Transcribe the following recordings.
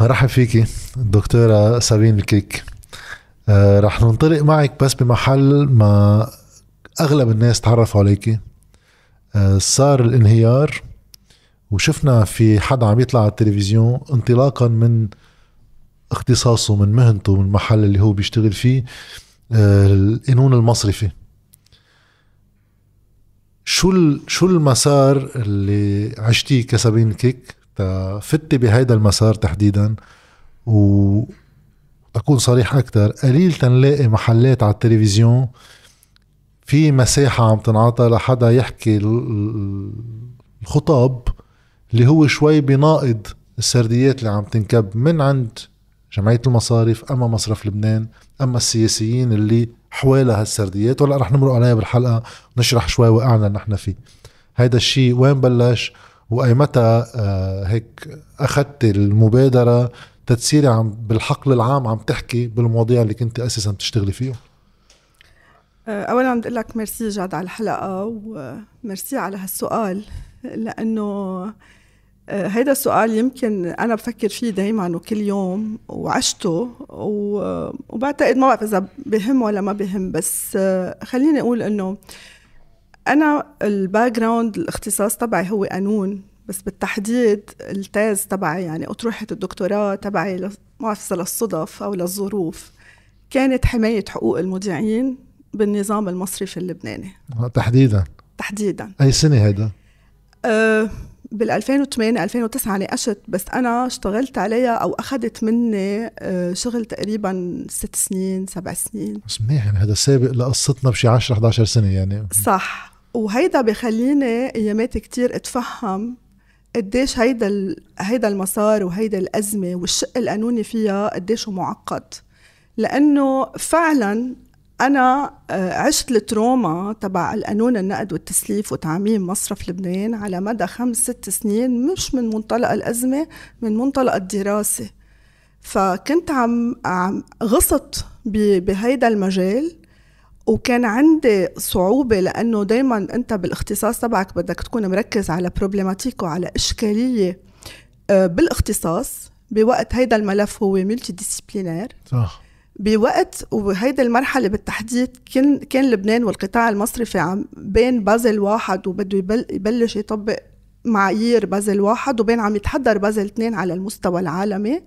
رحب فيكي الدكتورة سابين الكيك. آه رح ننطلق معك بس بمحل ما أغلب الناس تعرفوا عليكي. آه صار الانهيار وشفنا في حدا عم يطلع على التلفزيون انطلاقا من اختصاصه من مهنته من المحل اللي هو بيشتغل فيه آه المصرفي. شو شو المسار اللي عشتيه كسابين كيك فتي بهيدا المسار تحديدا و أكون صريح أكثر قليل تنلاقي محلات على التلفزيون في مساحة عم تنعطى لحدا يحكي الخطاب اللي هو شوي بناقض السرديات اللي عم تنكب من عند جمعية المصارف أما مصرف لبنان أما السياسيين اللي حوالي هالسرديات ولا رح نمرق عليها بالحلقة ونشرح شوي وقعنا نحن فيه. هيدا الشيء وين بلش؟ واي متى آه، هيك أخذت المبادرة تتصيري عم بالحقل العام عم تحكي بالمواضيع اللي كنت أساسا بتشتغلي فيهم؟ آه، اولا بدي أقول لك ميرسي جاد على الحلقة وميرسي على هالسؤال لأنه آه، هيدا السؤال يمكن أنا بفكر فيه دائما وكل يوم وعشته وبعتقد ما بعرف إذا بهم ولا ما بهم بس خليني أقول إنه أنا ال background الاختصاص تبعي هو قانون بس بالتحديد ال thèse تبعي يعني أطروحة الدكتوراه تبعي ما للصدف أو للظروف. كانت حماية حقوق المودعين بالنظام المصرفي اللبناني. تحديدا؟ تحديدا. أي سنة هيدا؟ أه بال 2008 2009 ناقشت بس أنا اشتغلت عليها أو أخذت مني أه شغل تقريبا ست سنين سبع سنين. بس منيح يعني هذا سابق لقصتنا بشي 10 11 سنة يعني. صح. وهيدا بخليني ايامات كتير أتفهم قديش هيدا هيدا المسار وهيدا الأزمة والشق القانوني فيها قديش معقد. لأنه فعلا أنا آه، عشت التروما تبع القانون النقد والتسليف وتعميم مصرف لبنان على مدى خمس ست سنين مش من منطلق الأزمة من منطلق الدراسة. فكنت عم عم غصت بهيدا المجال وكان عندي صعوبة لأنه دايما أنت بالاختصاص تبعك بدك تكون مركز على problématique وعلى إشكالية. آه، بالاختصاص بوقت هيدا الملف هو multidisciplinaire صح. بوقت وهيدي المرحلة بالتحديد كان كان لبنان والقطاع المصرفي عم بين بازل واحد وبده يبلش يطبق معايير بازل واحد وبين عم يتحضر بازل اثنين على المستوى العالمي.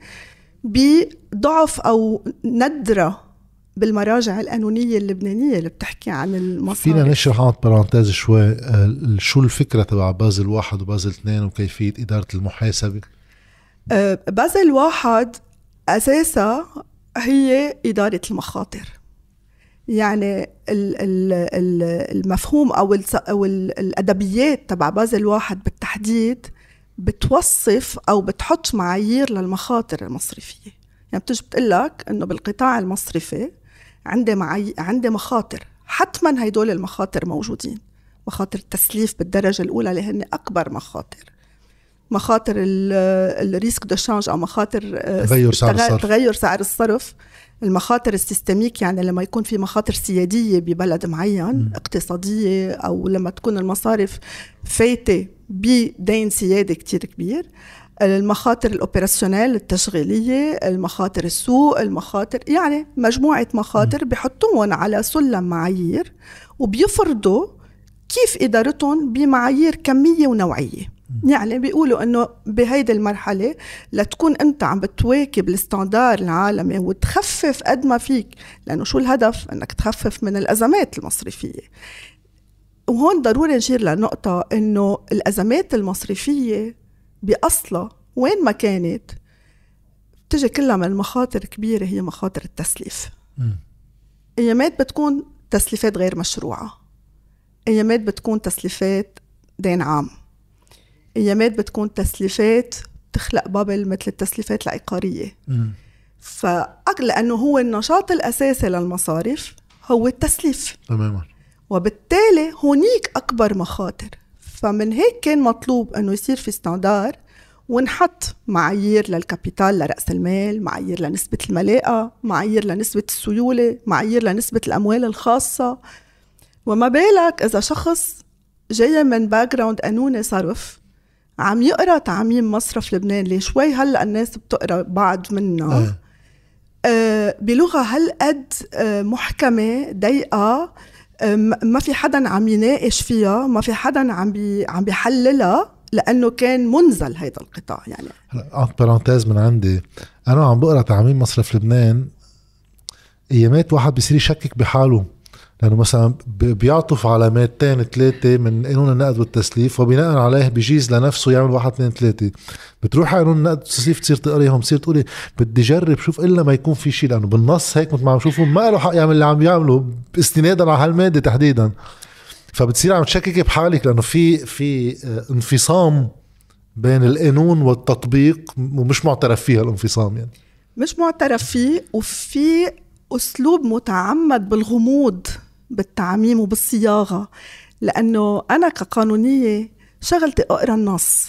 بضعف أو ندرة بالمراجع القانونية اللبنانية اللي بتحكي عن المصاري. فينا نشرح عن بارانتيز شوي آه، شو الفكرة تبع بازل واحد وبازل اثنين وكيفية إدارة المحاسبة؟ آه، بازل واحد أساسها هي إدارة المخاطر. يعني المفهوم أو أو الأدبيات تبع بازل واحد بالتحديد بتوصف أو بتحط معايير للمخاطر المصرفية. يعني بتجي بتقول لك إنه بالقطاع المصرفي عندي معي عندي مخاطر. حتما هدول المخاطر موجودين. مخاطر التسليف بالدرجة الأولى اللي هن أكبر مخاطر. مخاطر ال risque de change أو مخاطر آه، تغير سعر الصرف. تغير سعر الصرف. المخاطر ال systémique يعني لما يكون في مخاطر سيادية ببلد معين م. اقتصادية أو لما تكون المصارف فايتة بدين سيادي كتير كبير المخاطر ال opérationnel التشغيلية المخاطر السوق المخاطر يعني مجموعة مخاطر بحطوهم على سلم معايير وبيفرضوا كيف إدارتهم بمعايير كمية ونوعية. يعني بيقولوا إنه بهيدي المرحلة لتكون أنت عم بتواكب الستاندار العالمي وتخفف قد ما فيك لأنه شو الهدف؟ إنك تخفف من الأزمات المصرفية. وهون ضروري نشير لنقطة إنه الأزمات المصرفية بأصلها وين ما كانت بتجي كلها من مخاطر كبيرة هي مخاطر التسليف. أيامات بتكون تسليفات غير مشروعة. أيامات بتكون تسليفات دين عام. أيامات بتكون تسليفات تخلق bubble مثل التسليفات العقارية. فأقل لأنه هو النشاط الأساسي للمصارف هو التسليف. تماما. وبالتالي هونيك أكبر مخاطر. فمن هيك كان مطلوب إنه يصير في standard ونحط معايير لل capital لرأس المال معايير لنسبة الملاءة معايير لنسبة السيولة معايير لنسبة الأموال الخاصة. وما بالك إذا شخص جاي من background قانوني صرف عم يقرأ تعميم مصرف لبنان اللي شوي هلأ الناس بتقرأ بعض منه. إيه. آه، بلغة هالقد آه، محكمة ضيقة آه، ما في حدا عم يناقش فيها ما في حدا عم بي عم بيحللها لأنه كان منزل هيدا القطاع يعني. هلا انت parenthèse من عندي. أنا عم بقرأ تعميم مصرف لبنان. أيامات واحد بيصير يشكك بحاله. لأنه مثلا بيعطف على مادتين ثلاثة من قانون النقد والتسليف وبناء عليه بيجيز لنفسه يعمل واحد اثنين ثلاثة بتروح على قانون النقد والتسليف تصير تقريهم تصير تقولي بدي جرب شوف إلا ما يكون في شيء لأنه بالنص هيك مثل ما عم شوفوا ما له حق يعمل اللي عم يعمله استنادا على هالمادة تحديدا. فبتصير عم تشككي بحالك لأنه في في آه، انفصام بين القانون والتطبيق ومش معترف فيها الانفصام يعني. مش معترف فيه وفي أسلوب متعمد بالغموض. بالتعميم وبالصياغه لأنه أنا كقانونية شغلتي أقرأ النص.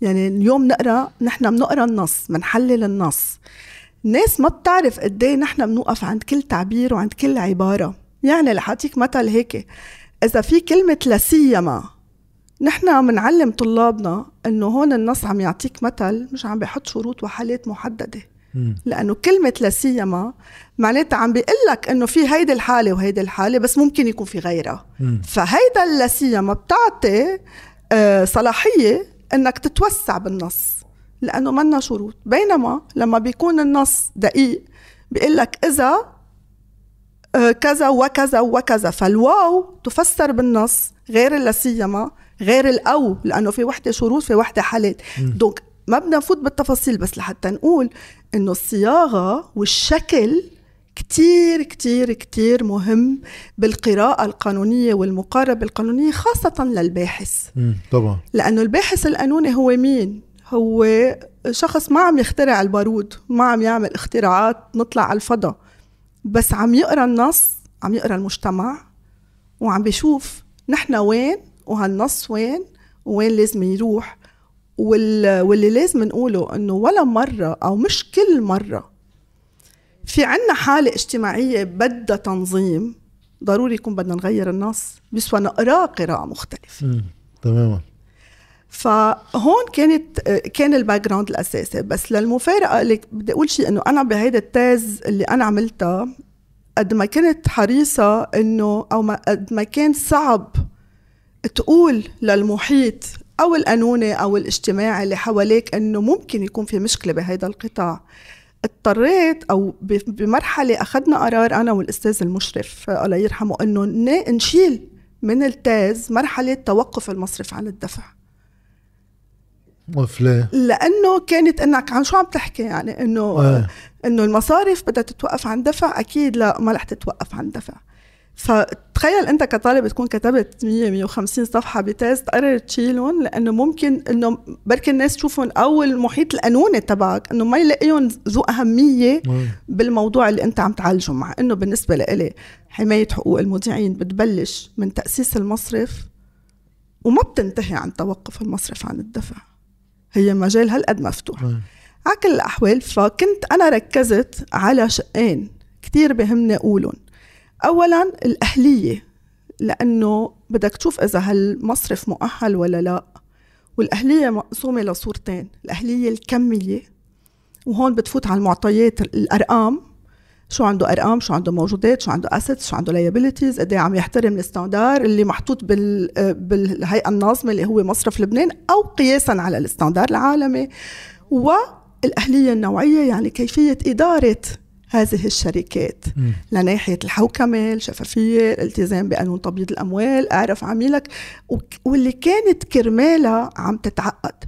يعني اليوم نقرأ نحن بنقرأ النص بنحلل النص. الناس ما بتعرف قد إيه نحن بنوقف عند كل تعبير وعند كل عبارة. يعني لحاتيك مثل هيك إذا في كلمة لسيما نحن بنعلم طلابنا إنه هون النص عم يعطيك مثل مش عم بيحط شروط وحالات محددة. لأنه كلمة لا سيما معناتها عم بيقول لك إنه في هيدي الحالة وهيدي الحالة بس ممكن يكون في غيرها. فهيدا اللا سيما بتعطي آه، صلاحية إنك تتوسع بالنص لأنه منا شروط. بينما لما بيكون النص دقيق بيقول لك إذا آه، كذا وكذا وكذا. فالواو تفسر بالنص غير اللا سيما غير الأو لأنه في وحدة شروط في وحدة حالات. دونك ما بدنا نفوت بالتفاصيل بس لحتى نقول إنه الصياغة والشكل كتير كتير كتير مهم بالقراءة القانونية والمقاربة القانونية خاصة للباحث. طبعا لأنه الباحث القانوني هو مين؟ هو شخص ما عم يخترع البارود ما عم يعمل اختراعات نطلع على الفضاء بس عم يقرأ النص عم يقرأ المجتمع وعم بيشوف نحن وين وهالنص وين وين لازم يروح. واللي لازم نقوله إنه ولا مرة أو مش كل مرة في عنا حالة اجتماعية بدها تنظيم ضروري يكون بدنا نغير النص بيسوى نقراه قراءة مختلفة. مم. تماما. فهون كانت كان ال background الأساسي. بس للمفارقة اللي بدي أقول شيء إنه أنا بهيدا ال thèse اللي أنا عملتها قد ما كنت حريصة إنه أو ما قد ما كان صعب تقول للمحيط أو القانوني أو الاجتماعي اللي حواليك إنه ممكن يكون في مشكلة بهيدا القطاع. اضطريت أو بمرحلة أخذنا قرار أنا والأستاذ المشرف الله يرحمه إنه نشيل من التاز مرحلة توقف المصرف عن الدفع. وفليه لأنه كانت إنك عن شو عم تحكي؟ يعني إنه آه. إنه المصارف بدها تتوقف عن دفع؟ أكيد لا ما رح تتوقف عن دفع. فتخيل أنت كطالب تكون كتبت 100 150 صفحة بتاز تقرر تشيلهم لأنه ممكن إنه بركي الناس تشوفهم أو المحيط القانوني تبعك إنه ما يلاقيهم ذو أهمية. بالموضوع اللي أنت عم تعالجه مع إنه بالنسبة لإلي حماية حقوق المودعين بتبلش من تأسيس المصرف وما بتنتهي عن توقف المصرف عن الدفع هي مجال هالقد مفتوح. على كل الأحوال فكنت أنا ركزت على شقين كتير بهمني أقولهم أولا الأهلية لأنه بدك تشوف إذا هالمصرف مؤهل ولا لا. والأهلية مقسومة لصورتين الأهلية الكمية وهون بتفوت على المعطيات الأرقام. شو عنده أرقام؟ شو عنده موجودات؟ شو عنده assets شو عنده liabilities قد إيه عم يحترم ال standard اللي محطوط بال بالهيئة الناظمة اللي هو مصرف لبنان أو قياسا على ال standard العالمي. والأهلية النوعية يعني كيفية إدارة هذه الشركات. مم. لناحية الحوكمه الشفافيه الالتزام بقانون تبييض الأموال أعرف عميلك واللي كانت كرمالها عم تتعقد.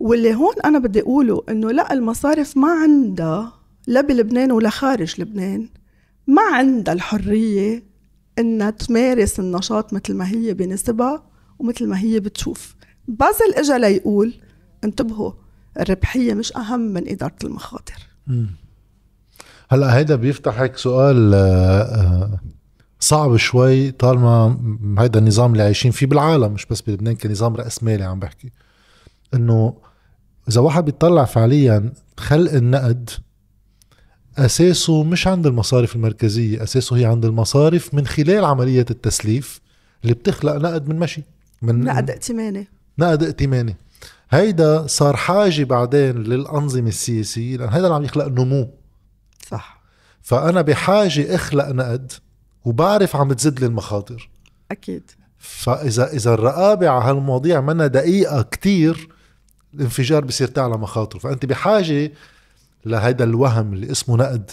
واللي هون أنا بدي أقوله إنه لا المصارف ما عندها لا بلبنان ولا خارج لبنان. ما عندها الحرية إنها تمارس النشاط مثل ما هي بنسبها ومثل ما هي بتشوف. بازل اجى ليقول انتبهوا الربحية مش أهم من إدارة المخاطر. مم. هلا هيدا بيفتح هيك سؤال آه، آه، صعب شوي طالما هيدا النظام اللي عايشين فيه بالعالم مش بس بلبنان كنظام رأسمالي عم بحكي. إنه إذا واحد بيطلع فعليا خلق النقد أساسه مش عند المصارف المركزية أساسه هي عند المصارف من خلال عملية التسليف اللي بتخلق نقد من مشي من نقد ائتماني. نقد ائتماني. هيدا صار حاجة بعدين للأنظمة السياسية لأن هيدا اللي عم يخلق نمو. صح. فأنا بحاجة اخلق نقد وبعرف عم بتزيد لي المخاطر. أكيد. فإذا إذا الرقابة على هالمواضيع منا دقيقة كتير الانفجار بصير تعلى مخاطره. فأنت بحاجة لهيدا الوهم اللي اسمه نقد.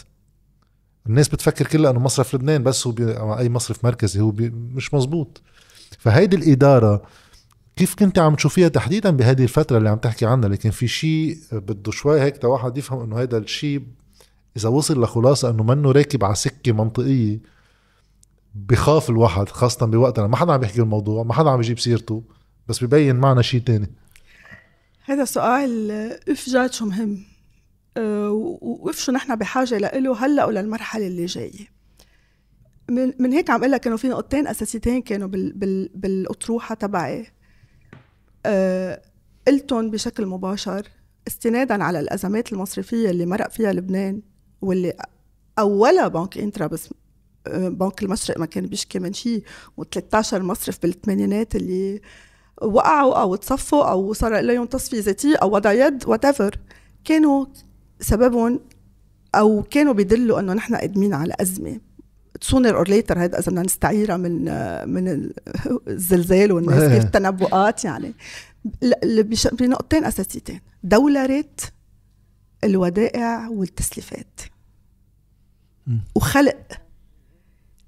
الناس بتفكر كلها إنه مصرف لبنان بس هو بي... أي مصرف مركزي هو بي... مش مزبوط. فهيدي الإدارة كيف كنت عم تشوفيها تحديدا بهذه الفترة اللي عم تحكي عنها؟ لكن في شيء بده شوي هيك واحد يفهم إنه هذا الشيء إذا وصل لخلاصة إنه منه راكب على سكة منطقية بخاف الواحد خاصة بوقتنا ما حدا عم يحكي الموضوع ما حدا عم يجيب سيرته بس ببين معنا شيء تاني. هذا سؤال إف جاد شو مهم؟ أه وإف شو نحن بحاجة له هلأ وللمرحلة اللي جاية؟ من, من هيك عم أقول لك إنه في نقطتين أساسيتين كانوا بال بال بالأطروحة تبعي. أه قلتهم بشكل مباشر استنادا على الأزمات المصرفية اللي مرق فيها لبنان. واللي اولها بنك إنترا بس بنك المشرق ما كان بيشكي من شيء و13 مصرف بالثمانينات اللي وقعوا أو تصفوا أو صار لهم تصفية ذاتية أو وضع يد وات كانوا سببهم أو كانوا بيدلوا إنه نحن قادمين على أزمة. sooner or later هيدا إذا بدنا نستعيرها من من الزلزال والناس كيف التنبؤات يعني. بنقطتين أساسيتين. دولره الودائع والتسليفات. وخلق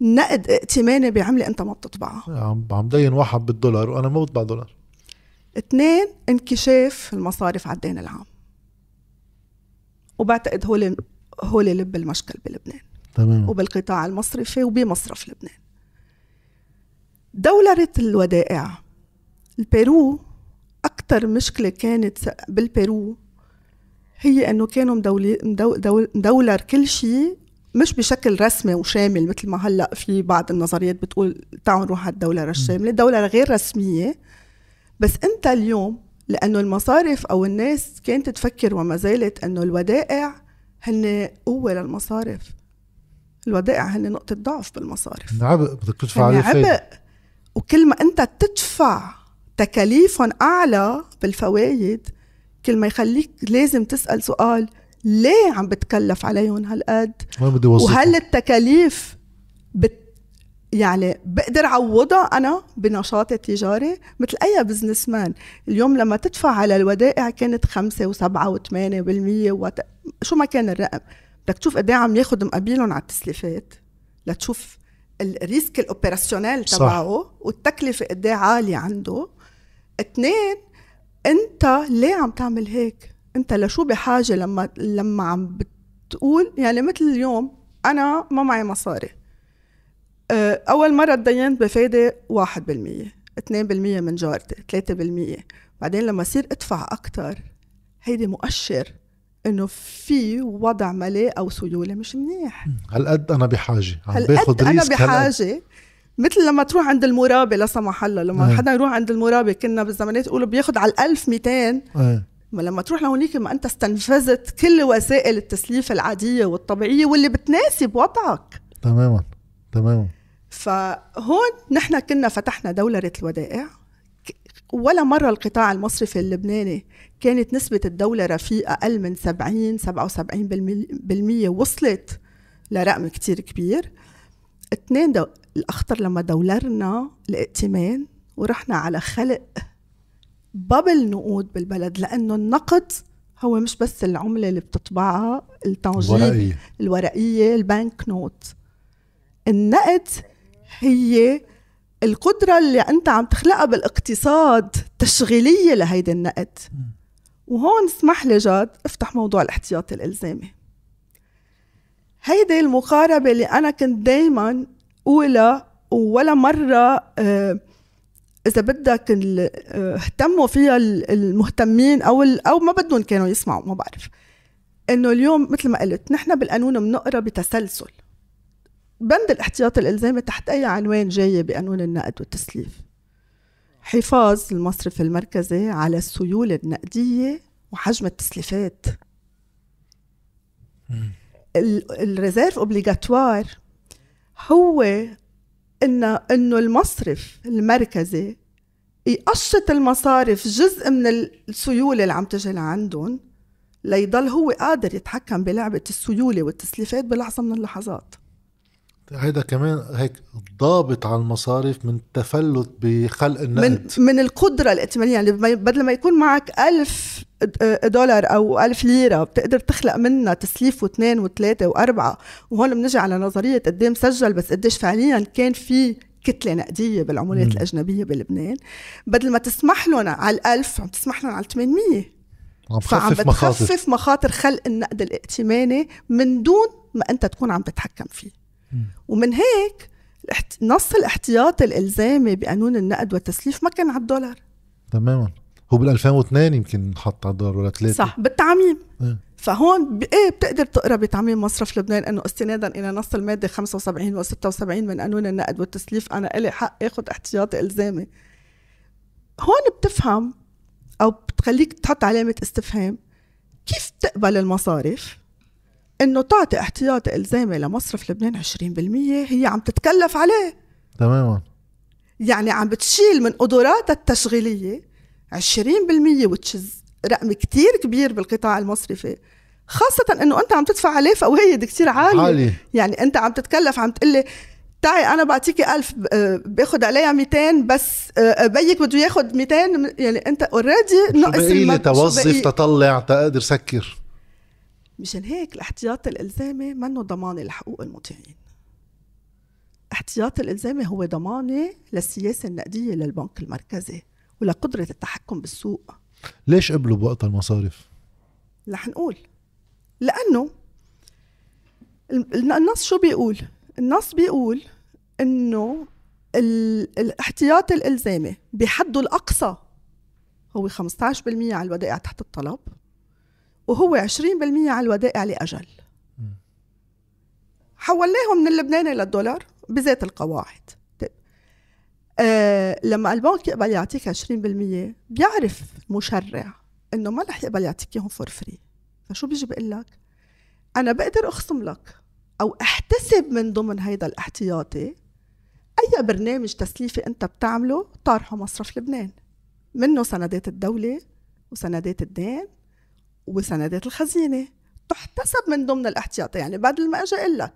نقد ائتماني بعملة أنت ما بتطبعها. عم عم دين واحد بالدولار وأنا ما بطبع دولار. اثنين انكشاف المصارف على الدين العام. وبعتقد هول هول لب المشكل بلبنان. تمام. وبالقطاع المصرفي وبمصرف لبنان. دولرة الودائع. البيرو أكثر مشكلة كانت بالبيرو هي إنه كانوا مدولي مدولر كل شيء مش بشكل رسمي وشامل مثل ما هلأ في بعض النظريات بتقول تعالوا نروح على الدولة الشاملة، الدولة غير رسمية. بس أنت اليوم لأنه المصارف أو الناس كانت تفكر وما زالت إنه الودائع هن قوة للمصارف الودائع هن نقطة ضعف بالمصارف. عبء بدك تدفع عليه عبء. وكل ما أنت تدفع تكاليفهم أعلى بالفوايد كل ما يخليك لازم تسأل سؤال ليه عم بتكلف عليهم هالقد؟ وهل التكاليف بت يعني بقدر عوضها أنا بنشاطي التجاري؟ مثل أي businessman اليوم لما تدفع على الودائع كانت خمسة وسبعة وثمانية بالمية وت... شو ما كان الرقم. بدك تشوف قد إيه عم ياخذ مقابلهم على التسليفات. لتشوف ال risque ال opérationnel تبعه والتكلفة قد إيه عالية عنده. اثنين انت ليه عم تعمل هيك؟ انت لشو بحاجة لما لما عم بتقول؟ يعني مثل اليوم أنا ما معي مصاري. أه، أول مرة تدينت بفايدة 1% 2% من جارتي 3% بعدين لما صير ادفع أكثر هيدي مؤشر إنه في وضع مالي أو سيولة مش منيح. هالقد أنا بحاجة عم باخذ أنا بحاجة مثل لما تروح عند المرابي لا سمح الله لما حدا يروح عند المرابي كنا بالزمانات يقولوا بياخذ على ال 1200 ما لما تروح لهونيك ما أنت استنفذت كل وسائل التسليف العادية والطبيعية واللي بتناسب وضعك. تماما تماما. فهون نحن كنا فتحنا دولرة الودائع. ولا مرة القطاع المصرفي اللبناني كانت نسبة الدولرة فيه أقل من 70 77 بالمية وصلت لرقم كتير كبير. اثنين دو... الأخطر لما دولرنا الائتمان ورحنا على خلق bubble نقود بالبلد لأنه النقد هو مش بس العملة اللي بتطبعها التنجيد الورقية. الورقية ال banknote. النقد هي القدرة اللي أنت عم تخلقها بالاقتصاد تشغيلية لهيدي النقد. وهون اسمح لي جاد افتح موضوع الاحتياطي الإلزامي. هيدي المقاربة اللي أنا كنت دايما أولى ولا مرة آه إذا بدك اهتموا فيها المهتمين أو أو ما بدهم كانوا يسمعوا ما بعرف. إنه اليوم مثل ما قلت نحن بالقانون بنقرا بتسلسل. بند الاحتياط الإلزامي تحت أي عنوان جاي بقانون النقد والتسليف. حفاظ المصرف المركزي على السيولة النقدية وحجم التسليفات. ال réserve obligatoire هو ان إنه المصرف المركزي يقشط المصارف جزء من السيولة اللي عم تجي لعندهم ليضل هو قادر يتحكم بلعبة السيولة والتسليفات بلحظة من اللحظات. هيدا كمان هيك ضابط على المصارف من التفلت بخلق النقد من من القدرة الائتمانية يعني بدل ما يكون معك ألف دولار أو ألف ليرة بتقدر تخلق منها تسليف واثنين وثلاثة وأربعة وهون بنجي على نظرية قد مسجل بس قديش فعليا كان في كتلة نقدية بالعملات م. الأجنبية بلبنان بدل ما تسمح لهم على الألف عم تسمح لهم على 800 عم فعم بتخفف مخاطر. مخاطر خلق النقد الائتماني من دون ما أنت تكون عم تتحكم فيه. ومن هيك نص الاحتياطي الإلزامي بقانون النقد والتسليف ما كان على الدولار. تماما. هو بال 2002 يمكن انحط على الدولار ولا ثلاثة. صح بالتعميم. آه. فهون إيه بتقدر تقرأ بتعميم مصرف لبنان إنه استنادا إلى نص المادة 75 و 76 من قانون النقد والتسليف. أنا إلي حق آخذ احتياطي إلزامي. هون بتفهم أو بتخليك تحط علامة استفهام كيف بتقبل المصارف إنه تعطي احتياطي الزامي لمصرف لبنان 20% هي عم تتكلف عليه. تماما. يعني عم بتشيل من قدراتها التشغيلية 20% which is رقم كتير كبير بالقطاع المصرفي. خاصة إنه أنت عم تدفع عليه فوائد كتير عالية. عالي. يعني أنت عم تتكلف عم تقلي تعي أنا بعطيكي ألف آه، باخد عليها 200 بس آه، بيك بده ياخد 200 يعني أنت already نقص لي؟ توظف تطلع تقدر سكر. مشان هيك الاحتياط الالزامي منه ضمانه لحقوق المطيعين الاحتياط الالزامي هو ضمانة للسياسة النقدية للبنك المركزي ولقدرة التحكم بالسوق. ليش قبلوا بوقت المصارف؟ رح نقول. لأنه النص شو بيقول؟ النص بيقول إنه الاحتياط الإلزامي بحده الأقصى هو 15% على الودائع تحت الطلب. وهو 20% على الودائع لأجل. حولناهم من اللبناني للدولار بذات القواعد. آه لما البنك يقبل يعطيك 20% بيعرف المشرع إنه ما رح يقبل يعطيك اياهم for free فشو بيجي بقول لك؟ أنا بقدر أخصم لك أو أحتسب من ضمن هيدا الاحتياطي أي برنامج تسليفي أنت بتعمله طارحه مصرف لبنان. منه سندات الدولة وسندات الدين وسندات الخزينة. تحتسب من ضمن الاحتياطي يعني بدل ما أجي أقول لك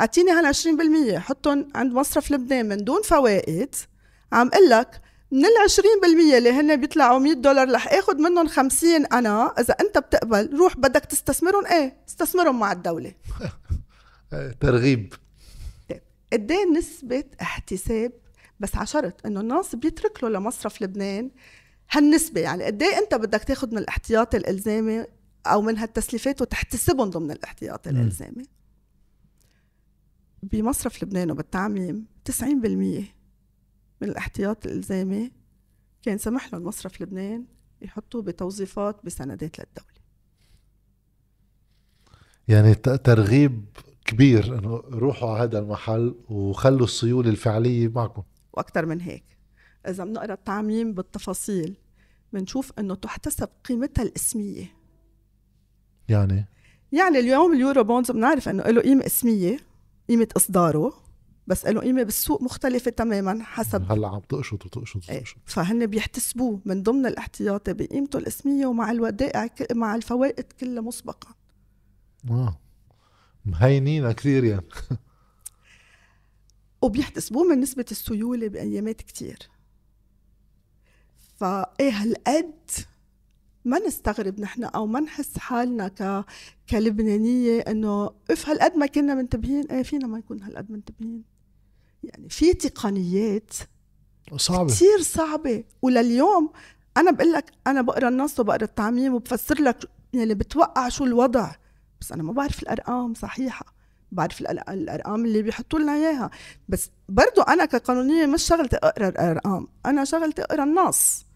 أعطيني هلا 20% حطهم عند مصرف لبنان من دون فوائد. عم أقول لك من ال 20% اللي هن بيطلعوا 100 دولار رح آخذ منهم 50 أنا إذا أنت بتقبل روح بدك تستثمرهم. إيه استثمرهم مع الدولة. ترغيب. طيب قد إيه نسبة احتساب بس على شرط إنه الناس بيترك له لمصرف لبنان هالنسبة يعني قد إيه أنت بدك تاخذ من الاحتياطي الإلزامي أو من هالتسليفات وتحتسبهم ضمن الاحتياطي الإلزامي؟ بمصرف لبنان وبالتعميم 90% من الاحتياط الإلزامي كان سمح لهم مصرف لبنان يحطوه بتوظيفات بسندات للدولة. يعني ترغيب كبير إنه روحوا على هذا المحل وخلوا السيولة الفعلية معكم. وأكثر من هيك. إذا بنقرأ التعميم بالتفاصيل بنشوف إنه تحتسب قيمتها الإسمية. يعني؟ يعني اليوم اليورو بونز بنعرف إنه له قيمة إسمية قيمة إصداره بس له قيمة بالسوق مختلفة تماما حسب هلأ عم تقشط وتقشط إيه، وتقشط. فهن بيحتسبوه من ضمن الاحتياطي بقيمته الإسمية ومع الودائع مع الفوائد كلها مسبقا. آه. مهينين كثير يعني. وبيحتسبوه من نسبة السيولة بأيامات كتير. فإيه هالقد ما نستغرب نحن أو ما نحس حالنا ك كلبنانية إنه إف هالقد ما كنا منتبهين إيه فينا ما نكون هالقد منتبهين؟ يعني في تقنيات صعبة. كثير صعبة. ولليوم أنا بقول لك أنا بقرأ النص وبقرأ التعميم وبفسر لك يعني بتوقع شو الوضع. بس أنا ما بعرف الأرقام صحيحة. بعرف الأرقام اللي بيحطوا لنا إياها. بس برضو أنا كقانونية مش شغلتي أقرأ الأرقام أنا شغلتي أقرأ النص.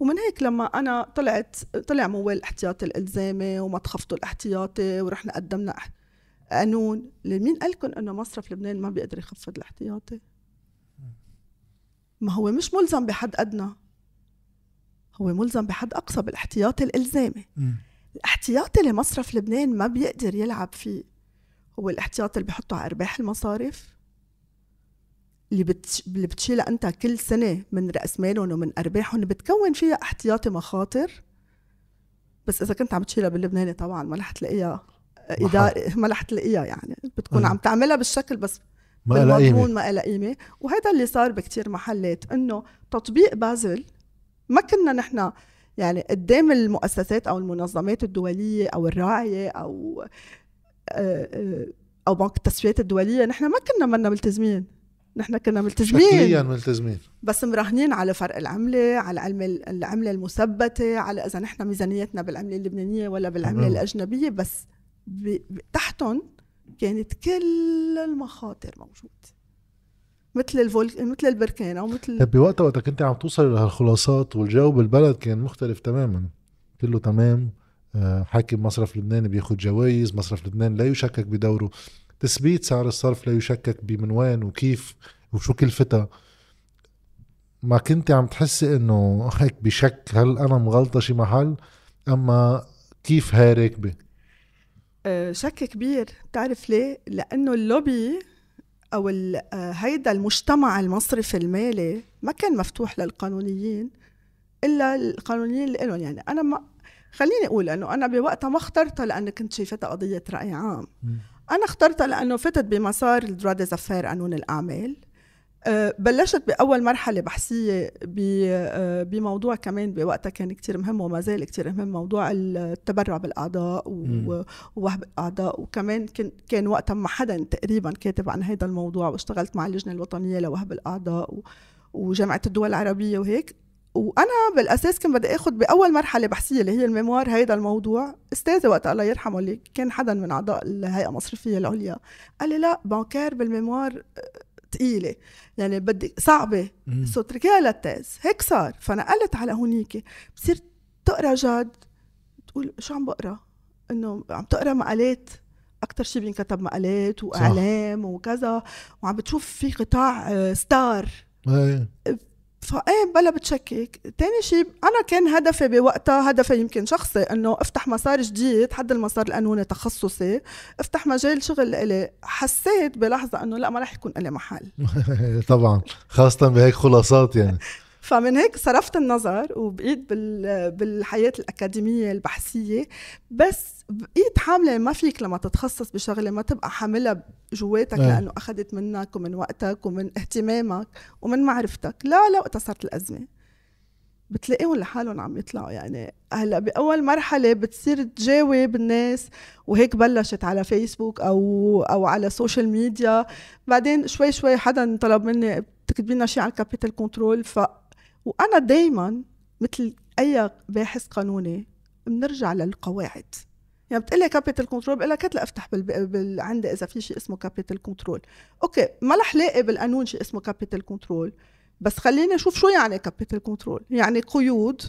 ومن هيك لما أنا طلعت طلع موال الاحتياطي الالزامي وما تخفضوا الاحتياطي ورحنا قدمنا قانون مين قال لكم إنه مصرف لبنان ما بيقدر يخفض الاحتياطي؟ ما هو مش ملزم بحد أدنى. هو ملزم بحد أقصى بالاحتياطي الإلزامي. الاحتياطي اللي مصرف لبنان ما بيقدر يلعب فيه. هو الاحتياطي اللي بيحطه على إرباح المصارف. اللي بتش... اللي بتشيلها أنت كل سنة من رأس مالهم ومن أرباحهم بتكون فيها احتياطي مخاطر. بس إذا كنت عم تشيلها باللبناني طبعا ما رح تلاقيها اداره ما رح تلاقيها يعني. بتكون أه. عم تعملها بالشكل بس ما لها بالمضمون ما لها قيمة. وهذا اللي صار بكتير محلات إنه تطبيق بازل ما كنا نحن يعني قدام المؤسسات أو المنظمات الدولية أو الراعية أو آه، آه، أو بنك التسويات الدولية نحن ما كنا منا ملتزمين. نحن كنا ملتزمين. شكليا ملتزمين. بس مراهنين على فرق العملة على العملة المثبتة على إذا نحن ميزانيتنا بالعملة اللبنانية ولا بالعملة تمام. الأجنبية بس ب... تحتهم كانت كل المخاطر موجوده مثل الفول مثل البركان أو مثل طيب بوقتها وقتها كنت عم توصل لهالخلاصات والجو بالبلد كان مختلف تماما. كله تمام آه، حاكم مصرف لبنان بياخد جوائز مصرف لبنان لا يشكك بدوره. تثبيت سعر الصرف لا يشكك بمن وين وكيف وشو كلفتها ما كنت عم تحسي إنه هيك بشك هل أنا مغلطة شي محل أما كيف هاي راكبة؟ آه، شك كبير. تعرف ليه؟ لأنه اللوبي ال- آه، هيدا المجتمع المصرفي المالي ما كان مفتوح للقانونيين إلا القانونيين اللي لهم يعني أنا ما خليني أقول أنه أنا بوقتها ما اخترتها لأني كنت شايفتها قضية رأي عام. أنا اخترتها لأنه فتت بمسار الدروا دي زفير قانون الأعمال. أه، بلشت بأول مرحلة بحثية ب- أه، بموضوع كمان بوقتها كان كتير مهم وما زال كتير مهم موضوع التبرع مم. ووهب الأعضاء. وكمان كان كان وقتها ما حدا تقريبا كاتب عن هذا الموضوع واشتغلت مع اللجنة الوطنية لوهب الأعضاء و- وجامعة الدول العربية وهيك. وأنا بالأساس كنت بدي اخذ بأول مرحلة بحثية اللي هي ال mémoire هيدا الموضوع. أستاذي وقتها الله يرحمه اللي كان حدا من أعضاء الهيئة المصرفية العليا. قال لي لا bancaire بال mémoire ثقيله يعني بدي صعبة. so اتركيها لل thèse هيك صار. فنقلت على هونيك بصير تقرأ جد تقول شو عم بقرأ؟ إنه عم تقرأ مقالات. أكثر شيء بينكتب مقالات وإعلام وكذا. وعم بتشوف في قطاع آه، ستار. إيه. فايه بلا بتشكك. تاني شيء أنا كان هدفي بوقتها هدفي يمكن شخصي إنه أفتح مسار جديد حد المسار القانوني تخصصي أفتح مجال شغل إلي. حسيت بلحظة إنه لا ما رح يكون إلي محل. طبعا خاصة بهيك خلاصات يعني. فمن هيك صرفت النظر وبقيت بال... بالحياة الأكاديمية البحثية بس بقيت حاملة ما فيك لما تتخصص بشغلة ما تبقى حاملها جواتك إيه. لأنه أخذت منك ومن وقتك ومن اهتمامك ومن معرفتك. لا لا وقتها صارت الأزمة. بتلاقيهم لحالهم عم يطلعوا. يعني هلأ بأول مرحلة بتصير تجاوب الناس وهيك بلشت على فيسبوك أو أو على social media بعدين شوي شوي حدا طلب مني تكتبي لنا شيء على ال capital control ف وأنا دائما مثل أي باحث قانوني بنرجع للقواعد. يعني بتقلي capital control بقول لك هات لأفتح بال... بال... عندي إذا في شيء اسمه capital control okay ما رح لاقي بالقانون شيء اسمه capital control بس خليني أشوف شو يعني capital control يعني قيود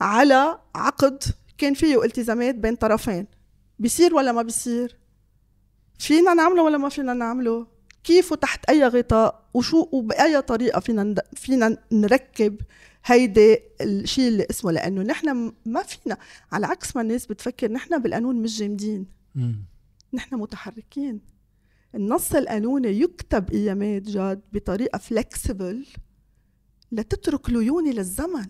على عقد كان فيه التزامات بين طرفين بيصير ولا ما بيصير؟ فينا نعمله ولا ما فينا نعمله؟ كيف وتحت أي غطاء وشو وبأي طريقة فينا. فينا نركب هيدي الشيء اللي اسمه؟ لأنه نحن ما فينا. على عكس ما الناس بتفكر نحن بالقانون مش جامدين. نحن متحركين. النص القانوني يكتب إيامات جاد بطريقة فلكسبل لتترك ليوني للزمن.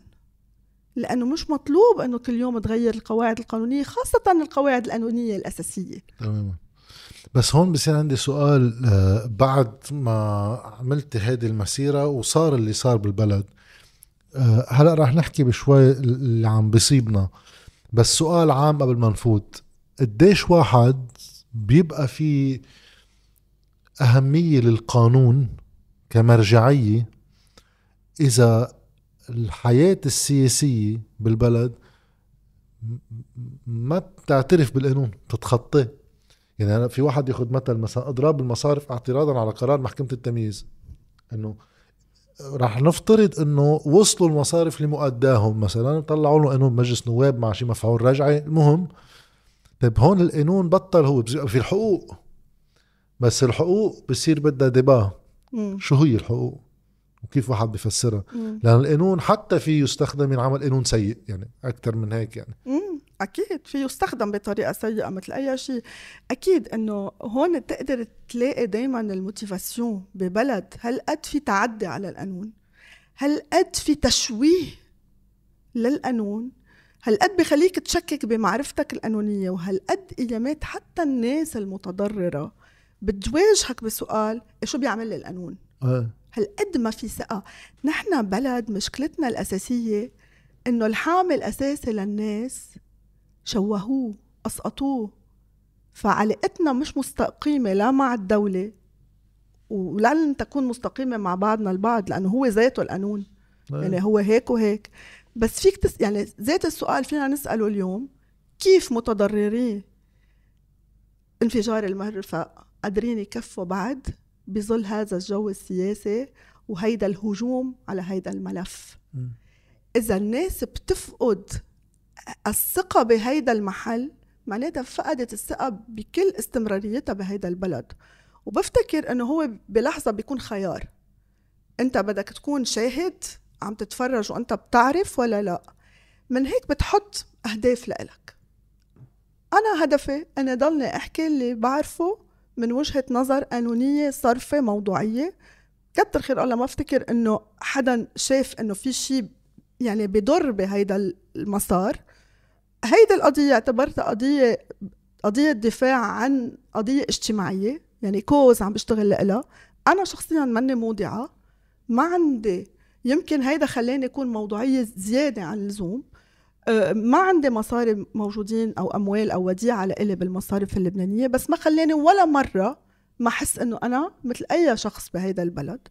لأنه مش مطلوب إنه كل يوم تغير القواعد القانونية خاصة القواعد القانونية الأساسية. تماما. بس هون بصير عندي سؤال آه، بعد ما عملت هذه المسيرة وصار اللي صار بالبلد آه، هلأ رح نحكي بشوي اللي عم بيصيبنا. بس سؤال عام قبل ما نفوت قديش واحد بيبقى في أهمية للقانون كمرجعية إذا الحياة السياسية بالبلد ما بتعترف بالقانون بتتخطاه يعني أنا في واحد ياخذ مثل مثلا أضراب المصارف اعتراضا على قرار محكمة التمييز إنه رح نفترض إنه وصلوا المصارف لمؤداهم مثلا طلعوا له قانون مجلس نواب مع شي مفعول رجعي المهم طيب هون القانون بطل هو في الحقوق بس الحقوق بصير بدها دباه مم. شو هي الحقوق وكيف واحد بفسرها. لأن القانون حتى فيه يستخدم ينعمل قانون سيء يعني أكثر من هيك يعني مم. أكيد فيه يستخدم بطريقة سيئة مثل أي شيء. أكيد إنه هون تقدر تلاقي دائما الموتيفاسيون ببلد. هل قد في تعدي على القانون؟ هل قد في تشويه للقانون؟ هل قد بخليك تشكك بمعرفتك القانونية؟ وهل قد أيامات حتى الناس المتضررة بتواجهك بسؤال شو بيعمل لي القانون؟ آه. هل قد ما في ثقة؟ نحن بلد مشكلتنا الأساسية إنه الحامل الأساسي للناس شوهوه أسقطوه. فعلاقتنا مش مستقيمة لا مع الدولة ولن تكون مستقيمة مع بعضنا البعض لأنه هو ذاته القانون. آه. يعني هو هيك وهيك. بس فيك تس... يعني ذات السؤال فينا نسأله اليوم كيف متضررين انفجار المرفأ قادرين يكفوا بعد بظل هذا الجو السياسي وهيدا الهجوم على هيدا الملف. م. إذا الناس بتفقد الثقة بهيدا المحل معناتها فقدت الثقة بكل استمراريتها بهيدا البلد. وبفتكر إنه هو بلحظة بيكون خيار. أنت بدك تكون شاهد عم تتفرج وأنت بتعرف ولا لا. من هيك بتحط أهداف لإلك. أنا هدفي إني ضلني أحكي اللي بعرفه من وجهة نظر قانونية صرفة موضوعية. كتر خير الله ما أفتكر إنه حدا شاف إنه في شيء يعني بضر بهيدا المسار. هيدي القضية اعتبرتها قضية قضية دفاع عن قضية اجتماعية يعني كوز عم بشتغل لها أنا شخصيا ماني موضعة ما عندي يمكن هيدا خلاني أكون موضوعية زيادة عن اللزوم. أه، ما عندي مصاري موجودين أو أموال أو وديعة لإلي بالمصارف اللبنانية بس ما خلاني ولا مرة ما أحس إنه أنا مثل أي شخص بهيدا البلد.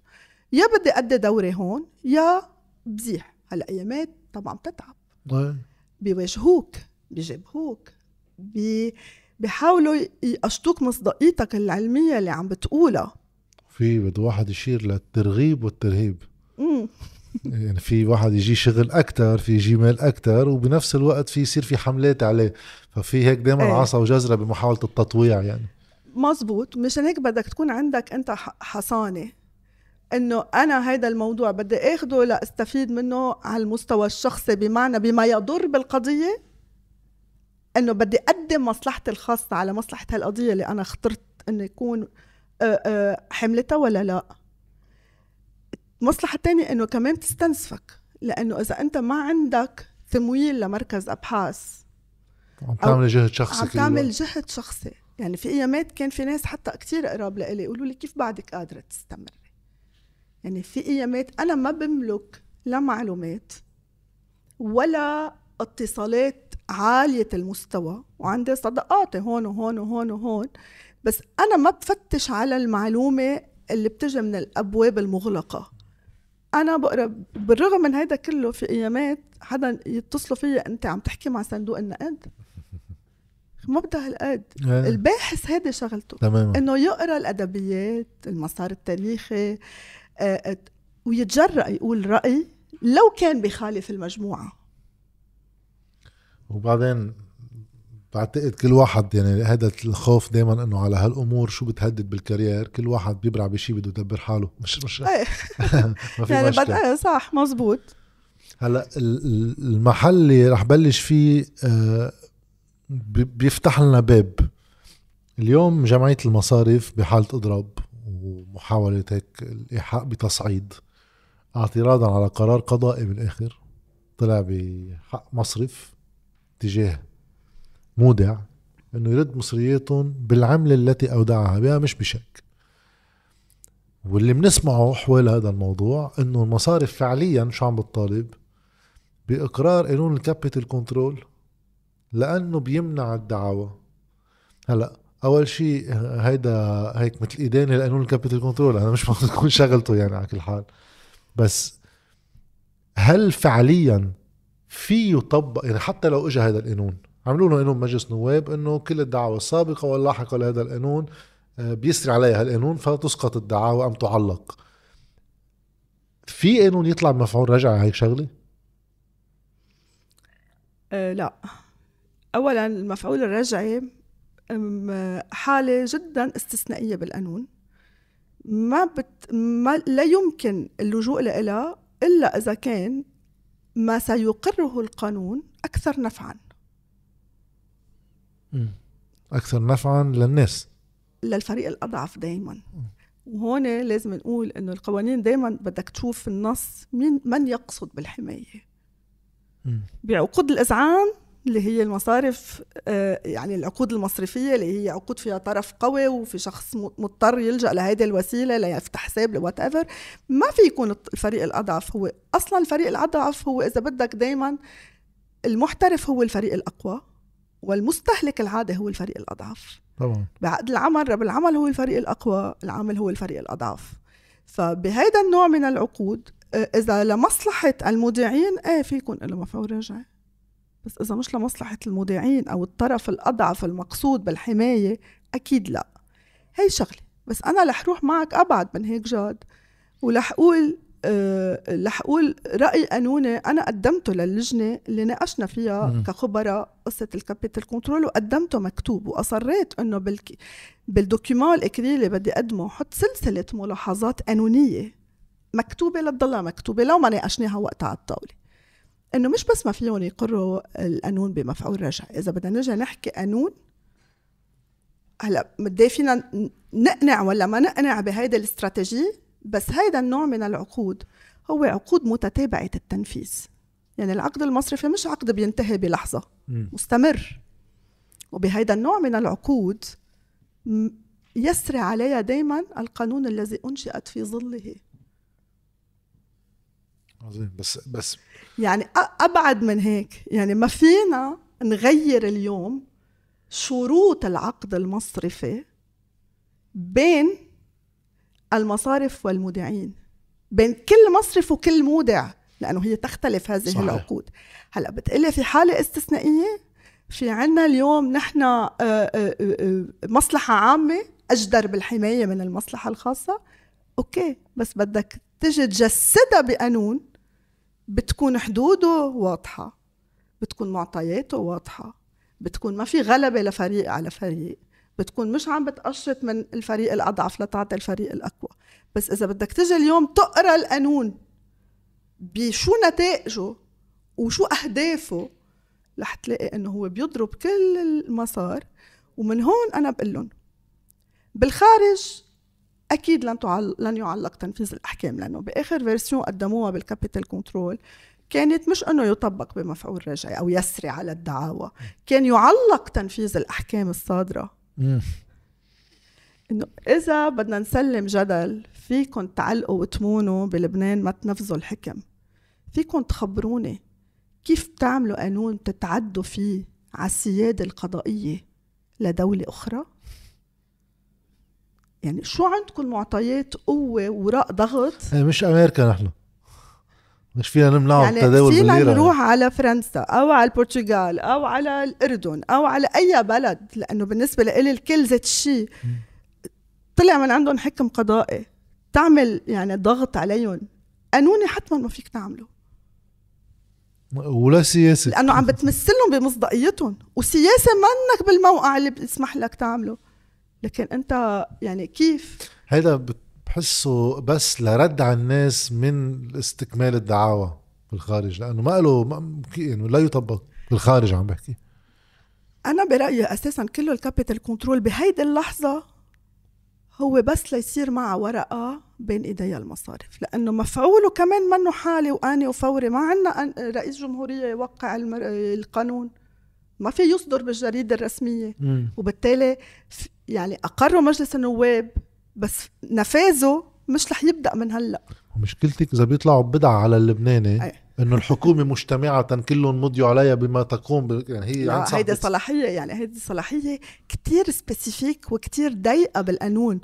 يا بدي أدي دوري هون يا بزيح. هلا أيامات طبعا بتتعب. آه. بيواجهوك بيجابهوك بي بيحاولوا يقشطوك مصداقيتك العلمية اللي عم بتقولها. في بده واحد يشير للترغيب والترهيب. يعني في واحد يجي شغل أكثر في يجي مال أكثر وبنفس الوقت في يصير في حملات عليه. ففي هيك دائما إيه. عصا وجزرة بمحاولة التطويع يعني. مزبوط. مشان هيك بدك تكون عندك أنت ح- حصانة. إنه أنا هيدا الموضوع بدي آخده لأستفيد منه على المستوى الشخصي بمعنى بما يضر بالقضية إنه بدي أقدم مصلحتي الخاصة على مصلحة هالقضية اللي أنا اخترت إنه يكون آه، آه، حملتها ولا لا. المصلحة الثانية إنه كمان تستنزفك لإنه إذا أنت ما عندك تمويل لمركز أبحاث عم تعمل جهد شخصي عم تعمل. جهد شخصي. يعني في أيامات كان في ناس حتى كتير قراب لإلي يقولوا لي كيف بعدك قادرة تستمري يعني في أيامات أنا ما بملك لا معلومات ولا اتصالات عالية المستوى وعندي صداقاتي هون وهون وهون وهون بس أنا ما بفتش على المعلومة اللي بتجي من الأبواب المغلقة. أنا بقرأ بالرغم من هيدا كله في أيامات حدا يتصلوا فيا أنت عم تحكي مع صندوق النقد؟ ما بدها هالقد. إيه، الباحث هيدي شغلته. تماما. إنه يقرأ الأدبيات المسار التاريخي آه، آه، ويتجرأ يقول رأي لو كان بخالف المجموعة. وبعدين بعتقد كل واحد يعني هذا الخوف دائما إنه على هالأمور شو بتهدد بالكارير كل واحد بيبرع بشيء بده يدبر حاله مش مش إيه. ما في يعني مشكلة. بدأ صح مزبوط. هلأ ال- ال- المحل اللي رح بلش فيه آه، بي- بيفتح لنا باب. اليوم جمعية المصارف بحالة إضراب. ومحاولة هيك الإيحاء بتصعيد. اعتراضا على قرار قضائي بالآخر. طلع بحق مصرف تجاه مودع إنه يرد مصرياتهم بالعملة التي أودعها بها مش بشيك. واللي بنسمعه حول هذا الموضوع إنه المصارف فعليا شو عم بتطالب؟ بإقرار قانون ال capital control لأنه بيمنع الدعاوى. هلأ أول شيء هيدا هيك مثل ادانه لقانون ال capital control أنا مش مفروض تكون شغلته يعني على كل حال. بس هل فعليا في يطبق يعني حتى لو اجى هذا القانون عملوا له قانون مجلس نواب إنه كل الدعاوى السابقة واللاحقة لهذا القانون آه، بيسري عليها القانون فتسقط الدعاوى أم تعلق. في قانون يطلع بمفعول رجعي هيك شغلة؟ آه لا. اولا المفعول الرجعي أم، حالة جدا استثنائية بالقانون. ما بت ما لا يمكن اللجوء لها إلا إذا كان ما سيقره القانون أكثر نفعا. أكثر نفعا للناس. للفريق الأضعف دائما وهون لازم نقول إنه القوانين دائما بدك تشوف النص مين من يقصد بالحماية. بعقود الاذعان اللي هي المصارف آه، يعني العقود المصرفية اللي هي عقود فيها طرف قوي وفي شخص مضطر يلجأ لهيدي الوسيلة ليفتح حساب لوات ايفر ما في يكون الفريق الأضعف هو أصلا الفريق الأضعف هو إذا بدك دايما المحترف هو الفريق الأقوى والمستهلك العادي هو الفريق الأضعف. طبعا. بعقد العمل رب العمل هو الفريق الأقوى العامل هو الفريق الأضعف. فبهيدا النوع من العقود آه، إذا لمصلحة المودعين إيه في يكون له مفعول رجعي بس إذا مش لمصلحة المودعين أو الطرف الأضعف المقصود بالحماية أكيد لا هي شغلة بس أنا رح روح معك أبعد من هيك جاد ورح أقول أه رح أقول رأي قانوني أنا قدمته للجنة اللي ناقشنا فيها م. كخبراء قصة ال capital control وقدمته مكتوب وأصريت إنه بال بال document ال écrit اللي بدي أقدمه حط سلسلة ملاحظات قانونية مكتوبة لتضلها مكتوبة لو ما ناقشناها وقتها على الطاولة إنه مش بس ما فيهم يقروا القانون بمفعول رجع. إذا بدنا نرجع نحكي قانون هلا بدي فينا نقنع ولا ما نقنع بهيدا الاستراتيجي بس هيدا النوع من العقود هو عقود متتابعة التنفيذ. يعني العقد المصرفي مش عقد بينتهي بلحظة مستمر. وبهيدا النوع من العقود يسري عليها دايما القانون الذي أنشئت في ظله. عظيم. بس بس يعني أبعد من هيك. يعني ما فينا نغير اليوم شروط العقد المصرفي بين المصارف والمودعين بين كل مصرف وكل مودع لأنه هي تختلف هذه صحيح. العقود. هلأ بتقلي في حالة استثنائية في عنا اليوم نحن آه، آه، آه، مصلحة عامة أجدر بالحماية من المصلحة الخاصة. أوكي بس بدك تجي تجسدها بقانون بتكون حدوده واضحة بتكون معطياته واضحة بتكون ما في غلبة لفريق على فريق بتكون مش عم بتقشط من الفريق الأضعف لتعطي الفريق الأقوى. بس إذا بدك تجي اليوم تقرأ القانون بشو نتائجه وشو أهدافه رح تلاقي إنه هو بيضرب كل المسار. ومن هون أنا بقول لهم بالخارج أكيد لن تعل... لن يعلق تنفيذ الأحكام لأنه بآخر version قدموها بال capital control كانت مش إنه يطبق بمفعول رجعي أو يسري على الدعاوى كان يعلق تنفيذ الأحكام الصادرة. إنه إذا بدنا نسلم جدل فيكم تعلقوا وتمونوا بلبنان ما تنفذوا الحكم. فيكم تخبروني كيف بتعملوا قانون تتعدوا فيه على السيادة القضائية لدولة أخرى؟ يعني شو عندكم معطيات قوة وراء ضغط؟ إيه، مش أمريكا نحن. مش فينا نمنعهم يعني التداول فينا بالليرة نروح يعني. على فرنسا أو على البرتغال أو على الأردن أو على أي بلد لأنه بالنسبة لإلي الكل ذات الشيء طلع من عندهم حكم قضائي. تعمل يعني ضغط عليهم. قانوني حتما ما فيك تعمله. ولا سياسي. لأنه عم بتمثلهم بمصداقيتهم. وسياسة منك بالموقع اللي بيسمح لك تعمله. لكن انت يعني كيف؟ هيدا بحسه بس لرد على الناس من استكمال الدعاوى بالخارج لأنه ما له يعني لا يطبق بالخارج عم بحكي. أنا برأيي أساسا كله ال capital control بهيدي اللحظة هو بس ليصير معه ورقة بين إيدي المصارف لأنه مفعوله كمان منه حالي واني وفوري. ما عندنا رئيس جمهورية يوقع القانون. ما في يصدر بالجريدة الرسمية. م. وبالتالي يعني أقروا مجلس النواب بس نفاذه مش رح يبدأ من هلأ. ومشكلتك إذا بيطلعوا بدعة على اللبناني أي. إنه الحكومة مجتمعة كلهم مضيوا عليها بما تقوم ب... يعني هي هيدي صلاحية يعني هيدي صلاحية كتير سبيسيفيك وكتير ضيقة بالقانون.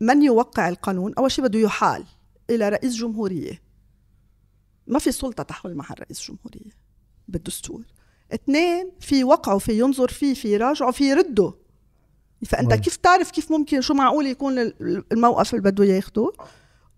من يوقع القانون؟ أول شيء بده يحال إلى رئيس جمهورية. ما في سلطة تحول محل رئيس جمهورية بالدستور. اثنين في وقعه في ينظر فيه في يراجعه في يرده فأنت. كيف تعرف كيف ممكن شو معقول يكون الموقف اللي بده ياخده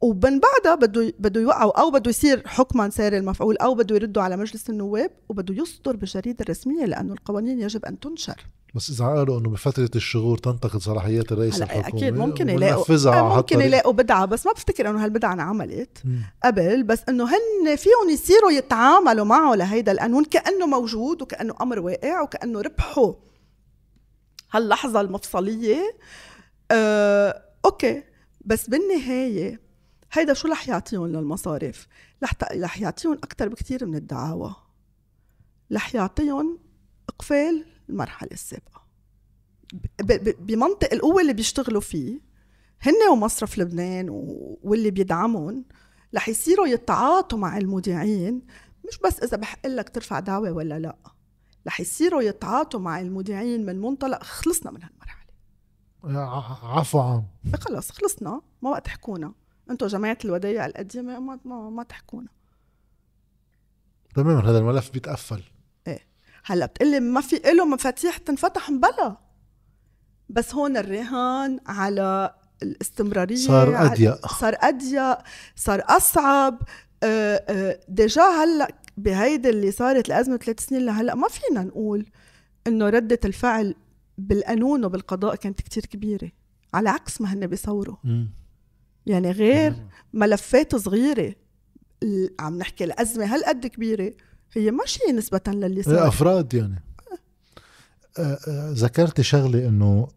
ومن بعدها بده بده يوقعوا أو بده يصير حكما ساري المفعول أو بده يردوا على مجلس النواب وبده يصدر بالجريده الرسميه لأنه القوانين يجب أن تنشر. بس إذا قالوا إنه بفترة الشهور تنتقد صلاحيات الرئيس الحكومي أكيد ممكن يلاقوا ممكن يلاقوا بدعة بس ما بفتكر إنه هالبدعة انعملت قبل بس إنه هن فيهم يصيروا يتعاملوا معه لهيدا القانون كأنه موجود وكأنه أمر واقع وكأنه ربحوا هاللحظة المفصلية. آه، أوكي بس بالنهاية هيدا شو رح يعطيهم للمصارف رح رح يعطيهم أكثر بكثير من الدعاوى. رح يعطيهم إقفال المرحلة السابقة. بمنطق القوة اللي بيشتغلوا فيه هن ومصرف لبنان واللي بيدعمهم رح يصيروا يتعاطوا مع المودعين مش بس إذا بحق لك ترفع دعوة ولا لأ. رح يصيروا يتعاطوا مع المودعين من منطلق خلصنا من هالمرحلة. عفو عام. خلص خلصنا ما وقت تحكونا أنتم جماعة الودايع القديمة ما ما, ما تحكونا. تماما هذا الملف بيتقفل. إيه. هلا بتقلي ما في له مفاتيح تنفتح مبلا بس هون الرهان على الاستمرارية صار أضيق. صار أضيق صار أصعب. آه، آه، ديجا هلا بهيدي اللي صارت الازمه ثلاث سنين لهلا ما فينا نقول إنه ردة الفعل بالقانون وبالقضاء كانت كتير كبيرة على عكس ما هن بيصوروا. يعني غير ملفات صغيرة. عم نحكي الازمه هالقد كبيرة. هي ماشي نسبة للي صار. أفراد يعني. آه، ذكرت شغلة إنه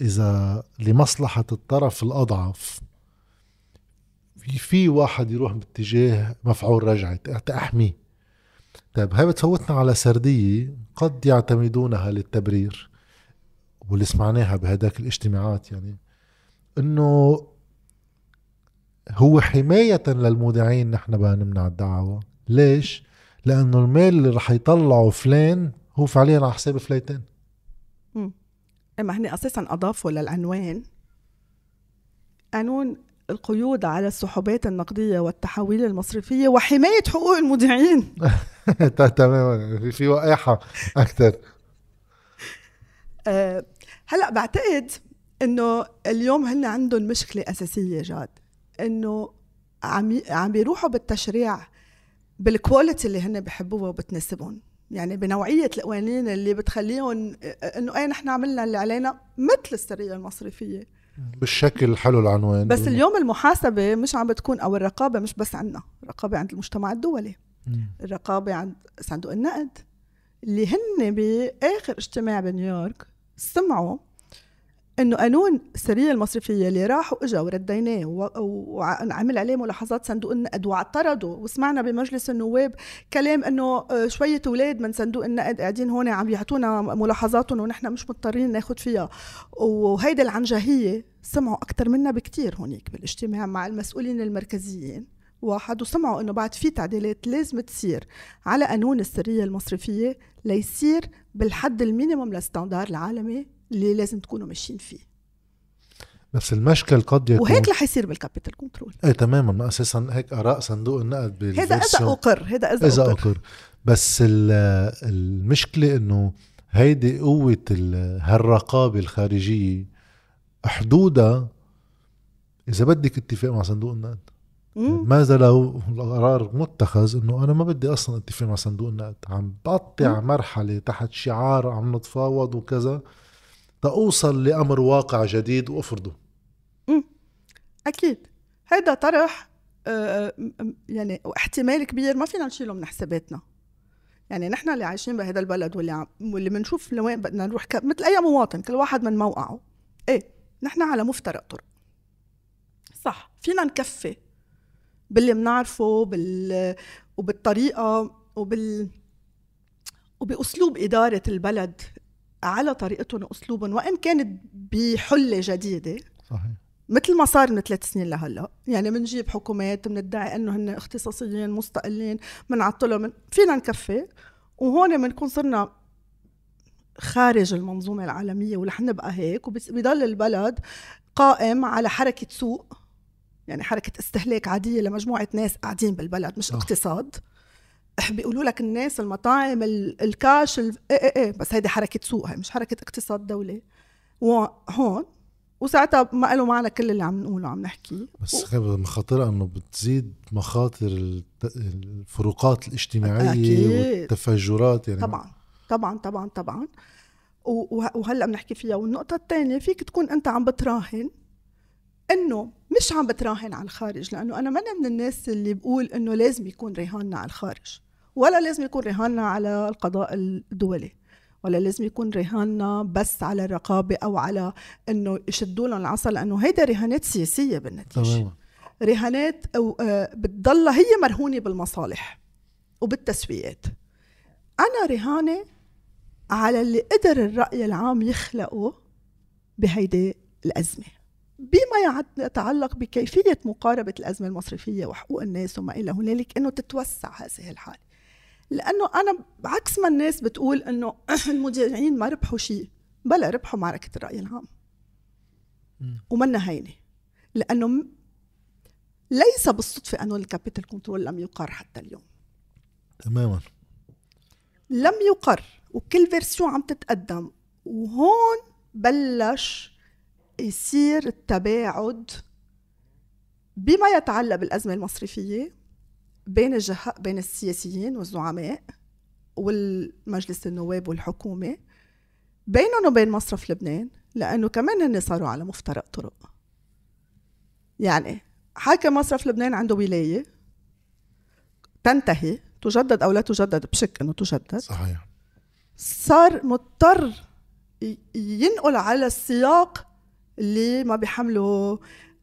إذا لمصلحة الطرف الأضعف في واحد يروح باتجاه مفعول رجعي احميه طيب هاي بتفوتنا على سردية قد يعتمدونها للتبرير واللي سمعناها بهداك الاجتماعات يعني إنه هو حماية للمودعين نحن بدنا نمنع الدعوة. ليش؟ لأنه المال اللي رح يطلعه فلان هو فعليا على حساب فليتين امم ما هن أساسا أضافوا للعنوان. قانون القيود على السحوبات النقدية والتحويل المصرفية وحماية حقوق المودعين. تماما. في وقاحة أكثر أه هلأ بعتقد إنه اليوم هن عندهم مشكلة أساسية جاد. إنه عم عم بيروحوا بالتشريع بالكواليتي اللي هن بحبوها وبتناسبهم. يعني بنوعية القوانين اللي بتخليهم إنه إيه نحن عملنا اللي علينا مثل السرية المصرفية. بالشكل حلو العنوان. بس اليوم المحاسبة مش عم بتكون أو الرقابة مش بس عنا الرقابة عند المجتمع الدولي الرقابة عند صندوق النقد اللي هن بآخر اجتماع بنيويورك سمعوا إنه قانون السريه المصرفية اللي راح واجا ورديناه وعمل عليه ملاحظات صندوق النقد واعترضوا وسمعنا بمجلس النواب كلام إنه آه، شوية أولاد من صندوق النقد قاعدين هون عم يعطونا ملاحظاتهم ونحن مش مضطرين ناخذ فيها. وهيدي العنجهية سمعوا أكثر منا بكثير هونيك بالاجتماع مع المسؤولين المركزيين. واحد وسمعوا إنه بعد في تعديلات لازم تصير على قانون السرية المصرفية ليصير بالحد ال minimum لل standard العالمي اللي لازم تكونوا ماشيين فيه. بس المشكل قد يكون وهيك رح يصير بال capital control إيه تماما. أساسا هيك آراء صندوق النقد هذا إذا أقر هذا إذا, إذا أقر. أقر. بس المشكلة إنه هيدي قوة هالرقابة الخارجية حدودها إذا بدك اتفاق مع صندوق النقد. ماذا لو القرار متخذ إنه أنا ما بدي أصلا اتفاق مع صندوق النقد. عم بقطع مرحلة تحت شعار عم نتفاوض وكذا. تأوصل لأمر واقع جديد وأفرضه. أكيد. هيدا طرح آه، يعني احتمال كبير ما فينا نشيله من حساباتنا. يعني نحن اللي عايشين بهذا البلد واللي عم واللي بنشوف لوين بدنا نروح ك... مثل أي مواطن كل واحد من موقعه. إيه نحن على مفترق طرق. صح. فينا نكفي باللي بنعرفه بال وبالطريقة وبال وبأسلوب إدارة البلد على طريقتهم واسلوبهم وإن كانت بحلة جديدة صحيح. مثل ما صار من ثلاث سنين لهلأ. يعني بنجيب حكومات بندعي إنه هن اختصاصيين مستقلين بنعطلهم من فينا نكفي. وهون بنكون صرنا خارج المنظومة العالمية ورح نبقى هيك وبيضل البلد قائم على حركة سوق يعني حركة استهلاك عادية لمجموعة ناس قاعدين بالبلد مش اقتصاد. بيقولوا لك الناس المطاعم الكاش إيه إيه إيه بس هيدي حركة سوق هي مش حركة اقتصاد دولي. وهون وساعتها ما له معنى كل اللي عم نقوله عم نحكيه بس و... مخاطرها إنه بتزيد مخاطر الفروقات الاجتماعية أكيد. والتفجرات يعني. طبعا طبعا طبعا طبعا. وهلأ بنحكي فيها. والنقطة الثانية فيك تكون أنت عم بتراهن إنه مش عم بتراهن على الخارج لأنه أنا ماني من الناس اللي بقول إنه لازم يكون رهاننا على الخارج. ولا لازم يكون رهاننا على القضاء الدولي ولا لازم يكون رهاننا بس على الرقابة أو على إنه يشدوا لهم العصا لأنه هيدا رهانات سياسية بالنتيجة. تماما. رهانات أو آه، بتضلها هي مرهونة بالمصالح وبالتسويات أنا رهانة على اللي قدر الرأي العام يخلقه بهيدي الأزمة. بما يتعلق بكيفية مقاربة الأزمة المصرفية وحقوق الناس وما إلى هنالك إنه تتوسع هذه الحالة. لأنه أنا عكس ما الناس بتقول إنه المذيعين ما ربحوا شيء بلا ربحوا معركة الرأي العام. ومنا هينه لأنه ليس بالصدفة أنه ال capital control لم يقر حتى اليوم. تماما. لم يقر وكل version عم تتقدم. وهون بلش يصير التباعد بما يتعلق بالأزمة المصرفية. بين الجه... بين السياسيين والزعماء والمجلس النواب والحكومة بينهم وبين مصرف لبنان لأنه كمان هن صاروا على مفترق طرق. يعني حاكم مصرف لبنان عنده ولاية تنتهي تجدد أو لا تجدد بشك أنه تجدد. صحيح. صار مضطر ينقل على السياق اللي ما بيحمله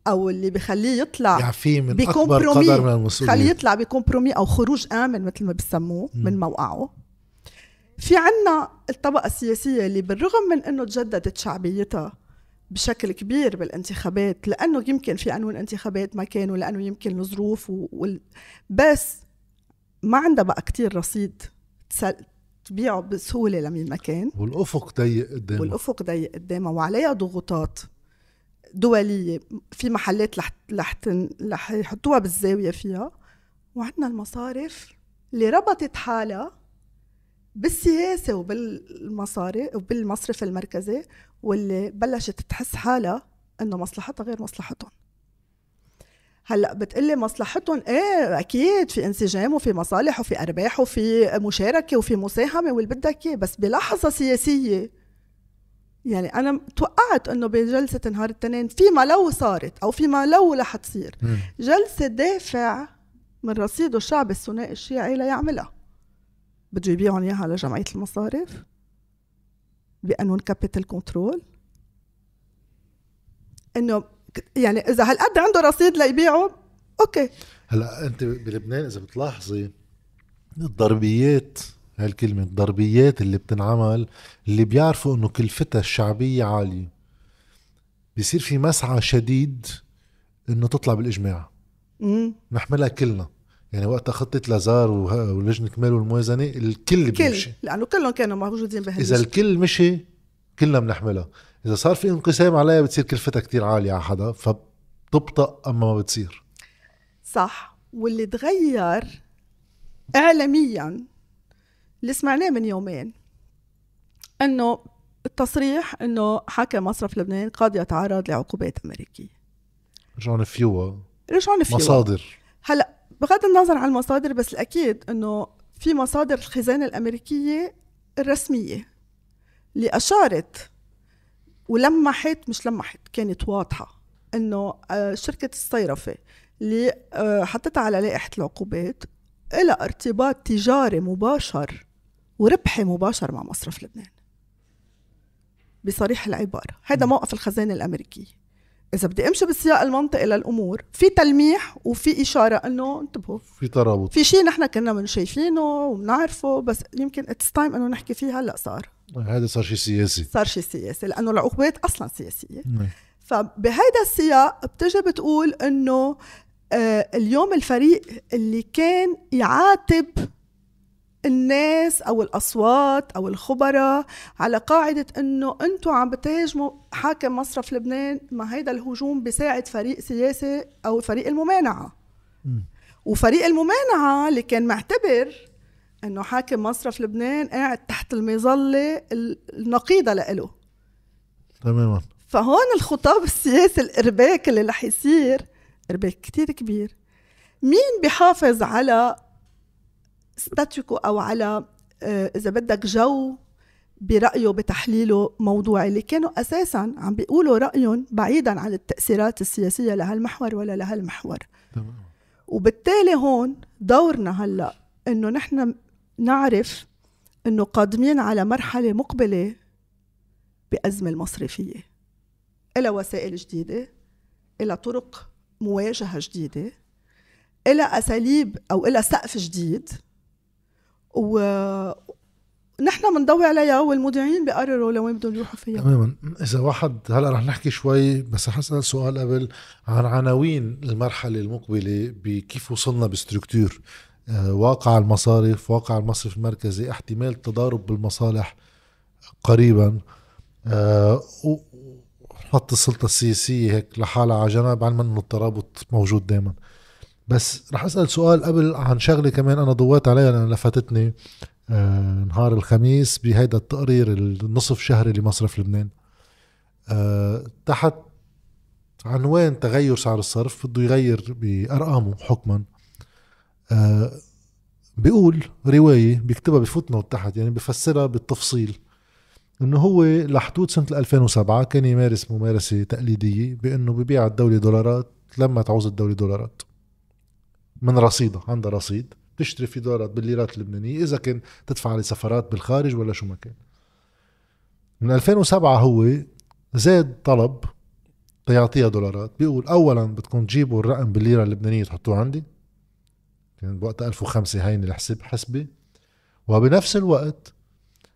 أو اللي بخليه يطلع يعفيه من أكبر قدر من المسؤوليه خليه يطلع بكمبرومي أو خروج آمن مثل ما بسموه من موقعه. في عنا الطبقة السياسية اللي بالرغم من إنه تجددت شعبيتها بشكل كبير بالانتخابات لأنه يمكن في عنوان انتخابات ما كانوا لأنه يمكن الظروف وال... بس ما عندها بقى كتير رصيد تبيعه بسهولة لمين ما كان. والأفق ضيق قدامها والأفق ضيق قدامها وعليها ضغوطات. دولية في محلات رح رح رح يحطوها بالزاوية فيها وعندنا المصارف اللي ربطت حالها بالسياسة وبالمصاري وبالمصرف المركزي واللي بلشت تحس حالها إنه مصلحتها غير مصلحتهم. هلأ بتقلي مصلحتهم إيه أكيد في انسجام وفي مصالح وفي أرباح وفي مشاركة وفي مساهمة واللي بدك إياه بس بلحظة سياسية يعني أنا توقعت إنه بجلسه نهار الاثنين فيما لو صارت أو فيما لو رح تصير جلسة دافع من رصيده الشعب الثنائي الشيعي ليعملها. بده يبيعهم إياها لجمعية المصارف بقانون capital control إنه يعني إذا هالقد عنده رصيد ليبيعه okay. هلأ أنت بلبنان إذا بتلاحظي الضربيات هالكلمة الضربيات اللي بتنعمل اللي بيعرفوا إنه كلفتها الشعبية عالية. بيصير في مسعى شديد إنه تطلع بالإجماع. مم. نحملها كلنا. يعني وقت خطة لازار ولجنة كمال والموازنة الكل بيمشي. لأنه كلهم كانوا موجودين بهاللجنة إذا الكل مشي كلنا بنحملها. إذا صار في انقسام عليها بتصير كلفتها كتير عالية على حدا فبتبطأ أما ما بتصير. صح. واللي تغير إعلاميا اللي سمعناه من يومين إنه التصريح إنه حاكم مصرف لبنان قد يتعرض لعقوبات أمريكية. رجعوا نفيوها رجعوا نفيوها مصادر. هلأ بغض النظر عن المصادر بس الأكيد إنه في مصادر الخزانة الأمريكية الرسمية اللي أشارت ولمحت مش لمحت كانت واضحة إنه آه، شركة الصيرفة اللي آه، حطتها على لائحة العقوبات لها ارتباط تجاري مباشر وربحي مباشر مع مصرف لبنان. بصريح العبارة. هذا موقف الخزانة الأمريكية. إذا بدي أمشي بالسياق المنطقي للأمور في تلميح وفي إشارة إنه انتبهوا. في ترابط. في شيء نحن كنا من شايفينه وبنعرفه بس يمكن it's time إنه نحكي فيه هلأ صار. هذا صار شيء سياسي. صار شيء سياسي لأنه العقوبات أصلا سياسية. نعم. فبهيدا السياق بتجي بتقول إنه آه اليوم الفريق اللي كان يعاتب الناس أو الأصوات أو الخبراء على قاعدة إنه أنتم عم بتهاجموا حاكم مصرف لبنان ما هيدا الهجوم بيساعد فريق سياسي أو فريق الممانعة. وفريق الممانعة اللي كان معتبر إنه حاكم مصرف لبنان قاعد تحت المظلة النقيضة لإله. تماما. فهون الخطاب السياسي الإرباك اللي رح يصير إرباك كتير كبير. مين بيحافظ على ستاتيكو أو على آه، إذا بدك جو برأيه بتحليله موضوعي اللي كانوا أساسا عم بيقولوا رأيهم بعيدا عن التأثيرات السياسية لهالمحور ولا لهالمحور. تمام. وبالتالي هون دورنا هلأ إنه نحن نعرف إنه قادمين على مرحلة مقبلة بأزمة المصرفية. إلى وسائل جديدة إلى طرق مواجهة جديدة إلى أساليب أو إلى سقف جديد. و نحن بنضوي عليها والمذيعين بيقرروا لوين بدهم يروحوا فيها. تماما. إذا واحد هلأ رح نحكي شوي بس حسأل سؤال قبل عن عناوين المرحلة المقبلة بكيف وصلنا بستركتور. آه، واقع المصارف واقع المصرف المركزي احتمال تضارب بالمصالح قريبا. أه نحط السلطة السياسية هيك لحالها على جنب علما إنه الترابط موجود دائما بس رح أسأل سؤال قبل عن شغلة كمان أنا ضويت عليها لأن لفتتني أه نهار الخميس بهيدا التقرير النصف شهري لمصرف لبنان. أه تحت عنوان تغير سعر الصرف بده يغير بأرقامه حكما. آه بيقول رواية بيكتبها بفوت تحت يعني بفسرها بالتفصيل إنه هو لحدود سنة 2007 كان يمارس ممارسة تقليدية بأنه ببيع الدولة دولارات لما تعوز الدولة دولارات. من رصيدها عندها رصيد تشتري في دولارات بالليرات اللبنانية إذا كان تدفع عليه سفرات بالخارج ولا شو ما كان. من 2007 هو زاد طلب تيعطيها دولارات بيقول أولا بدكم تجيبوا الرقم بالليرة اللبنانية تحطوه عندي. كان بوقتها 1005 هيني الحسب حسبي وبنفس الوقت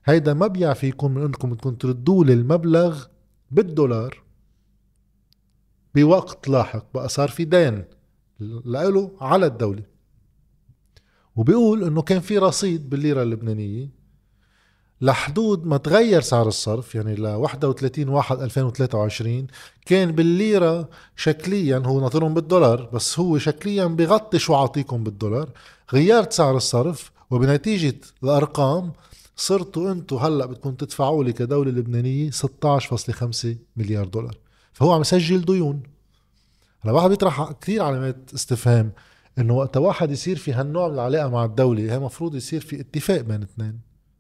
هيدا مبيع فيكم من انكم بدكم تردوا لي المبلغ بالدولار بوقت لاحق بقى صار في دين. لإله على الدولة. وبيقول إنه كان في رصيد بالليرة اللبنانية لحدود ما تغير سعر الصرف يعني ل 31 1 2023 كان بالليرة شكليا هو ناطرهم بالدولار بس هو شكليا بغطي شو عاطيكم بالدولار. غيرت سعر الصرف وبنتيجة الأرقام صرتوا أنتم هلأ بدكم تدفعوا لي كدولة لبنانية 16.5 مليار دولار. فهو عم يسجل ديون. هلا واحد بيطرح كثير علامات استفهام انه وقت واحد يصير في هالنوع من العلاقة مع الدولة هي مفروض يصير في اتفاق بين اثنين.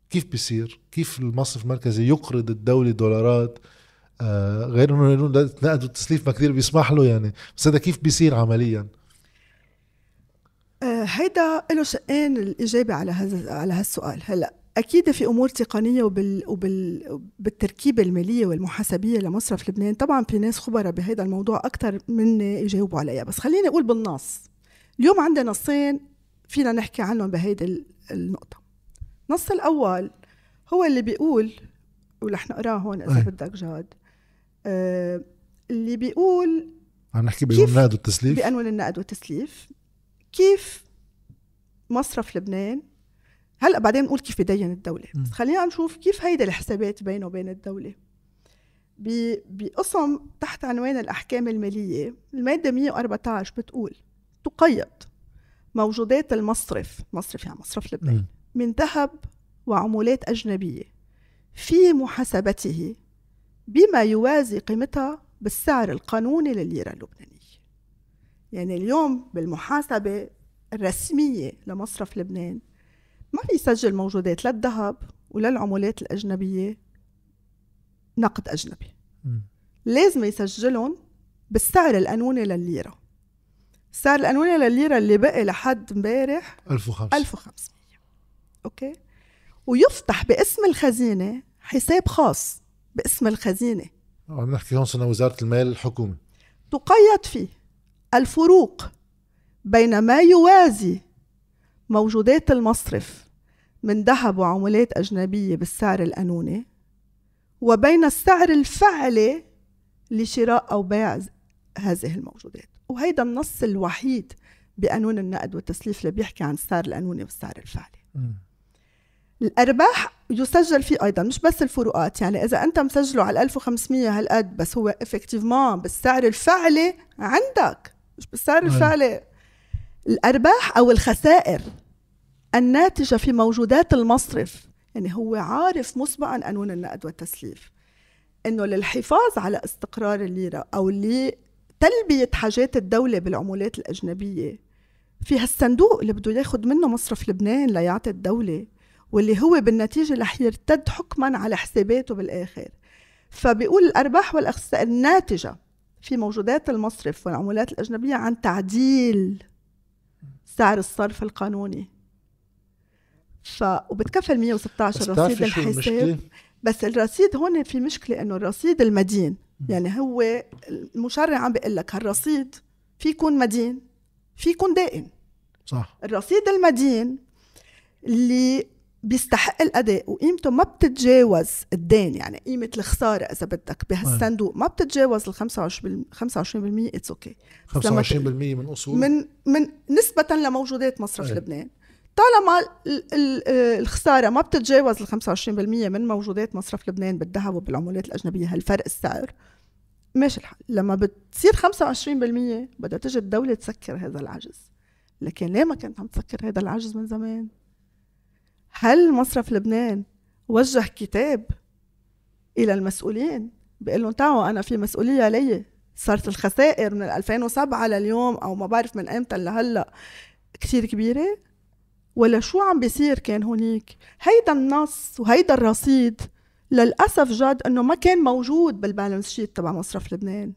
كيف بيصير؟ كيف المصرف المركزي يقرض الدولة دولارات؟ آه غير إنه نقد والتسليف ما كثير بيسمح له يعني بس هذا كيف بيصير عمليا؟ آه هيدا له شقين الإجابة على هذا على هالسؤال. هلأ أكيد في أمور تقنية وبال وبال بالتركيبة المالية والمحاسبية لمصرف لبنان. طبعا في ناس خبراء بهذا الموضوع أكثر مني يجاوبوا عليها بس خليني أقول بالنص. اليوم عندنا نصين فينا نحكي عنهم بهيدي النقطة. النص الأول هو اللي بيقول ورح نقراه هون إذا بدك جاد. آه اللي بيقول عم نحكي بقانون النقد والتسليف؟ بقانون النقد والتسليف كيف مصرف لبنان هلا بعدين نقول كيف بدين الدولة. بس خلينا نشوف كيف هيدا الحسابات بينه وبين الدولة. بقسم تحت عنوان الأحكام المالية المادة 114 بتقول تقيد موجودات المصرف مصرف يعني مصرف لبنان من ذهب وعمولات أجنبية في محاسبته بما يوازي قيمتها بالسعر القانوني للليره اللبنانية. يعني اليوم بالمحاسبة الرسمية لمصرف لبنان ما بيسجل موجودات لا الذهب ولا العملات الأجنبية نقد أجنبي. م. لازم يسجلهم بالسعر القانوني للليرة السعر القانوني للليرة اللي بقي لحد امبارح 1500 1500 أوكي؟ ويفتح باسم الخزينة حساب خاص. باسم الخزينة. عم نحكي هون سنة وزارة المال الحكومي تقيد فيه الفروق بين ما يوازي موجودات المصرف من ذهب وعملات أجنبية بالسعر القانوني وبين السعر الفعلي لشراء أو بيع هذه الموجودات. وهيدا النص الوحيد بقانون النقد والتسليف اللي بيحكي عن السعر القانوني والسعر الفعلي. م. الأرباح يسجل فيه أيضا مش بس الفروقات يعني إذا أنت مسجله على 1500 هالقد بس هو افكتيفمون بالسعر الفعلي عندك مش بالسعر الفعلي الأرباح أو الخسائر الناتجة في موجودات المصرف. يعني هو عارف مسبقا قانون النقد والتسليف. إنه للحفاظ على استقرار الليرة أو لتلبية حاجات الدولة بالعملات الأجنبية في هالصندوق اللي بده ياخذ منه مصرف لبنان ليعطي الدولة واللي هو بالنتيجة رح يرتد حكما على حساباته بالآخر. فبيقول الأرباح والخسائر الناتجة في موجودات المصرف والعملات الأجنبية عن تعديل سعر الصرف القانوني. ف وبتكفل 116 بس رصيد الحساب؟ بس الرصيد هون في مشكلة إنه الرصيد المدين. يعني هو المشرع عم بيقول لك هالرصيد في يكون مدين في يكون دائن صح. الرصيد المدين اللي بيستحق الأداء وقيمته ما بتتجاوز الدين. يعني قيمة الخسارة إذا بدك بهالصندوق ما بتتجاوز ال 25 25% it's okay 25% من أصول؟ من من نسبة لموجودات مصرف أي. لبنان. طالما ال- ال- آه، الخسارة ما بتتجاوز ال 25% من موجودات مصرف لبنان بالذهب وبالعملات الأجنبية هالفرق السعر؟ ماشي الحال. لما بتصير 25% بدها تجي الدولة تسكر هذا العجز. لكن ليه ما كانت عم تسكر هذا العجز من زمان؟ هل مصرف لبنان وجه كتاب إلى المسؤولين؟ بيقول لهم تعوا أنا في مسؤولية علي صارت الخسائر من 2007 لليوم أو ما بعرف من إمتى لهلأ كثير كبيرة؟ ولا شو عم بيصير كان هونيك؟ هيدا النص وهيدا الرصيد للأسف جد إنه ما كان موجود بال balance sheet تبع مصرف لبنان.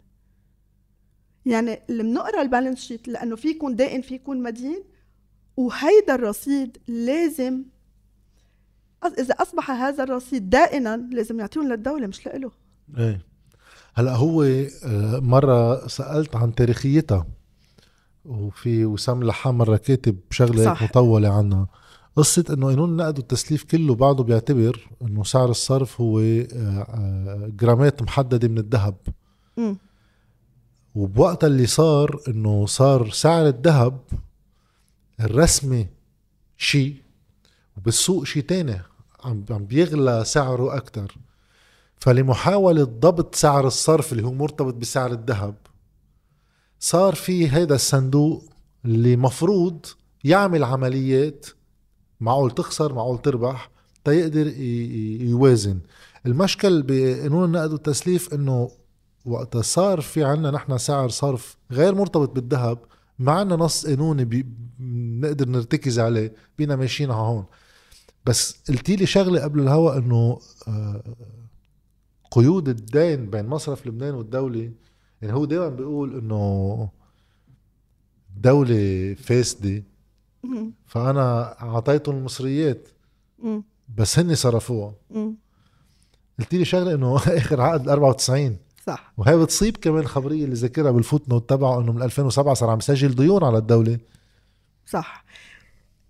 يعني اللي بنقرا ال balance sheet لأنه في يكون دائن في يكون مدين. وهيدا الرصيد لازم إذا أصبح هذا الرصيد دائنا لازم يعطيهم للدولة مش لإله. إيه. هلأ هو آه، مرة سألت عن تاريخيتها وفي وسام لحام مرة كاتب شغلة صح. هيك مطولة عنها. قصة إنه قانون النقد والتسليف كله بعده بيعتبر إنه سعر الصرف هو آه، آه، جرامات محددة من الذهب. مم. وبوقتها اللي صار إنه صار سعر الذهب الرسمي شيء وبالسوق شيء تاني. عم عم بيغلى سعره أكتر. فلمحاولة ضبط سعر الصرف اللي هو مرتبط بسعر الذهب صار في هيدا الصندوق اللي مفروض يعمل عمليات معقول تخسر معقول تربح تيقدر يوازن. المشكل بقانون النقد والتسليف إنه وقتها صار في عنا نحن سعر صرف غير مرتبط بالذهب ما عنا نص قانوني بنقدر نرتكز عليه بينا ماشيين هون. بس قلتي لي شغلة قبل الهوا إنه آه، قيود الدين بين مصرف لبنان والدولة يعني هو دائما بيقول إنه دولة فاسدة مم. فأنا أعطيتهم المصريات. بس هن صرفوها. قلت لي شغلة إنه آخر عقد 94 صح وهي بتصيب كمان خبرية اللي ذاكرها بال footnote تبعه إنه من 2007 صار عم يسجل ديون على الدولة صح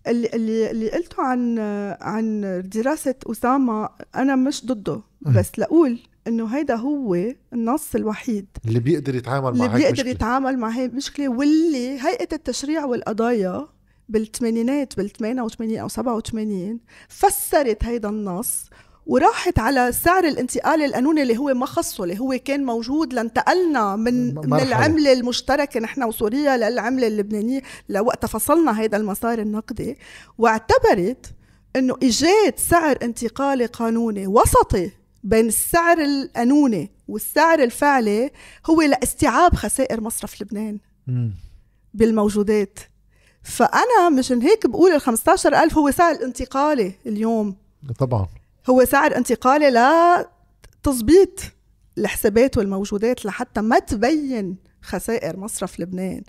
اللي اللي اللي قلته عن عن دراسة أسامة أنا مش ضده بس لأقول إنه هيدا هو النص الوحيد اللي بيقدر يتعامل اللي مع هيك بيقدر مشكلة. يتعامل مع هي المشكلة واللي هيئة التشريع والقضايا بالثمانينات بال 88 أو 87 فسرت هيدا النص وراحت على سعر الانتقال القانوني اللي هو ما خصه اللي هو كان موجود لانتقلنا من من مرحلة. العملة المشتركة نحن وسوريا للعملة اللبنانية لوقت فصلنا هيدا المسار النقدي واعتبرت إنه إيجاد سعر انتقالي قانوني وسطي بين السعر القانوني والسعر الفعلي هو لاستيعاب خسائر مصرف لبنان مم. بالموجودات فأنا مشان هيك بقول ال 15000 هو سعر انتقالي اليوم طبعا هو سعر انتقالي لتظبيط الحسابات والموجودات لحتى ما تبين خسائر مصرف لبنان.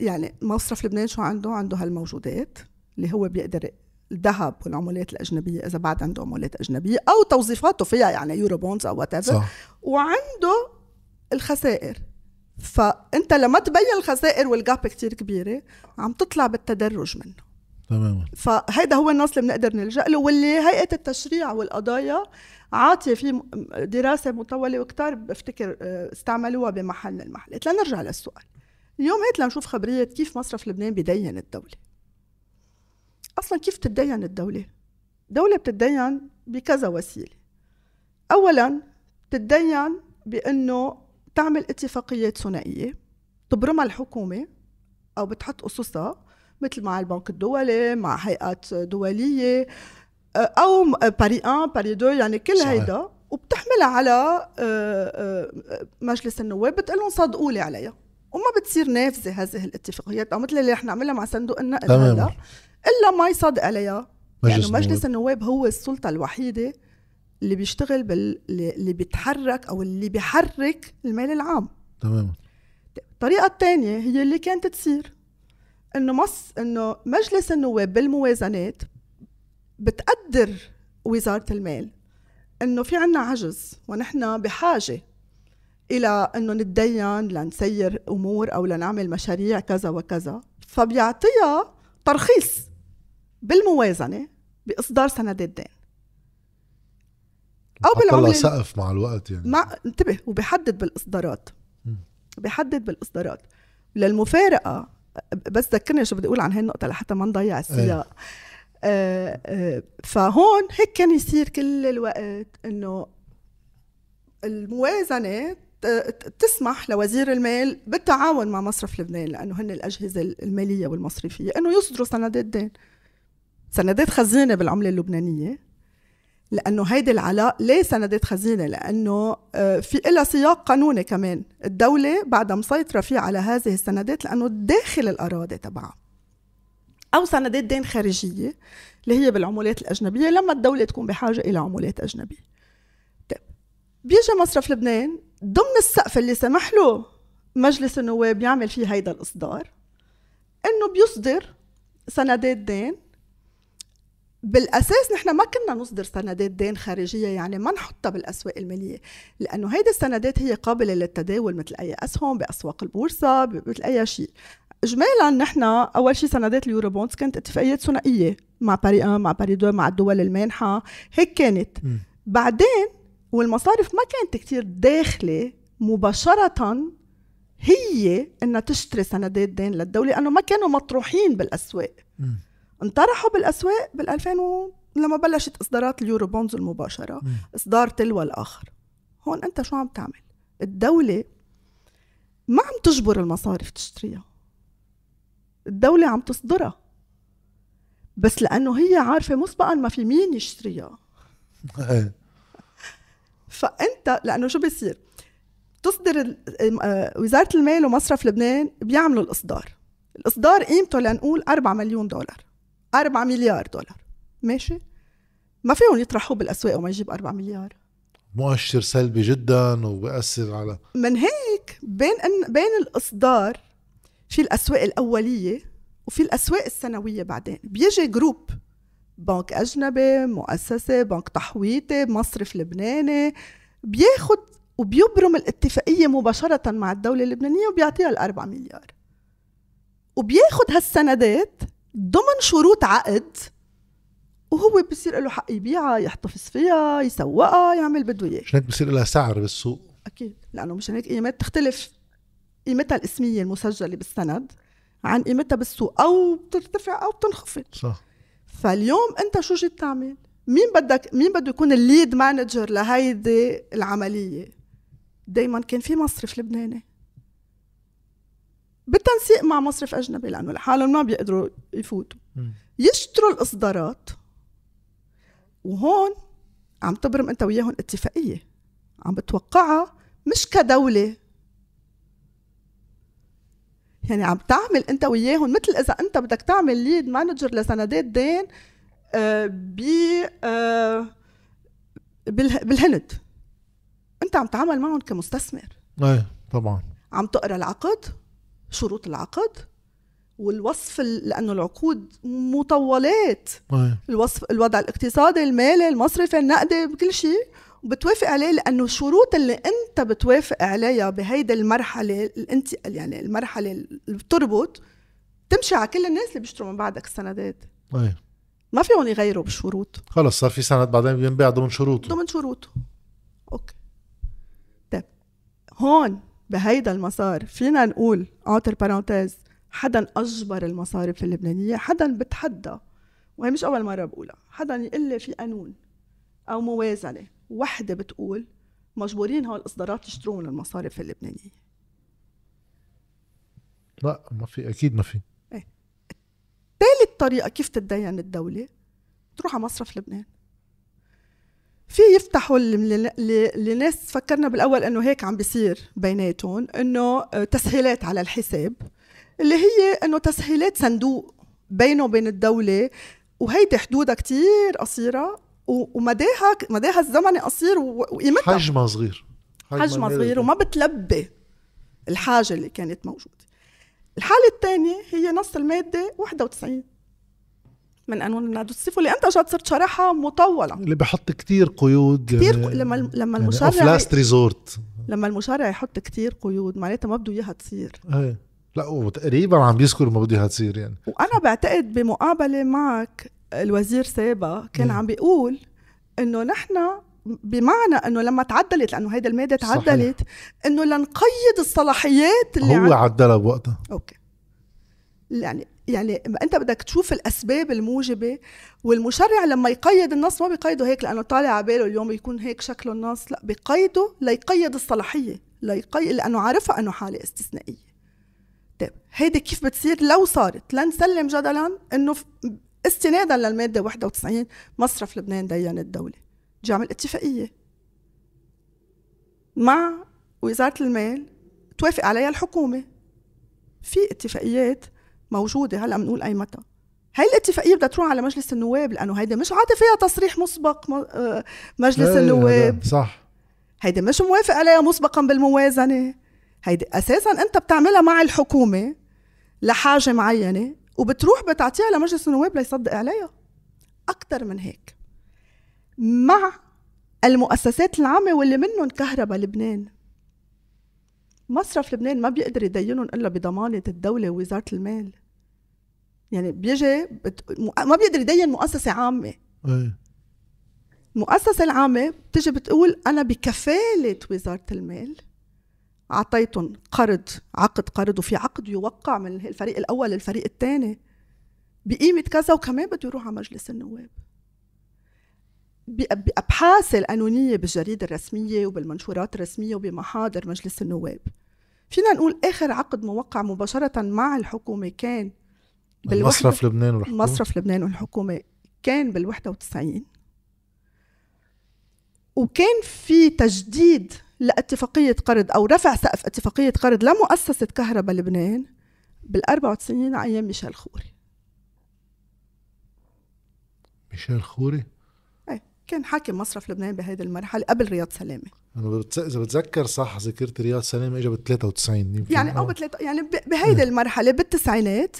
يعني مصرف لبنان شو عنده؟ عنده هالموجودات اللي هو بيقدر الذهب والعملات الأجنبية إذا بعد عنده عملات أجنبية أو توظيفاته فيها يعني Eurobonds أو what صح. وعنده الخسائر. فأنت لما تبين الخسائر وال gap كتير كبيرة عم تطلع بالتدرج منه. تماما. فهيدا هو النص اللي بنقدر نلجأ له واللي هيئة التشريع والقضايا عاطية في دراسة مطولة وكتار بفتكر آه، استعملوها بمحل من المحلات لنرجع للسؤال. اليوم هيك لنشوف خبرية كيف مصرف لبنان بدين الدولة. أصلا كيف تتدين الدولة؟ دولة بتتدين بكذا وسيلة. أولا بتتدين بأنه تعمل اتفاقيات ثنائية تبرمها الحكومة أو بتحط أسسها مثل مع البنك الدولي مع هيئات دولية أو باري 1 باري 2 يعني كل صحيح. هيدا وبتحملها على آه، آه، مجلس النواب بتقول لهم صدقوا لي عليها وما بتصير نافذة هذه الاتفاقيات أو مثل اللي رح نعملها مع صندوق النقد. هلا إلا ما يصدق عليها مجلس لأنه مجلس النواب. هو السلطة الوحيدة اللي بيشتغل بال... اللي بيتحرك أو اللي بيحرك المال العام تماما الطريقة الثانية هي اللي كانت تصير إنه مص إنه مجلس النواب بالموازنات بتقدر وزارة المال إنه في عنا عجز ونحن بحاجة إلى إنه نتدين لنسير أمور أو لنعمل مشاريع كذا وكذا فبيعطيها ترخيص بالموازنة بإصدار سندات دين أو بالعملة سقف مع الوقت يعني. مع انتبه وبيحدد بالإصدارات. بيحدد بالإصدارات. للمفارقة بس ذكرني شو بدي أقول عن هاي النقطه لحتى ما نضيع السياق. آه آه فهون هيك كان يصير كل الوقت إنه الموازنة تسمح لوزير المال بالتعاون مع مصرف لبنان لأنه هن الأجهزة المالية والمصرفية إنه يصدروا سندات دين. سندات خزينه بالعملة اللبنانية. لأنه هيدي العلاء ليه سندات خزينة لأنه آه، في لها سياق قانوني كمان. الدولة بعدها مسيطرة فيه على هذه السندات لأنه داخل الأراضي تبعها. أو سندات دين خارجية اللي هي بالعملات الأجنبية لما الدولة تكون بحاجة إلى عملات أجنبية. طيب بيجي مصرف لبنان ضمن السقف اللي سمح له مجلس النواب يعمل فيه هيدا الإصدار إنه بيصدر سندات دين بالأساس نحن ما كنا نصدر سندات دين خارجية يعني ما نحطها بالأسواق المالية لأنه هيدي السندات هي قابلة للتداول مثل أي أسهم بأسواق البورصة مثل أي شيء اجمالا نحن أول شيء سندات ال Eurobonds كانت اتفاقيات ثنائية مع باري 1 مع باري 2 مع الدول المانحة هيك كانت م. بعدين والمصارف ما كانت كتير داخلة مباشرة هي إنها تشتري سندات دين للدولة لأنه ما كانوا مطروحين بالأسواق م. انطرحوا بالأسواق بال 2000 و... لما بلشت إصدارات اليورو بونز المباشرة. إصدار تلو الآخر هون أنت شو عم تعمل؟ الدولة ما عم تجبر المصارف تشتريها. الدولة عم تصدرها. بس لأنه هي عارفة مسبقا ما في مين يشتريها. فأنت لأنه شو بيصير؟ تصدر آه، وزارة المال ومصرف لبنان بيعملوا الإصدار. الإصدار قيمته لنقول 4 مليون دولار. 4 مليار دولار. ماشي؟ ما فيهم يطرحوه بالأسواق وما يجيب 4 مليار. مؤشر سلبي جدا وبيأثر على من هيك بين أن بين الإصدار في الأسواق الأولية وفي الأسواق السنوية بعدين. بيجي جروب بنك أجنبي مؤسسة بنك تحويطي مصرف لبناني بياخد وبيبرم الاتفاقية مباشرة مع الدولة اللبنانية وبيعطيها الأربعة مليار. وبياخد هالسندات ضمن شروط عقد وهو بصير له حق يبيعها يحتفظ فيها يسوقها يعمل بده إياه. مشان هيك بصير لها سعر بالسوق؟ أكيد. لأنه مشان هيك قيمات تختلف قيمتها الاسمية المسجلة بالسند عن قيمتها بالسوق أو بترتفع أو بتنخفض. صح. فاليوم أنت شو جيت تعمل؟ مين بدك مين بده يكون ال lead manager لهيدي العملية؟ دائما كان في مصرف لبناني. بالتنسيق مع مصرف أجنبي لأنه لحالهم ما بيقدروا يفوتوا. يشتروا الإصدارات وهون عم تبرم أنت وياهم اتفاقية. عم بتوقعها مش كدولة. يعني عم تعمل أنت وياهم مثل إذا أنت بدك تعمل lead manager لسندات دين آه ب آه بالهند. أنت عم تعمل معهم كمستثمر. إيه طبعا. عم تقرأ العقد شروط العقد والوصف لأنه العقود مطولات. أيه. الوصف الوضع الاقتصادي المالي المصرفي النقدي بكل شيء وبتوافق عليه لأنه الشروط اللي أنت بتوافق عليها بهيدي المرحلة أنت يعني المرحلة اللي بتربط تمشي على كل الناس اللي بيشتروا من بعدك السندات. أيه. ما فيهم يغيروا بالشروط خلص صار في سند بعدين بينباع ضمن شروطه. ضمن شروطه. okay. طيب. هون بهيدا المسار فينا نقول entre parenthèses حدا أجبر المصارف اللبنانية حدا بتحدى وهي مش أول مرة بقولها حدا يقول لي في قانون أو موازنة وحدة بتقول مجبورين هول الإصدارات يشتروا من المصارف اللبنانية. لا ما في أكيد ما في. إيه. ثالث طريقة كيف تتدين الدولة؟ تروح على مصرف لبنان. في يفتحوا الناس فكرنا بالأول إنه هيك عم بيصير بيناتهم إنه آه، تسهيلات على الحساب اللي هي إنه تسهيلات صندوق بينه وبين الدولة وهيدي حدودها كتير قصيرة ومداها مداها الزمني قصير وقيمتها حجمها صغير. حجمها صغير وما بتلبي الحاجة اللي كانت موجودة. الحالة الثانية هي نص المادة 91 من واللي أنت جد صرت شرحها مطولة. اللي بحط كتير قيود كثير يعني لما لما يعني المشرع last resort لما المشرع يحط كتير قيود معناتها ما بده إياها تصير. إيه. لا وتقريبا عم بيذكر ما بده إياها تصير يعني. وأنا بعتقد بمقابلة معك الوزير سابا كان مم. عم بيقول إنه نحن بمعنى إنه لما تعدلت لأنه هيدا المادة. تعدلت إنه لنقيد الصلاحيات اللي هو عن... عدلها بوقتها. أوكي. يعني يعني انت بدك تشوف الأسباب الموجبة والمشرع لما يقيد النص ما بيقيده هيك لأنه طالع على باله اليوم يكون هيك شكله النص لا بيقيده ليقيد الصلاحية ليقيد لأنه عارفها أنه حالة استثنائية. طيب هيدي كيف بتصير؟ لو صارت لنسلم جدلا إنه استنادا للمادة 91 مصرف لبنان دين الدولة. جي عمل اتفاقيه مع وزارة المال توافق عليها الحكومة. في اتفاقيات موجودة. هلا بنقول أي متى؟ هاي الاتفاقية بدها تروح على مجلس النواب لأنه هيدي مش عاطي فيها تصريح مسبق آه، مجلس إيه، النواب. صح. هيدي مش موافق عليها مسبقا بالموازنة. هيدي أساسا أنت بتعملها مع الحكومة لحاجة معينة وبتروح بتعطيها لمجلس النواب ليصدق عليها. أكثر من هيك. مع المؤسسات العامة واللي منهم كهرباء لبنان. مصرف لبنان ما بيقدر يدينهم إلا بضمانة الدولة ووزارة المال. يعني بيجي بت... ما بيقدر يدين مؤسسة عامة. إيه. المؤسسة العامة بتجي بتقول أنا بكفالة وزارة المال أعطيتهم قرض عقد قرض وفي عقد يوقع من الفريق الأول للفريق الثاني بقيمة كذا وكمان بده يروح على مجلس النواب. بأبحاث القانونية بالجريدة الرسمية وبالمنشورات الرسمية وبمحاضر مجلس النواب. فينا نقول آخر عقد موقع مباشرة مع الحكومة كان مصرف لبنان والحكومة؟ مصرف لبنان والحكومة. كان بال 91 وكان في تجديد لاتفاقية قرض أو رفع سقف اتفاقية قرض لمؤسسة كهرباء لبنان بال 94 على أيام ميشيل خوري. ميشيل خوري؟ أي كان حاكم مصرف لبنان بهذه المرحلة قبل رياض سلامة. بتس- إذا بتذكر صح ذكرت رياض سلامة اجى بال 93 يمكن يعني أو آه. بتلات يعني بهيدي المرحلة بالتسعينات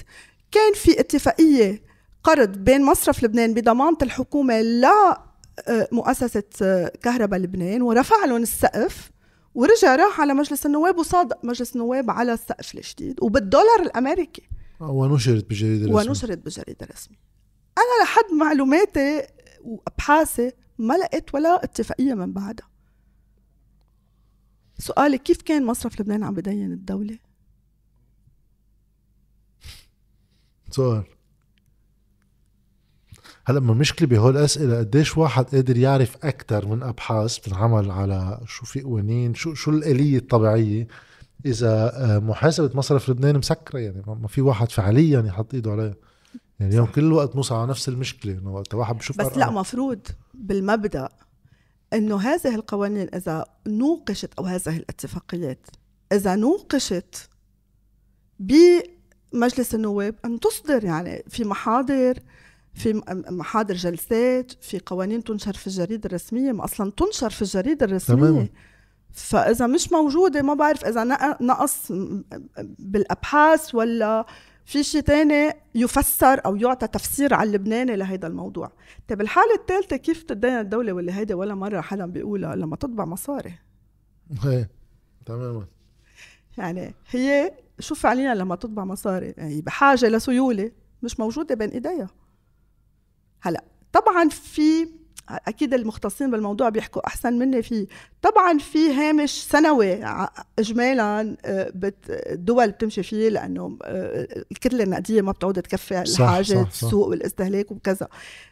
كان في اتفاقية قرض بين مصرف لبنان بضمانة الحكومة لا آه، مؤسسة آه، كهرباء لبنان ورفع لهم السقف ورجع راح على مجلس النواب وصادق مجلس النواب على السقف الجديد وبالدولار الأمريكي. آه، ونشرت بالجريده الرسمية. ونشرت بالجريده الرسمية. أنا لحد معلوماتي وأبحاثي ما لقيت ولا اتفاقية من بعدها. سؤالي كيف كان مصرف لبنان عم بدين الدولة؟ سؤال هلا ما المشكلة بهول الاسئله قديش واحد قادر يعرف أكثر من أبحاث بتنعمل على شو في قوانين شو شو الآلية الطبيعية إذا آه، محاسبة مصرف لبنان مسكرة يعني ما في واحد فعليا يحط إيده عليها يعني اليوم. كل الوقت نوصل على نفس المشكلة إنه وقت واحد بشوف بس. لا مفروض بالمبدأ إنه هذه القوانين إذا نوقشت أو هذه الاتفاقيات إذا نوقشت بمجلس النواب أن تصدر يعني في محاضر في محاضر جلسات في قوانين تنشر في الجريدة الرسمية. ما أصلا تنشر في الجريدة الرسمية. تماماً. فإذا مش موجودة ما بعرف إذا نق- نقص بالأبحاث ولا في شيء تاني يفسر أو يعطى تفسير على اللبناني لهيدا الموضوع. طيب الحالة الثالثه كيف تدين الدولة واللي هيدا ولا مرة حدا بيقولها لما تطبع مصاري؟ إيه تماما. يعني هي شو فعليا لما تطبع مصاري يعني بحاجه لسيولة مش موجودة بين ايديها هلأ طبعا في أكيد المختصين بالموضوع بيحكوا أحسن مني فيه. طبعا في هامش سنوي اجمالا آه، الدول بتمشي فيه لأنه آه، الكتلة النقدية ما بتعود تكفي صح. السوق والاستهلاك وكذا.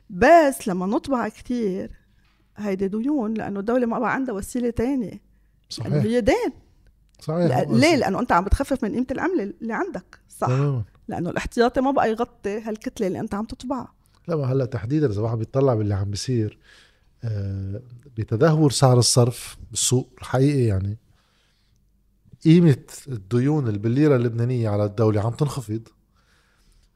بس لما نطبع كتير هيدي ديون لأنه الدولة ما بقى عندها وسيلة تانية. صحيح. هي دين. صحيح لا- ليه؟ لأنه أنت عم بتخفف من قيمة العملة اللي عندك صح. تماما. لأنه الاحتياطي ما بقى يغطي هالكتلة اللي أنت عم تطبعها. لا ما هلأ تحديدا إذا واحد بيطلع باللي عم بيصير آه، بتدهور سعر الصرف بالسوق الحقيقي يعني. قيمة الديون اللي بالليرة اللبنانية على الدولة عم تنخفض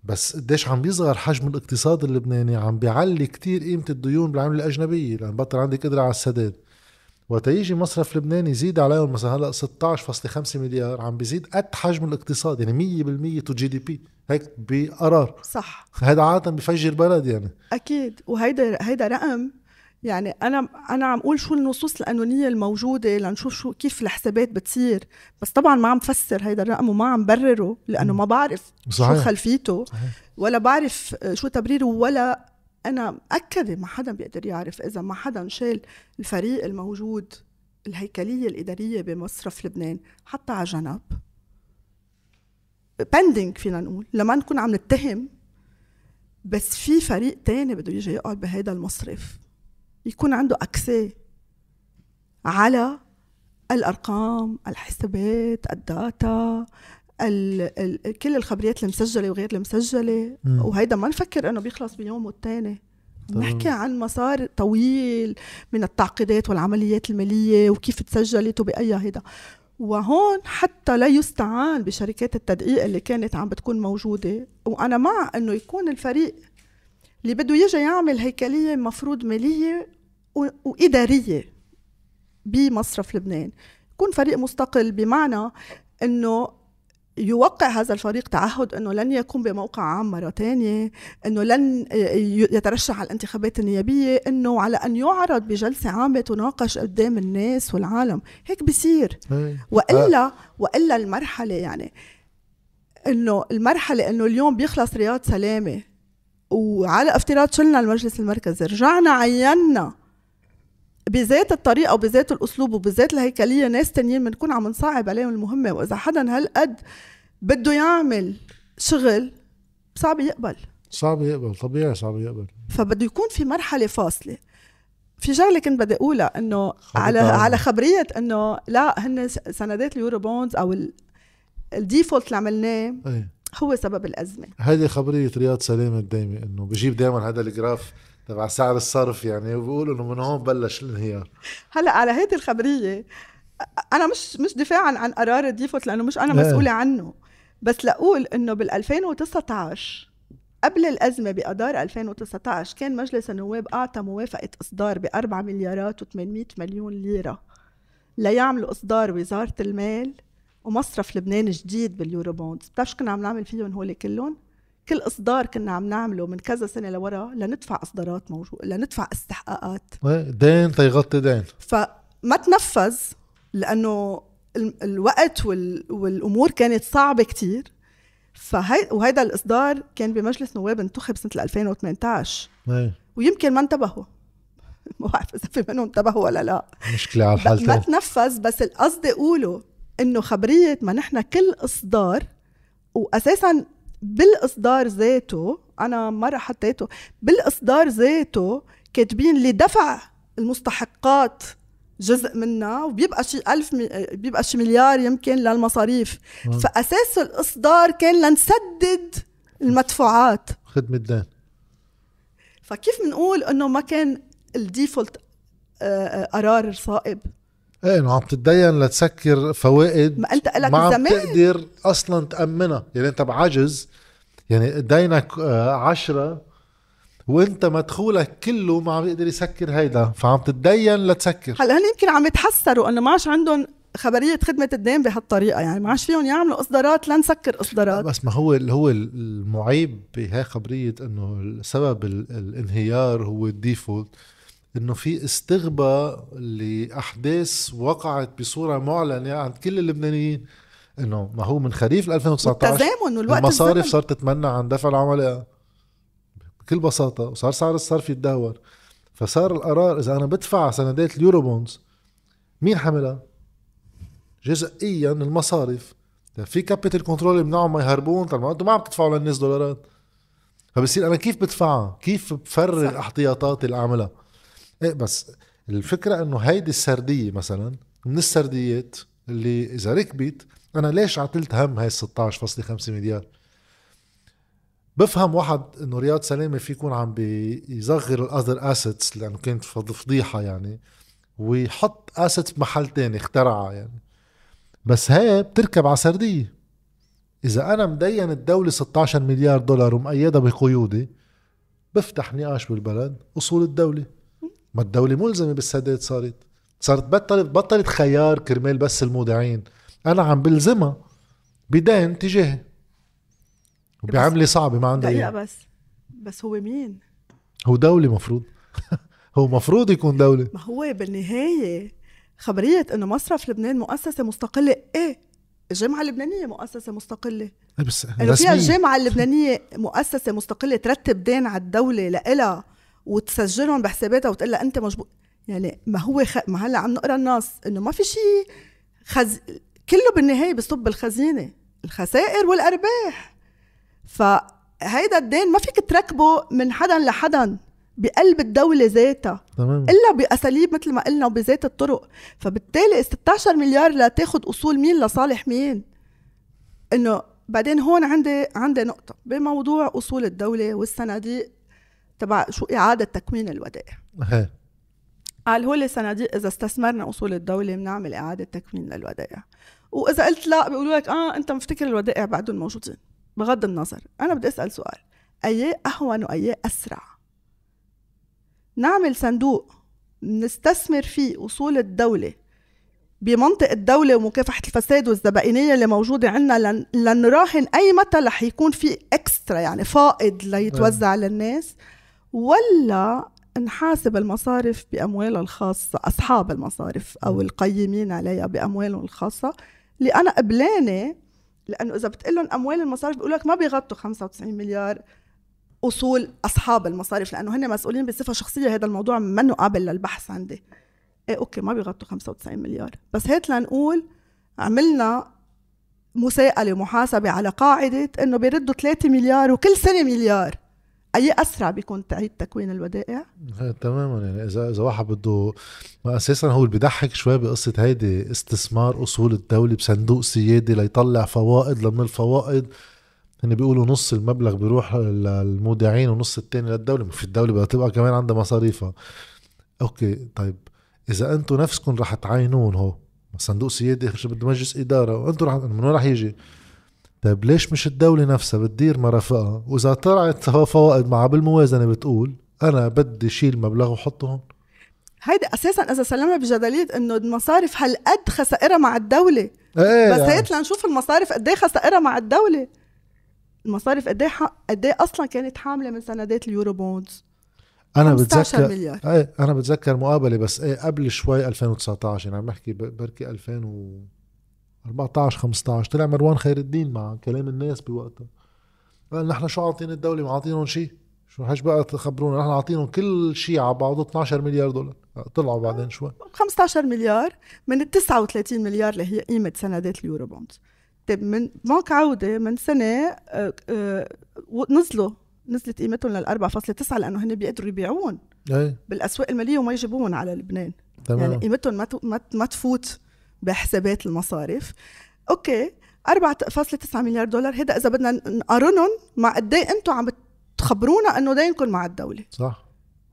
بس قديش عم بيصغر حجم الاقتصاد اللبناني عم بيعلي كتير قيمة الديون بالعملة الأجنبية لأن بطل عندي قدرة على السداد. وقت يجي مصرف لبنان يزيد عليهم مثلا هلأ 16.5 مليار عم بيزيد قد حجم الاقتصاد يعني 100% to GDP هيك بقرار. صح. هذا عادة بفجر بلد يعني. أكيد. وهيدا هيدا رقم. يعني أنا أنا عم أقول شو النصوص القانونية الموجودة لنشوف شو كيف الحسابات بتصير. بس طبعا ما عم فسر هيدا الرقم وما عم برره لأنه ما بعرف صحيح. شو خلفيته. صحيح. ولا بعرف شو تبريره ولا أنا مأكده ما حدا بيقدر يعرف إذا ما حدا شال الفريق الموجود الهيكلية الإدارية بمصرف لبنان حتى على جنب. بندنج فينا نقول لما نكون عم نتهم بس في فريق تاني بده يجي يقعد بهيدا المصرف. يكون عنده اكسي على الأرقام الحسابات الداتا ال كل الخبريات المسجلة وغير المسجلة. وهيدا ما نفكر إنه بيخلص بيوم والتاني. تمام. نحكي عن مسار طويل من التعقيدات والعمليات المالية وكيف تسجلت وبأي هيدا. وهون حتى لا يستعان بشركات التدقيق اللي كانت عم بتكون موجودة. وأنا مع إنه يكون الفريق اللي بده يجي يعمل هيكلية مفروض مالية و- وإدارية بمصرف لبنان. يكون فريق مستقل بمعنى إنه يوقع هذا الفريق تعهد إنه لن يكون بموقع عام مرة ثانية إنه لن يترشح على الانتخابات النيابية إنه على أن يعرض بجلسة عامة تناقش قدام الناس والعالم. هيك بصير إيه. وإلا وإلا المرحلة يعني إنه المرحلة إنه اليوم بيخلص رياض سلامة وعلى افتراض شلنا المجلس المركزي رجعنا عينا بذات الطريقة وبذات الأسلوب وبذات الهيكليه ناس تانيين بنكون عم نصعب عليهم المهمة. وإذا حدا هالقد بده يعمل شغل صعب يقبل. صعب يقبل طبيعي صعب يقبل. فبده يكون في مرحلة فاصلة. في شغلة كنت بدي أقولها إنه على. على خبرية إنه لا هن سندات اليورو بوندز أو ال- ال default اللي عملناه إيه. هو سبب الأزمة. هذه خبرية رياض سلامة الدايمة إنه بجيب دائما هذا ال graph تبع سعر الصرف يعني وبقول إنه من هون بلش الانهيار هلا على هيدي الخبرية أنا مش مش دفاعا عن قرار ال default لأنه مش أنا لا. مسؤولة عنه بس لأقول إنه بال 2019 قبل الأزمة بأدار 2019 كان مجلس النواب أعطى موافقة إصدار ب 4 مليارات و800 مليون ليرة ليعملوا إصدار وزارة المال ومصرف لبنان جديد بال Eurobonds بتعرف شو كنا عم نعمل فيهم هول كلهم؟ كل إصدار كنا عم نعمله من كذا سنة لورا لندفع إصدارات موجودة لندفع استحقاقات. دين تيغطي دين. فما تنفذ لأنه ال- الوقت وال... والأمور كانت صعبة كتير. فهي وهيدا الإصدار كان بمجلس نواب انتخب سنة 2018 إيه ويمكن ما انتبهوا. ما بعرف إذا في منهم انتبهوا ولا لا. مشكلة على ب- ما الحالتين. تنفذ بس القصد أقوله إنه خبرية ما نحن كل إصدار واساسا بالإصدار ذاته أنا مرة حطيته بالإصدار ذاته كاتبين لدفع المستحقات جزء منها وبيبقى شي ألف مي... بيبقى شي مليار يمكن للمصاريف. آه. فأساس الإصدار كان لنسدد المدفوعات. خدمة دين فكيف بنقول إنه ما كان الديفولت آه، آه، قرار صائب؟ إيه إنه عم تتدين لتسكر فوائد ما أنت لك ما عم زمان. تقدر أصلا تأمنها. يعني أنت بعجز يعني دينك آه، عشرة وانت مدخولك كله ما عم يقدر يسكر هيدا فعم تتدين لتسكر. هلا هن يمكن عم يتحسروا انه ما عادش عندهم خبرية خدمة الدين بهالطريقة يعني ما عادش فيهم يعملوا اصدارات لنسكر اصدارات. بس ما هو اللي هو المعيب بهاي خبرية انه سبب ال- الانهيار هو ال default انه في استغباء لأحداث وقعت بصورة معلنة عند كل اللبنانيين. إنه ما هو من خريف 2019 التزامن والوقت المصارف الزمن. صارت تتمنع عن دفع العملاء بكل بساطة وصار سعر الصرف يتدهور فصار القرار إذا أنا بدفع سندات ال Eurobonds مين حملها؟ جزئيا المصارف طيب في capital control بمنعهم ما يهربون طب ما أنتم ما عم تدفعوا للناس دولارات فبصير أنا كيف بدفعها؟ كيف بفرغ. احتياطاتي اللي اعملها؟ إيه بس الفكرة إنه هيدي السردية مثلا من السرديات اللي إذا ركبت أنا ليش عتلت هم هاي 16.5 مليار بفهم واحد إنه رياض سلامه في يكون عم بيصغر ال other assets لأنه كانت فض- فضيحة يعني ويحط اسيتس بمحل تاني اخترعها يعني. بس هي بتركب على سردية. إذا أنا مدين الدولة 16 مليار دولار ومقيدها بقيودي بفتح نقاش بالبلد اصول الدولة. ما الدولة ملزمة بالسداد صارت. صارت بطلت بطلت خيار كرمال بس المودعين. أنا عم بلزمها بدين تجاهي. وبعملي صعبه ما عندها دقيقة إياه. بس بس هو مين؟ هو دولة مفروض. هو مفروض يكون دولة. ما هو بالنهاية خبرية إنه مصرف لبنان مؤسسة مستقلة. إيه؟ الجامعة اللبنانية مؤسسة مستقلة. إيه بس إنه فيها الجامعة اللبنانية مؤسسة مستقلة ترتب دين على الدولة لإلها وتسجلهم بحساباتها وتقول لها أنت مجبور يعني ما هو خ... ما هلأ عم نقرأ النص. إنه ما في شيء خز... كله بالنهاية بصب بالخزينة الخسائر والأرباح. فهيدا الدين ما فيك تركبه من حدا لحدا بقلب الدولة ذاتها تمام. إلا بأساليب مثل ما قلنا وبذات الطرق. فبالتالي 16 مليار لتاخذ أصول مين؟ لصالح مين؟ إنه بعدين هون عندي عندي نقطة بموضوع أصول الدولة والصناديق تبع شو إعادة تكوين الودائع. قال هول الصناديق إذا استثمرنا أصول الدولة بنعمل إعادة تكوين للودائع. وإذا قلت لا بيقولوا لك آه أنت مفتكر الودائع بعدهم موجودين. بغض النظر أنا بدي أسأل سؤال. أي أهون وأي أسرع؟ نعمل صندوق نستثمر فيه أصول الدولة بمنطق الدولة ومكافحة الفساد والزبائنية اللي موجودة عندنا لن, لنراهن أي متى رح يكون في إكسترا يعني فائض ليتوزع للناس؟ ولا نحاسب المصارف بأموالها الخاصة أصحاب المصارف أو القيمين عليها بأموالهم الخاصة. اللي أنا قبلانة لأنه إذا بتقلهم أموال المصارف بيقول لك ما بيغطوا 95 مليار أصول أصحاب المصارف لأنه هن مسؤولين بصفة شخصية هذا الموضوع منه قابل للبحث عندي. إيه أوكي ما بيغطوا 95 مليار. بس هيك لنقول عملنا مساءلة ومحاسبة على قاعدة إنه بيردوا 3 مليار وكل سنة مليار. أي أسرع بيكون تعيد تكوين الودائع؟ إيه، تماما. يعني اذا إذا واحد بده أساسا هو اللي بضحك شوي بقصة هيدي استثمار أصول الدولة بصندوق سيادي ليطلع فوائد لمن الفوائد. هن بيقولوا نص المبلغ بيروح للمودعين ونص التاني للدولة. ما في الدولة بدها تبقى كمان عندها مصاريفها. أوكي طيب. إذا أنتم نفسكم رح تعينون هو صندوق سيادي بده مجلس إدارة وأنتم رح من وين رح يجي؟ طيب ليش مش الدولة نفسها بتدير مرافقها؟ وإذا طلعت فوائد معها بالموازنة بتقول أنا بدي شيل مبلغ وحطه هون هيدي أساسا إذا سلمنا بجدلية إنه المصارف هالقد خسائرها مع الدولة. إيه بس يعني هيك لنشوف المصارف قد إيه خسائرها مع الدولة. المصارف قد إيه قد إيه أصلا كانت حاملة من سندات اليورو بوندز أنا 15 بتذكر مليار. إيه أنا بتذكر مقابلة بس إيه قبل شوي 2019 يعني عم بحكي بركي 2014 15 طلع مروان خير الدين مع كلام الناس بوقتها قال نحن شو عاطين الدولة؟ ما عاطينهم شيء. شو هش بقى تخبرونا؟ نحن عاطينهم كل شيء على بعضه 12 مليار دولار. طلعوا بعدين شوي. 15 مليار من ال 39 مليار اللي هي قيمة سندات اليورو بوند طيب من بنك عودة من سنة آه، آه، نزلوا نزلت قيمتهم لل 4.9 لأنه هن بيقدروا يبيعون. إيه. بالأسواق المالية وما يجيبون على لبنان. يعني تمام قيمتهم ما ما تفوت. بحسابات المصارف. okay 4.9 مليار دولار. هذا إذا بدنا نقارنهم مع قد إيه أنتم عم تخبرونا إنه دينكم مع الدولة. صح.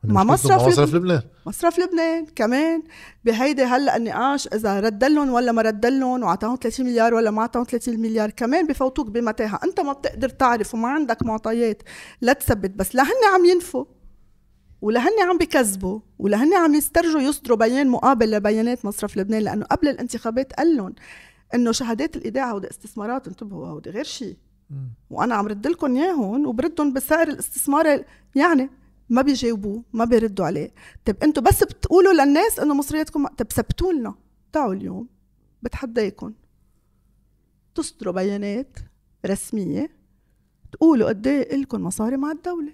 مع مشكلتهم مصرف مع مصرف لبنان. مصرف لبنان كمان. بهيدي هلأ النقاش إذا ردلهم ولا ما ردلهم وعطاهم 30 مليار ولا ما عطاهم 30 مليار كمان بفوتوك بمتاهة. أنت ما بتقدر تعرف وما عندك معطيات لا تثبت بس لا هن عم ينفوا. ولا هن عم بكذبوا ولا هن عم يسترجوا يصدروا بيان مقابل لبيانات مصرف لبنان لأنه قبل الانتخابات قال لهم إنه شهادات الايداع هودي استثمارات انتبهوا هودي غير شيء. وأنا عم رد لكم اياهم وبردهم بسعر الاستثمار يعني ما بيجاوبوه ما بيردوا عليه. طيب أنتم بس بتقولوا للناس إنه مصرياتكم طيب ثبتوا لنا. تعالوا اليوم بتحداكم تصدروا بيانات رسمية تقولوا قد إيه لكم مصاري مع الدولة.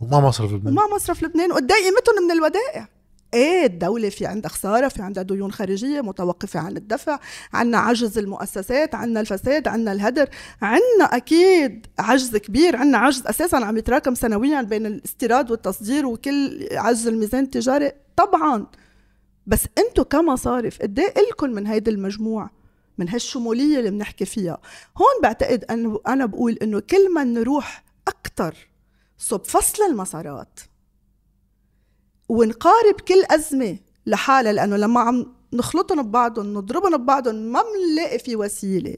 وما مصرف لبنان. ومع مصرف لبنان. وقد قيمتهم من الودائع. إيه الدولة في عندها خسارة في عندها ديون خارجية متوقفة عن الدفع عنا عجز المؤسسات عنا الفساد عنا الهدر. عنا أكيد عجز كبير عنا عجز أساسا عم يتراكم سنويا بين الاستيراد والتصدير وكل عجز الميزان التجاري. طبعا. بس أنتو كمصارف قد إيه إلكن من هيدي المجموع من هالشمولية اللي بنحكي فيها؟ هون بعتقد أنه أنا بقول إنه كل ما نروح أكتر صوب فصل المسارات. ونقارب كل أزمة لحالها لأنه لما عم نخلطهم ببعضهم نضربهم ببعضهم ما بنلاقي في وسيلة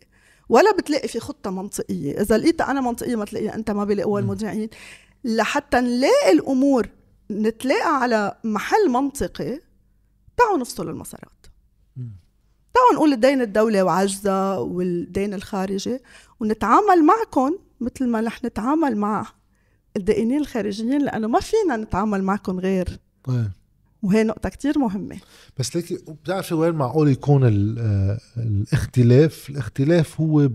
ولا بتلاقي في خطة منطقية. إذا لقيتها أنا منطقية ما تلاقيها أنت ما بيلاقوها المذيعين لحتى نلاقي الأمور نتلاقى على محل منطقي تعالوا نفصل المسارات. تعالوا نقول الدين الدولة وعجزة والدين الخارجي ونتعامل معكم مثل ما رح نتعامل مع الدائنين الخارجيين لأنه ما فينا نتعامل معكم غير. طيب. وهي نقطة كتير مهمة. بس ليكي بتعرفي وين معقول يكون ال- الاختلاف؟ الاختلاف هو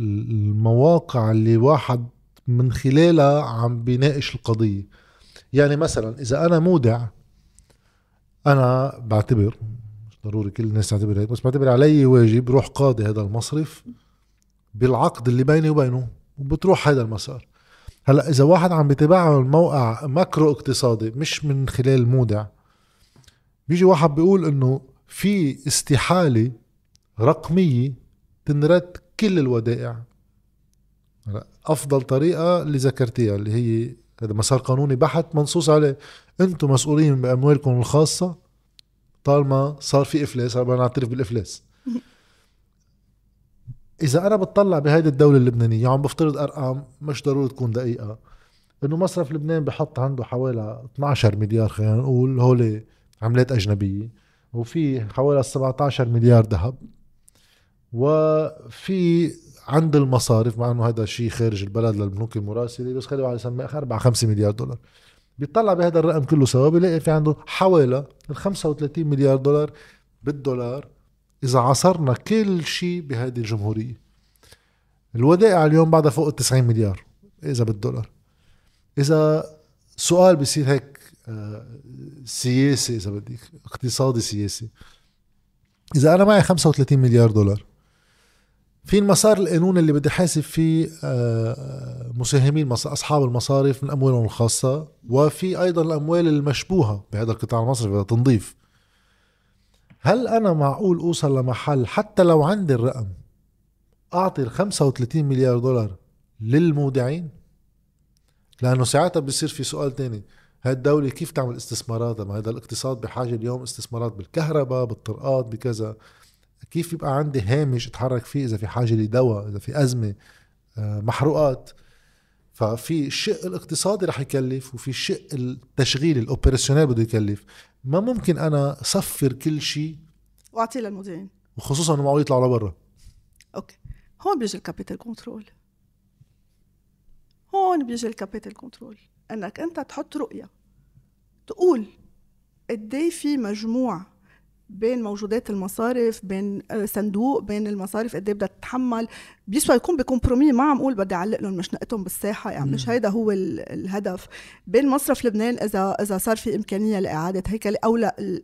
بالمواقع اللي واحد من خلالها عم بيناقش القضية. يعني مثلا إذا أنا مودع أنا بعتبر مش ضروري كل الناس تعتبر هيك بس بعتبر علي واجب روح قاضي هذا المصرف بالعقد اللي بيني وبينه وبتروح هذا المسار. هلا إذا واحد عم بيتابعها من موقع ماكرو اقتصادي مش من خلال المودع بيجي واحد بيقول إنه في استحالة رقمية تنرد كل الودائع. أفضل طريقة اللي ذكرتيها اللي هي هذا مسار قانوني بحت منصوص عليه. أنتم مسؤولين بأموالكم الخاصة طالما صار في إفلاس بدنا نعترف بالإفلاس. إذا أنا بتطلع بهيدي الدولة اللبنانية عم بفترض أرقام مش ضروري تكون دقيقة. إنه مصرف لبنان بحط عنده حوالي 12 مليار خلينا نقول هول عملات أجنبية. وفي حوالي 17 مليار ذهب. وفي عند المصارف مع إنه هذا شيء خارج البلد للبنوك المراسلة بس خلي واحد يسميه 4 5 مليار دولار. بيطلع بهذا الرقم كله سوا بيلاقي في عنده حوالي ال 35 مليار دولار بالدولار. إذا عصرنا كل شيء بهذه الجمهورية. الودائع اليوم بعدها فوق ال 90 مليار إذا بالدولار. إذا سؤال بصير هيك آه، سياسي إذا بدك اقتصادي سياسي. إذا أنا معي 35 مليار دولار في المسار القانوني اللي بدي حاسب فيه آه، مساهمين أصحاب المصارف من أموالهم الخاصة وفي أيضا الأموال المشبوهة بهذا القطاع المصرفي تنظيف هل أنا معقول أوصل لمحل حتى لو عندي الرقم أعطي ال 35 مليار دولار للمودعين؟ لأنه ساعتها بصير في سؤال تاني. هاي الدولة كيف تعمل استثمارات ما هذا الاقتصاد بحاجة اليوم استثمارات بالكهرباء بالطرقات بكذا. كيف يبقى عندي هامش أتحرك فيه إذا في حاجة لدواء إذا في أزمة؟ آه، محروقات. ففي الشق الاقتصادي رح يكلف وفي الشق التشغيلي الأوبريشنال بده يكلف. ما ممكن أنا صفر كل شيء واعطيه للمذيعين. وخصوصا إنه معقول يطلعوا لبرا. okay. هون بيجي ال capital control. هون بيجي ال capital control. إنك أنت تحط رؤية تقول قد إيه في مجموع بين موجودات المصارف بين آه، صندوق بين المصارف قد إيه بدها تتحمل. بيسوى يكون ب compromis ما عم أقول بدي أعلق لهم مشنقتهم بالساحة يعني مش هيدا هو ال- الهدف. بين مصرف لبنان إذا إذا صار في إمكانية لإعادة هيكله أو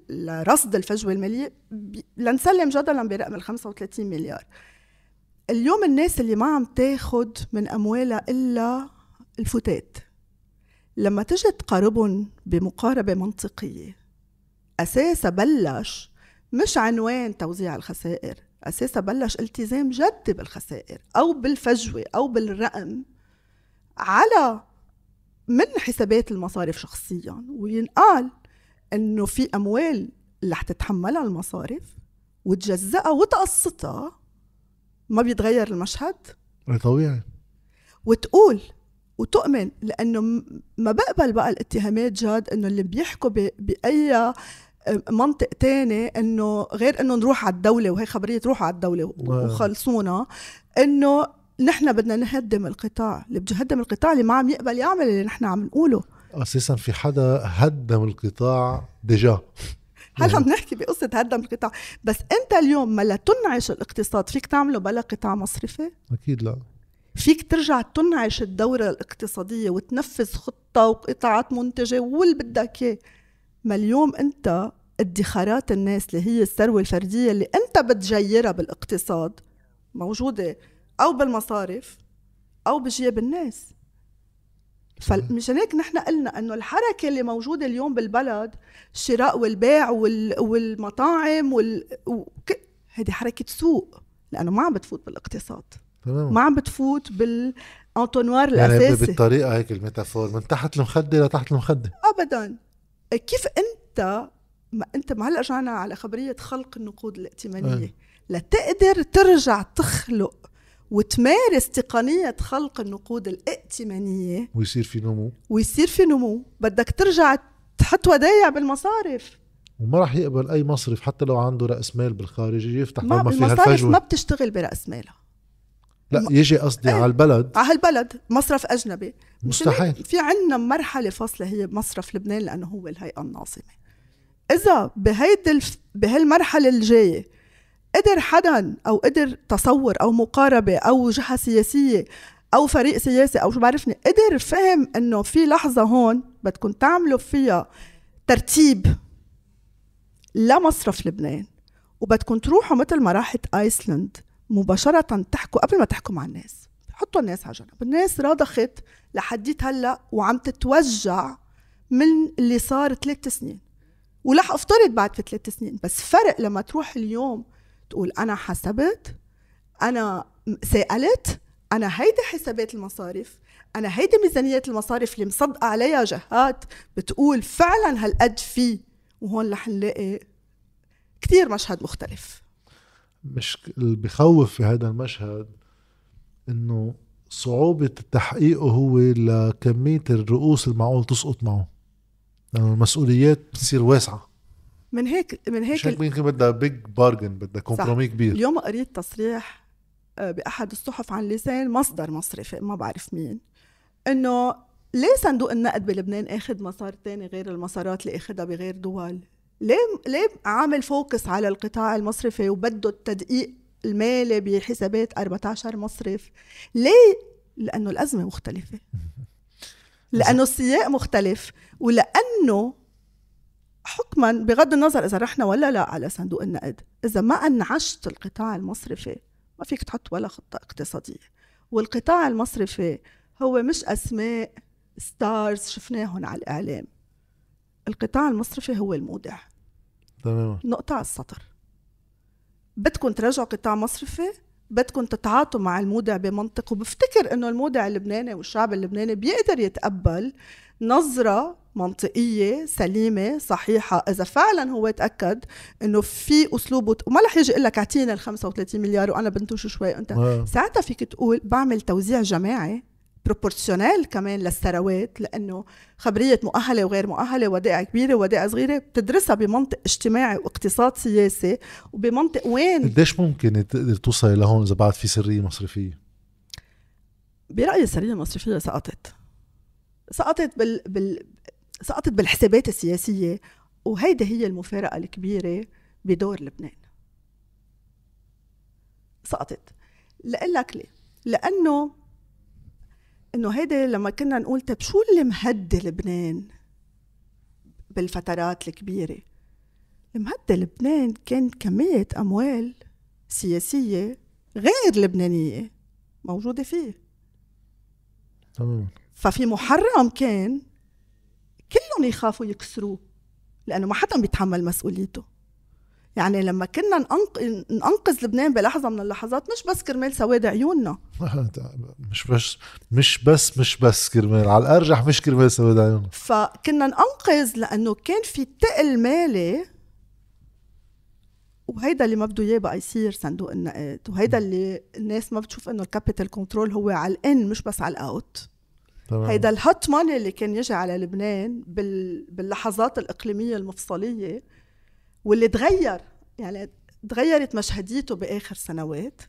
لرصد الفجوة المالية لنسلم جدلا برقم ال 35 مليار. اليوم الناس اللي ما عم تاخد من أموالها إلا الفتات. لما تجي تقاربهم بمقاربة منطقية أساسا بلش مش عنوان توزيع الخسائر. أساسا بلش التزام جدي بالخسائر أو بالفجوة أو بالرقم على من حسابات المصارف شخصيا. وينقال إنه في أموال اللي رح تتحملها المصارف وتجزأها وتقسطها. ما بيتغير المشهد؟ إيه طبيعي. وتقول وتؤمن لأنه ما بقبل بقى الاتهامات جاد إنه اللي بيحكوا بأي منطق تاني إنه غير إنه نروح على الدولة وهي خبرية روحوا على الدولة. وخلصونا إنه نحن بدنا نهدم القطاع اللي بده يهدم القطاع اللي ما عم يقبل يعمل اللي نحن عم نقوله. أساسا في حدا هدم القطاع ديجا. هلا عم نحكي بقصة هدم القطاع. بس أنت اليوم ما لا تنعش الاقتصاد فيك تعمله بلا قطاع مصرفي؟ أكيد لا. فيك ترجع تنعش الدورة الاقتصادية وتنفذ خطة وقطاعات منتجة واللي بدك إياه. ما اليوم انت ادخارات الناس اللي هي الثروة الفردية اللي انت بتجيرها بالاقتصاد موجودة أو بالمصارف أو بجيب الناس. فمشان هيك نحن قلنا إنه الحركة اللي موجودة اليوم بالبلد الشراء والبيع وال... والمطاعم وال... وك... هذه حركة سوق لأنه ما عم بتفوت بالاقتصاد. تمام. ما عم بتفوت بالانطونوار يعني الأساسي. بالطريقة هيك الميتافور من تحت المخدة لتحت المخدة. ابدا. كيف أنت ما أنت ما هلأ رجعنا على خبرية خلق النقود الائتمانية؟ أي. لتقدر ترجع تخلق وتمارس تقنية خلق النقود الائتمانية ويصير في نمو. ويصير في نمو. بدك ترجع تحط ودايع بالمصارف. وما راح يقبل أي مصرف حتى لو عنده رأس مال بالخارج يفتح ما طالما فيها المصارف ما بتشتغل برأس مالها. لا يجي قصدي إيه. على البلد على هالبلد مصرف أجنبي. مستحيل. في عنا مرحلة فاصلة هي بمصرف لبنان لأنه هو الهيئة الناظمة. إذا بهيدي الف... بهالمرحلة الجاية قدر حدا أو قدر تصور أو مقاربة أو جهة سياسية أو فريق سياسي أو شو بعرفني قدر فهم إنه في لحظة هون بدكم تعملوا فيها ترتيب لمصرف لبنان. وبدكم تروحوا مثل ما راحت ايسلند مباشرة تحكوا قبل ما تحكوا مع الناس. حطوا الناس على جنب. الناس رضخت لحديت هلا وعم تتوجع من اللي صار ثلاث سنين. ولح افترض بعد في ثلاث سنين. بس فرق لما تروح اليوم تقول أنا حسبت أنا سألت أنا هيدي حسابات المصارف أنا هيدي ميزانية المصارف اللي مصدقة عليها جهات بتقول فعلا هالقد في. وهون رح نلاقي كتير مشهد مختلف. مش اللي بخوف في هذا المشهد إنه صعوبة تحقيقه هو لكمية الرؤوس المعقول تسقط معه. لأنه المسؤوليات بتصير واسعة. من هيك من مش هيك هيك يمكن بدها big bargain بدها compromis كبير. اليوم قريت تصريح آه، بأحد الصحف عن لسان مصدر مصرفي ما بعرف مين إنه ليه صندوق النقد بلبنان آخذ مسار تاني غير المسارات اللي أخذها بغير دول؟ ليه ليه عامل focus على القطاع المصرفي وبده التدقيق المالي بحسابات 14 مصرف؟ ليه؟ لأنه الأزمة مختلفة لأنه السياق مختلف ولأنه حكما بغض النظر إذا رحنا ولا لا على صندوق النقد إذا ما أنعشت القطاع المصرفي ما فيك تحط ولا خطة اقتصادية والقطاع المصرفي هو مش أسماء ستارز شفناهم على الإعلام القطاع المصرفي هو المودع تماما نقطة على السطر بدكم ترجعوا قطاع مصرفي بدكم تتعاطوا مع المودع بمنطق وبفتكر إنه المودع اللبناني والشعب اللبناني بيقدر يتقبل نظرة منطقية سليمة صحيحة إذا فعلا هو تأكد إنه في أسلوب. وما رح يجي يقول لك أعطينا ال 35 مليار وأنا بنتوش شوي أنت آه. ساعتها فيك تقول بعمل توزيع جماعي بروبورسيونيل كمان للثروات لأنه خبرية مؤهلة وغير مؤهلة ودائع كبيرة ودائع صغيرة بتدرسها بمنطق اجتماعي واقتصاد سياسي وبمنطق وين؟ قديش ممكن تقدر توصلي لهون إذا بعد في سرية مصرفية؟ برأيي السرية المصرفية سقطت. سقطت بال... بال... سقطت بالحسابات السياسية وهيدي هي المفارقة الكبيرة بدور لبنان. سقطت. لأقول لك ليه؟ لأنه إنه هيدي لما كنا نقول طيب شو اللي مهدي لبنان بالفترات الكبيرة؟ مهدي لبنان كان كمية أموال سياسية غير لبنانية موجودة فيه. ففي محرم كان كلهم يخافوا يكسروه لأنه ما حدا بيتحمل مسؤوليته. يعني لما كنا. ننقذ لبنان بلحظة من اللحظات مش بس كرمال سواد عيوننا. مش بس مش بس مش بس كرمال على الأرجح مش كرمال سواد عيوننا. فكنا ننقذ لأنه كان في تقل مالي وهيدا اللي ما بده إياه بقى يصير صندوق النقد وهيدا اللي الناس ما بتشوف إنه ال capital control هو على ال in مش بس على ال out تمام. هيدا ال hot money اللي كان يجي على لبنان بال... باللحظات الإقليمية المفصلية واللي تغير يعني تغيرت مشهديته بآخر سنوات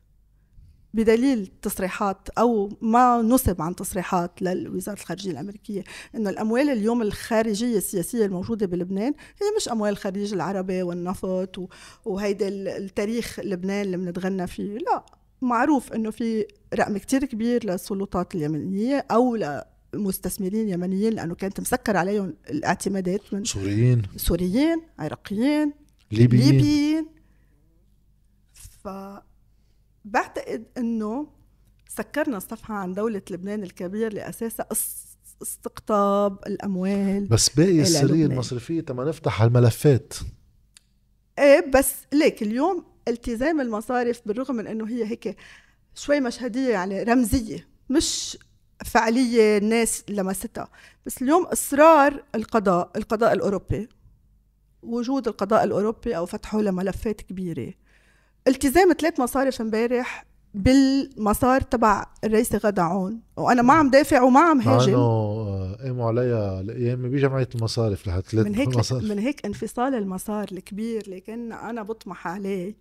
بدليل تصريحات أو ما نسب عن تصريحات لوزارة الخارجية الأمريكية إنه الأموال اليوم الخارجية السياسية الموجودة بلبنان هي مش أموال الخليج العربي والنفط. وهيدا ال- التاريخ لبنان اللي بنتغنى فيه لا معروف إنه في رقم كتير كبير للسلطات اليمنية أو لمستثمرين يمنيين لأنه كانت مسكر عليهم الاعتمادات من سوريين سوريين عراقيين ليبيين. ليبيين. ف بعتقد إنه سكرنا الصفحه عن دولة لبنان الكبير لأساسها أس- استقطاب الأموال بس باقي السريه. المصرفية تما نفتح هالملفات إيه بس ليك اليوم التزام المصارف بالرغم من إنه هي هيك شوي مشهدية يعني رمزية مش فعلية الناس لمستها. بس اليوم إصرار القضاء القضاء الأوروبي. وجود القضاء الأوروبي أو فتحه لملفات كبيرة. التزام ثلاث مصارف امبارح بالمسار تبع الرئيسة غدا عون. وأنا ما عم دافع وما عم هاجم. إنه آه، قاموا عليها الأيام بجمعية المصارف لها ثلاث من هيك مصارف من هيك انفصال المسار الكبير. اللي كنا أنا بطمح عليه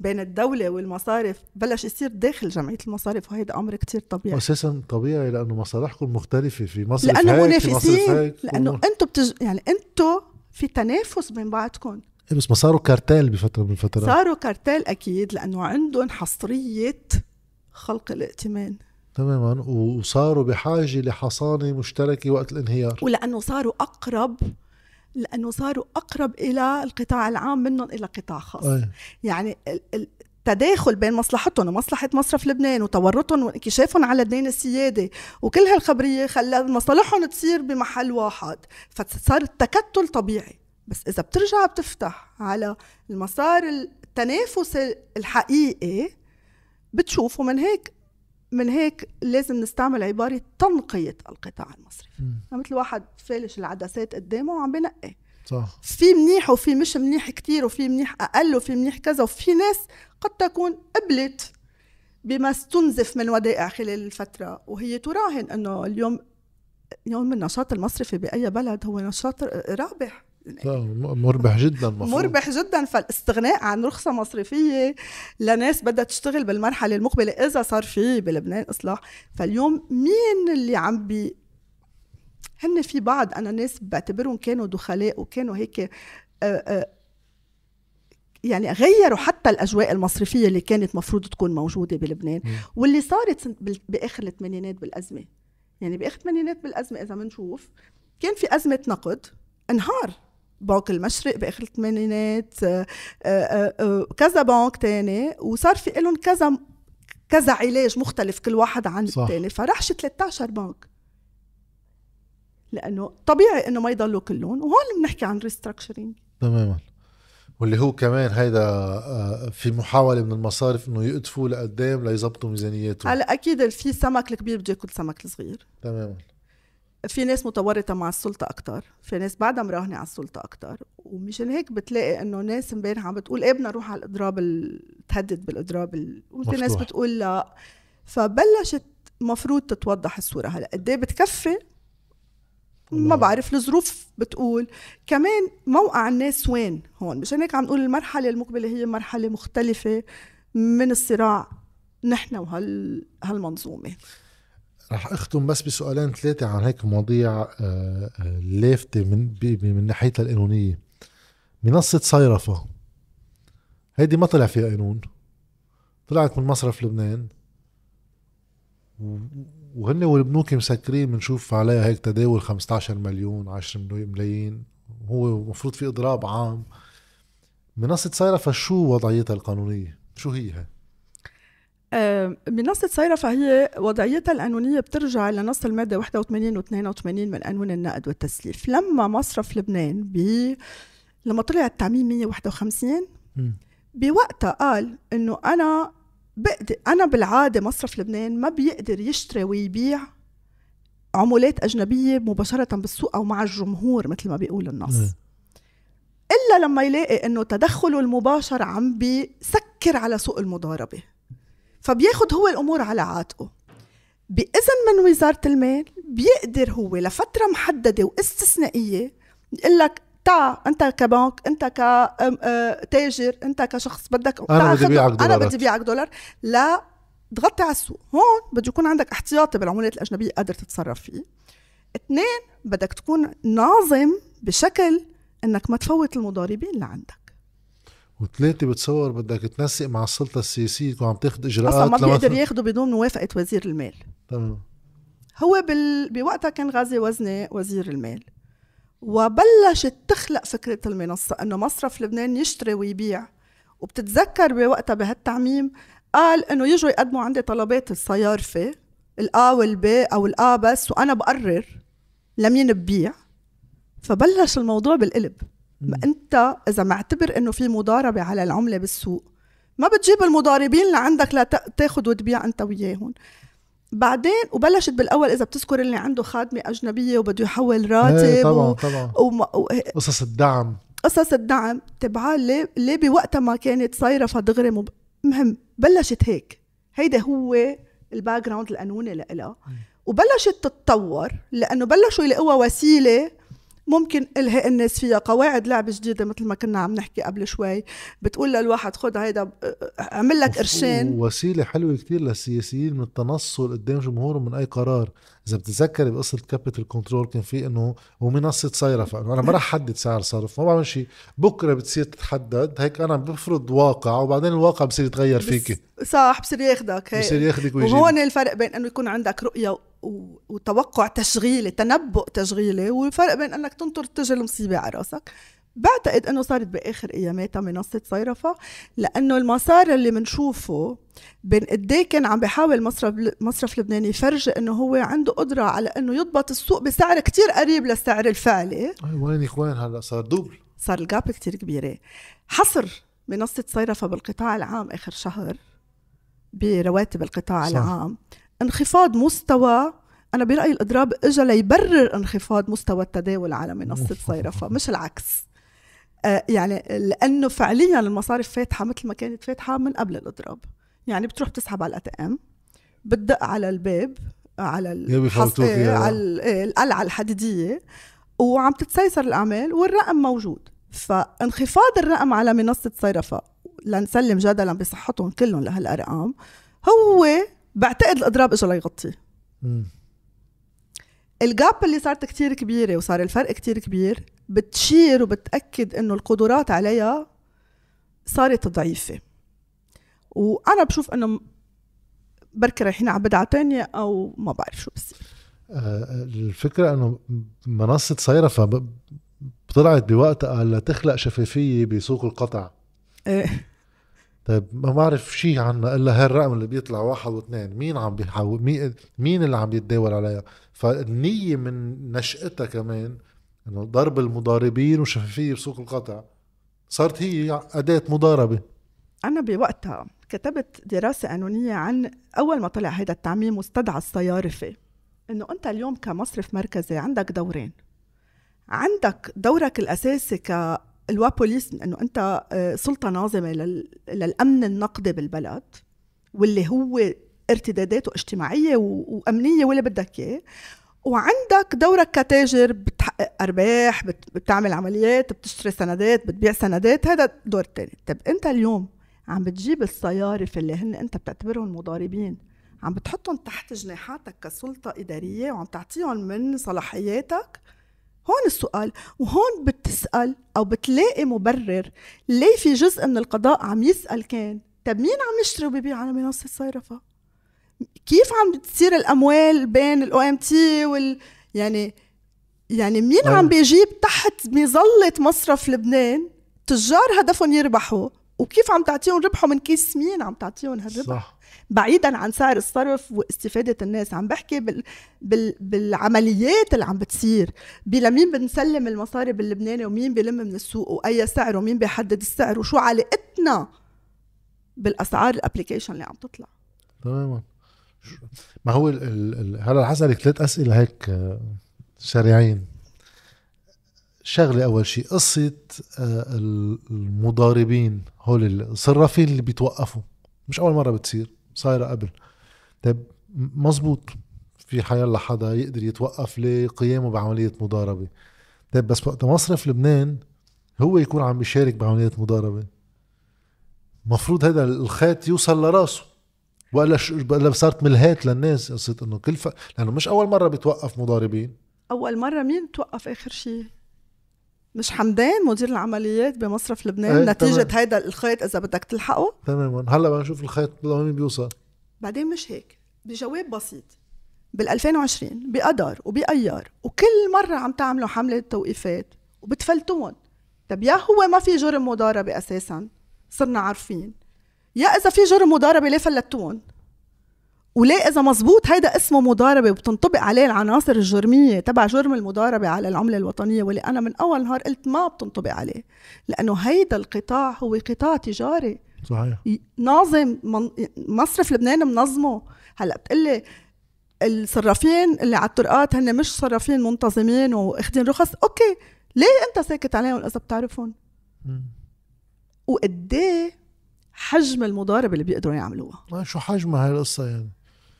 بين الدولة والمصارف بلش يصير داخل جمعية المصارف وهيدا أمر كتير طبيعي. أساسا طبيعي لأنه مصالحكم مختلفة. في مصرف لأنه منافسين. لأنه أنتم بتج... يعني أنتم في تنافس بين بعضكم إيه بس ما صاروا كارتيل بفتره من الفترات صاروا كارتيل أكيد لأنه عندهم حصرية خلق الائتمان. تماما. وصاروا بحاجة لحصانة مشتركة وقت الانهيار. ولأنه صاروا اقرب لأنه صاروا أقرب إلى القطاع العام منهم إلى قطاع خاص. أي. يعني التداخل بين مصلحتهم ومصلحة مصرف لبنان وتورطهم وانكشافهم على الدين السيادي وكل هالخبرية خلى مصالحهم تصير بمحل واحد فصار التكتل طبيعي. بس إذا بترجع بتفتح على المسار التنافس الحقيقي بتشوفوا من هيك من هيك لازم نستعمل عبارة تنقية القطاع المصرفي. مثل واحد فالش العدسات قدامه وعم بنقي. صح. في منيح وفي مش منيح كتير وفي منيح أقل وفي منيح كذا وفي ناس قد تكون قبلت بما استنزف من ودائع خلال الفترة. وهي تراهن أنه اليوم يوم النشاط المصرفي بأي بلد هو نشاط رابح. مربح جدا مفروض. مربح جدا. فالاستغناء عن رخصة مصرفية لناس بدها تشتغل بالمرحلة المقبلة إذا صار في بلبنان إصلاح. فاليوم مين اللي عم بي هن في بعض أنا ناس بعتبرهم كانوا دخلاء وكانوا هيك آه، آه، يعني غيروا حتى الأجواء المصرفية اللي كانت مفروض تكون موجودة بلبنان. واللي صارت بآخر الثمانينات بالأزمة يعني بآخر الثمانينات بالأزمة إذا بنشوف كان في أزمة نقد انهار بنك المشرق بآخر الثمانينات آه، كذا بنك تاني وصار في لهم كذا كذا علاج مختلف كل واحد عن. الثاني فرحش 13 بنك لأنه طبيعي إنه ما يضلوا كلهم وهون بنحكي عن ريستراكشرينج تماما. واللي هو كمان هيدا آه، في محاولة من المصارف إنه يقدفوا لقدام ليظبطوا ميزانياتهم. هلأ أكيد في سمك الكبير بده يأكل سمك الصغير. تماما. في ناس متورطة مع السلطة أكتر في ناس بعدها مراهنة على السلطة أكتر ومشان هيك بتلاقي إنه ناس امبارح عم بتقول إيه بدنا نروح على الإضراب ال... تهدد بالإضراب ال... وفي ناس. بتقول لا. فبلشت مفروض تتوضح الصورة هلأ. قد إيه بتكفي ما. بعرف الظروف بتقول. كمان موقع الناس وين؟ هون. مشان هيك عم نقول المرحلة المقبلة هي مرحلة مختلفة من الصراع نحن وهال هالمنظومة. رح أختم بس بسؤالين ثلاثة عن هيك مواضيع آه، آه، لافتة من من ناحيتها القانونية. منصة صيرفة. هيدي ما طلع فيها قانون. طلعت من مصرف لبنان. وهن والبنوك مسكرين بنشوف عليها هيك تداول 15 مليون 10 ملايين هو المفروض في اضراب عام منصة صيرفة شو وضعيتها القانونية؟ شو هي هي؟ آه، منصة صيرة فهي وضعيتها القانونية بترجع لنص المادة 81 و 82 من قانون النقد والتسليف لما مصرف لبنان ب لما طلع التعميم 151 مم. بوقتها قال إنه أنا بقدر أنا بالعادة مصرف لبنان ما بيقدر يشتري ويبيع عملات أجنبية مباشرة بالسوق أو مع الجمهور مثل ما بيقول النص. مم. إلا لما يلاقي إنه تدخله المباشر عم بيسكر على سوق المضاربة. فبياخد هو الأمور على عاتقه. بإذن من وزارة المال بيقدر هو لفترة محددة واستثنائية يقول لك تعا انت كبنك انت كتاجر انت كشخص بدك تعا بدي بيعك أنا دولارات. بدي بيعك دولار. لا تغطي على السوق. هون بده يكون عندك احتياطي بالعملات الأجنبية قادر تتصرف فيه. اثنين بدك تكون ناظم بشكل إنك ما تفوت المضاربين اللي عندك وثلاثة بتصور بدك تنسق مع السلطة السياسية وعم تاخذ إجراءات أصلا ما بيقدر ياخده بدون موافقة وزير المال. تمام. هو بال... بوقتها كان غازي وزني وزير المال. وبلشت تخلق فكرة المنصة أنه مصرف لبنان يشتري ويبيع. وبتتذكر بوقتها بهالتعميم قال أنه يجوا يقدموا عندي طلبات الصيارفة الآ والبي أو الآ بس وأنا بقرر لمين ببيع. فبلش الموضوع بالقلب. ما أنت إذا معتبر أنه في مضاربة على العملة بالسوق ما بتجيب المضاربين اللي عندك لا تا- تاخد وتبيع أنت وياهم. بعدين وبلشت بالأول إذا بتذكر اللي عنده خادمة أجنبية وبده يحول راتب إيه طبعا و... طبعا. وم... و... قصص الدعم. قصص الدعم تبعها ليه ليه بوقتها ما كانت صايرة فدغري مب... مهم بلشت هيك. هيدا هو ال background القانوني لإلها. وبلشت تتطور لأنه بلشوا يلاقوها وسيلة ممكن ألهي الناس فيها قواعد لعب جديدة مثل ما كنا عم نحكي قبل شوي. بتقول للواحد خذ هيدا اعمل لك قرشين. وسيلة حلوة كتير للسياسيين من التنصل قدام جمهورهم من أي قرار. إذا بتتذكري بقصة capital control كان في إنه ومنصه صيرفه أنا ما رح حدد سعر صرف ما بعمل شيء. بكرة بتصير تتحدد هيك أنا بفرض واقع وبعدين الواقع بصير يتغير فيكي. صح بصير ياخدك هيك. بصير ياخدك ويجيب. وهون الفرق بين إنه يكون عندك رؤية وتوقع تشغيلي تنبؤ تشغيلي والفرق بين إنك تنطر تجي المصيبة على راسك. بعتقد إنه صارت بآخر اياماتها منصه صيرفة لأنه المسار اللي بنشوفه بين قد إيه كان عم بيحاول مصرف مصرف لبنان يفرجي إنه هو عنده قدرة على إنه يضبط السوق بسعر كتير قريب للسعر الفعلي. وين إخوان؟ هلا صار دوبل. صار ال gap كتير كبيرة. حصر منصه صيرفة بالقطاع العام آخر شهر برواتب القطاع صح. العام. انخفاض مستوى أنا برأيي الإضراب اجى ليبرر انخفاض مستوى التداول على منصه صيرفة مش العكس. يعني لأنه فعليا المصارف فاتحة مثل ما كانت فاتحة من قبل الإضراب. يعني بتروح بتسحب على الأتي إم بتدق على الباب على الحص... على إيه، القلعة الحديدية وعم تتسيسر الأعمال والرقم موجود. فانخفاض الرقم على منصة صيرفه لنسلم جدلا بصحتهم كلهم لهالأرقام هو بعتقد الإضراب اجى ليغطيه الجاب اللي صارت كتير كبيرة وصار الفرق كتير كبير بتشير وبتأكد إنه القدرات عليها صارت ضعيفة. وأنا بشوف إنه بركي رايحين على بدعة تانية أو ما بعرف شو بصير. آه، الفكرة إنه منصة صيرفة طلعت بوقتها لتخلق شفافية بسوق القطع. إيه. طيب ما بعرف شيء عنها إلا هالرقم اللي بيطلع واحد واثنين. مين عم بيحاول مين مين اللي عم يتداول عليها؟ فالنية من نشأتها كمان إنه ضرب المضاربين وشفافية بسوق القطع. صارت هي أداة مضاربة. أنا بوقتها كتبت دراسة قانونية عن أول ما طلع هيدا التعميم واستدعى الصيارفة. إنه أنت اليوم كمصرف مركزي عندك دورين. عندك دورك الأساسي ك الوا بوليس إنه أنت آه، سلطة ناظمة للأمن النقدي بالبلد واللي هو ارتداداته اجتماعيه وأمنية واللي بدك إياه. وعندك دورك كتاجر بتحقق أرباح بتعمل عمليات بتشتري سندات بتبيع سندات هذا دور تاني. طب أنت اليوم عم بتجيب الصيارف اللي هن أنت بتعتبرهم مضاربين. عم بتحطهم تحت جناحاتك كسلطة إدارية وعم تعطيهم من صلاحياتك؟ هون السؤال. وهون بتسأل أو بتلاقي مبرر ليه في جزء من القضاء عم يسأل كان طب مين عم يشتري وبيبيع على منصة صيرفة؟ كيف عم بتصير الأموال بين ال OMT وال يعني يعني مين عم بيجيب تحت مظلة مصرف لبنان؟ تجار هدفهم يربحوا. وكيف عم تعطيهم ربحوا من كيس مين عم تعطيهم هالربح؟ صح. بعيدا عن سعر الصرف واستفادة الناس عم بحكي بال... بال... بالعمليات اللي عم بتصير. بلمين بنسلم المصاري باللبناني ومين بيلم من السوق وأي سعر ومين بيحدد السعر وشو علاقتنا بالأسعار الابلكيشن اللي عم تطلع. تماما. ما هو. هلا رح اسالك ثلاث أسئلة هيك سريعين شغلة أول شيء قصة آه، المضاربين هول الصرافين اللي بيتوقفوا. مش أول مرة بتصير صايرة قبل. طيب مزبوط في حيلا حدا يقدر يتوقف لقيامه بعملية مضاربة. طيب بس وقت مصرف لبنان هو يكون عم بيشارك بعملية مضاربة. مفروض هذا الخيط يوصل لراسه. ولا ش... ولا صارت ملهات للناس قصة إنه كل ف... لأنه مش أول مرة بتوقف مضاربين. أول مرة مين توقف آخر شيء مش حمدان مدير العمليات بمصرف لبنان؟ إيه نتيجة تمام. هيدا الخيط إذا بدك تلحقه؟ تماما. هلأ بدنا نشوف الخيط لوين بيوصل. بعدين مش هيك. بجواب بسيط. بال 2020 بقدر وبأيار وكل مرة عم تعملوا حملة توقيفات وبتفلتون. طب يا هو ما في جرم مضاربة أساسا؟ صرنا عارفين. يا إذا في جرم مضاربة ليه فلتون؟ وليه إذا مزبوط هيدا اسمه مضاربة وبتنطبق عليه العناصر الجرمية تبع جرم المضاربة على العملة الوطنية واللي أنا من أول نهار قلت ما بتنطبق عليه لأنه هيدا القطاع هو قطاع تجاري. صحيح. ناظم مصرف لبنان منظمه. هلأ بتقلي الصرافين اللي على الطرقات هن مش صرافين منتظمين وأخدين رخص. أوكي ليه أنت ساكت عليهم إذا بتعرفهم؟ وقديه حجم المضاربه اللي بيقدروا يعملوها. ما شو حجمها هاي القصة يعني؟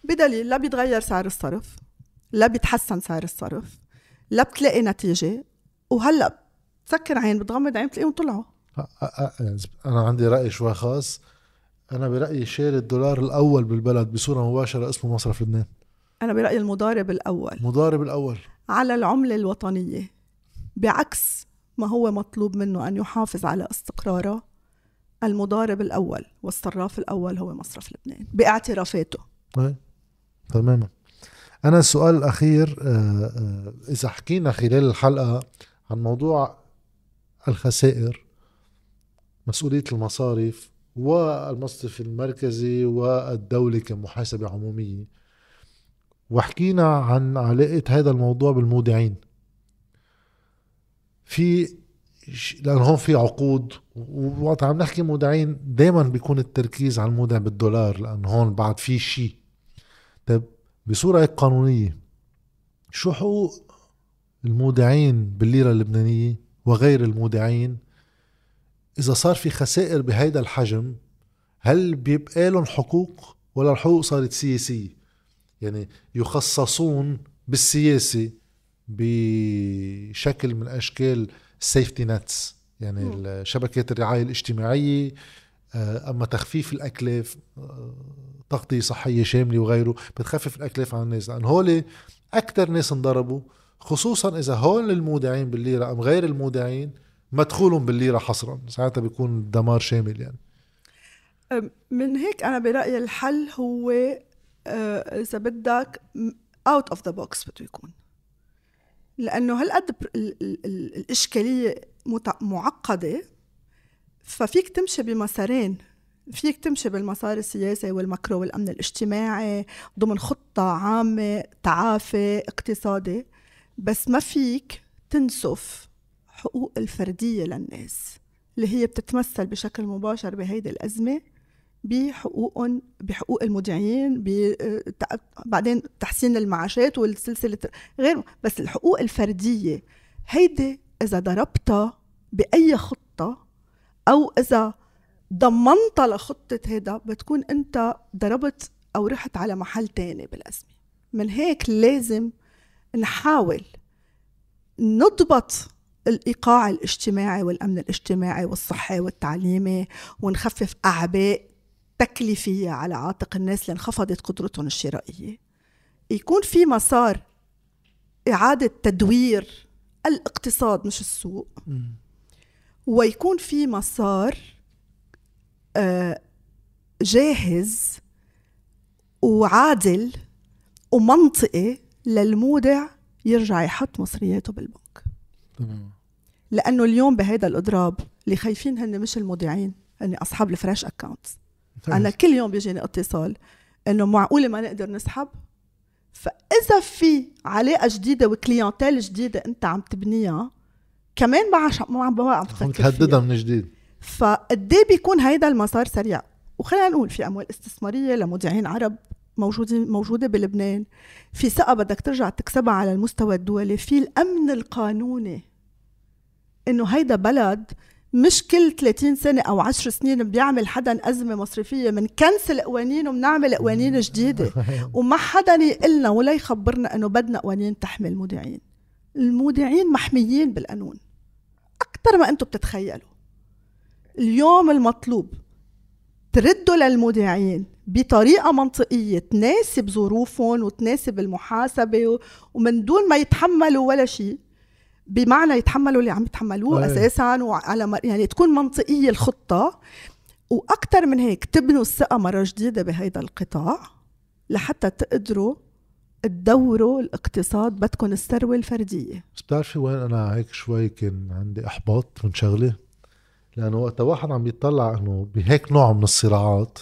بدليل لا بيتغير سعر الصرف لا بيتحسن سعر الصرف لا بتلاقي نتيجة وهلأ بتسكر عين بتغمض عين بتلاقيهم طلعوا. يعني أنا عندي رأي شوي خاص. أنا برأيي شير الدولار الأول بالبلد بصورة مباشرة اسمه مصرف لبنان. أنا برأيي المضارب الأول. مضارب الأول. على العملة الوطنية بعكس ما هو مطلوب منه أن يحافظ على استقراره المضارب الأول والصراف الأول هو مصرف لبنان باعترافاته. إيه تماما. أنا السؤال الأخير آه، آه، إذا حكينا خلال الحلقة عن موضوع الخسائر مسؤولية المصارف والمصرف المركزي والدولة كمحاسبة عمومية وحكينا عن علاقة هذا الموضوع بالمودعين. في لأن هون في عقود. ووقت عم نحكي مودعين دايما بيكون التركيز على المودع بالدولار لأن هون بعد في شيء طيب بصورة قانونية شو حقوق المودعين بالليرة اللبنانية وغير المودعين؟ إذا صار في خسائر بهيدا الحجم هل بيبقى لهم حقوق ولا الحقوق صارت سياسية؟ يعني يخصصون بالسياسة بشكل من أشكال ال safety nets يعني شبكات الرعاية الاجتماعية آه، أما تخفيف الاكلاف آه، تغطية صحية شاملة وغيره بتخفف الاكلاف عن الناس لأن هول أكثر ناس انضربوا خصوصا إذا هول المودعين بالليرة أم غير المودعين مدخولهم بالليرة حصرا ساعتها بيكون دمار شامل يعني. من هيك أنا برأيي الحل هو آه، إذا بدك out of the box بده يكون. لأنه هالقد الإشكالية معقدة ففيك تمشي بمسارين. فيك تمشي بالمسار السياسي وال macro والأمن الاجتماعي ضمن خطة عامة تعافي اقتصادي. بس ما فيك تنسف حقوق الفردية للناس اللي هي بتتمثل بشكل مباشر بهيدي الأزمة. بحقوقهم بحقوق المودعين بعدين تحسين المعاشات والسلسلة غير بس الحقوق الفردية هيدي إذا ضربتها بأي خطة أو إذا ضمنتها لخطة هيدا بتكون أنت ضربت أو رحت على محل تاني بالأزمة. من هيك لازم نحاول نضبط الإيقاع الاجتماعي والأمن الاجتماعي والصحي والتعليمي ونخفف أعباء تكليفية على عاتق الناس اللي انخفضت قدرتهم الشرائية. يكون في مسار إعادة تدوير الاقتصاد مش السوق. ويكون في مسار آه، جاهز وعادل ومنطقي للمودع يرجع يحط مصرياته بالبنك. لأنه اليوم بهيدا الأضراب اللي خايفين هن مش المودعين هن أصحاب الفريش اكونت أنا كل يوم بيجيني اتصال إنه معقولة ما نقدر نسحب؟ فإذا في علاقة جديدة وكليانتيل جديدة أنت عم تبنيها كمان ما عم عم تفكر تهددها من جديد. فقد بيكون هيدا المسار سريع. وخلينا نقول في أموال استثمارية لمودعين عرب موجودة موجودة بلبنان. في ثقة بدك ترجع تكسبها على المستوى الدولي. في الأمن القانوني. إنه هيدا بلد مش كل 30 سنة أو 10 سنين بيعمل حدا أزمة مصرفية. منكنسل قوانين وبنعمل قوانين جديدة. وما حدا يقلنا ولا يخبرنا إنه بدنا قوانين تحمي المودعين. المودعين محميين بالقانون. أكثر ما أنتم بتتخيلوا. اليوم المطلوب تردوا للمودعين بطريقة منطقية تناسب ظروفهم وتناسب المحاسبة ومن دون ما يتحملوا ولا شيء. بمعنى يتحملوا اللي عم يتحملوه أيه. أساسا وعلى يعني تكون منطقية الخطة. وأكثر من هيك تبنوا الثقة مرة جديدة بهيدا القطاع لحتى تقدروا تدوروا الاقتصاد بدكم الثروة الفردية. بس بتعرفي وين أنا هيك شوي كان عندي إحباط من شغلة؟ لأنه وقت واحد عم يطلع إنه بهيك نوع من الصراعات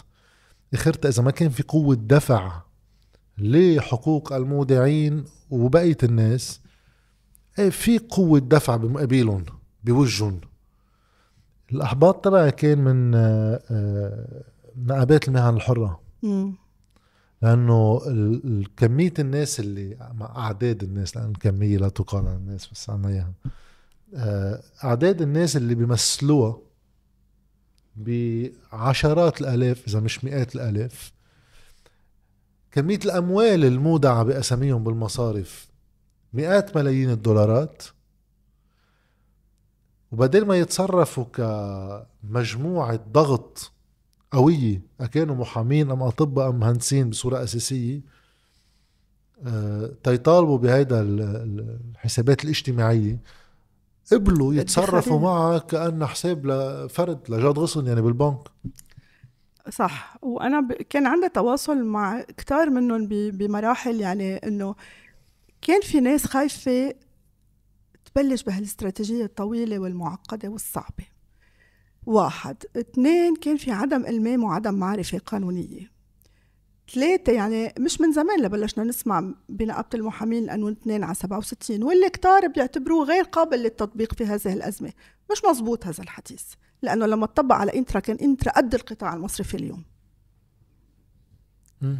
اخرتها إذا ما كان في قوة دفع لحقوق المودعين وبقية الناس إيه في قوة دفع بمقابلهم بوجهن. الأحباط تبعي كان من آه، آه، نقابات المهن الحرة. لأنه كمية الناس اللي مع أعداد الناس لأن كمية لا تقال عن الناس بس عنا أياها. آه، أعداد الناس اللي بيمثلوها بعشرات الآلاف إذا مش مئات الآلاف. كمية الأموال المودعة بأساميهم بالمصارف. مئات ملايين الدولارات. وبدل ما يتصرفوا كمجموعة ضغط قوية أكانوا محامين أم أطباء أم مهندسين بصورة أساسية آه، تيطالبوا بهيدا الحسابات الاجتماعية. قبلوا يتصرفوا معها كأنه حساب لفرد لجاد غصن يعني بالبنك. صح. وأنا ب... كان عندي تواصل مع كتار منهم ب... بمراحل يعني إنه كان في ناس خايفة تبلش بهالاستراتيجية الطويلة والمعقدة والصعبة. واحد. اثنين كان في عدم إلمام وعدم معرفة قانونية. ثلاثة يعني مش من زمان لبلشنا نسمع بنقابة المحامين القانون 2 على 67 واللي كتار بيعتبروه غير قابل للتطبيق في هذه الأزمة. مش مزبوط هذا الحديث لأنه لما تطبق على إنترا كان إنترا قد القطاع المصرفي اليوم. م.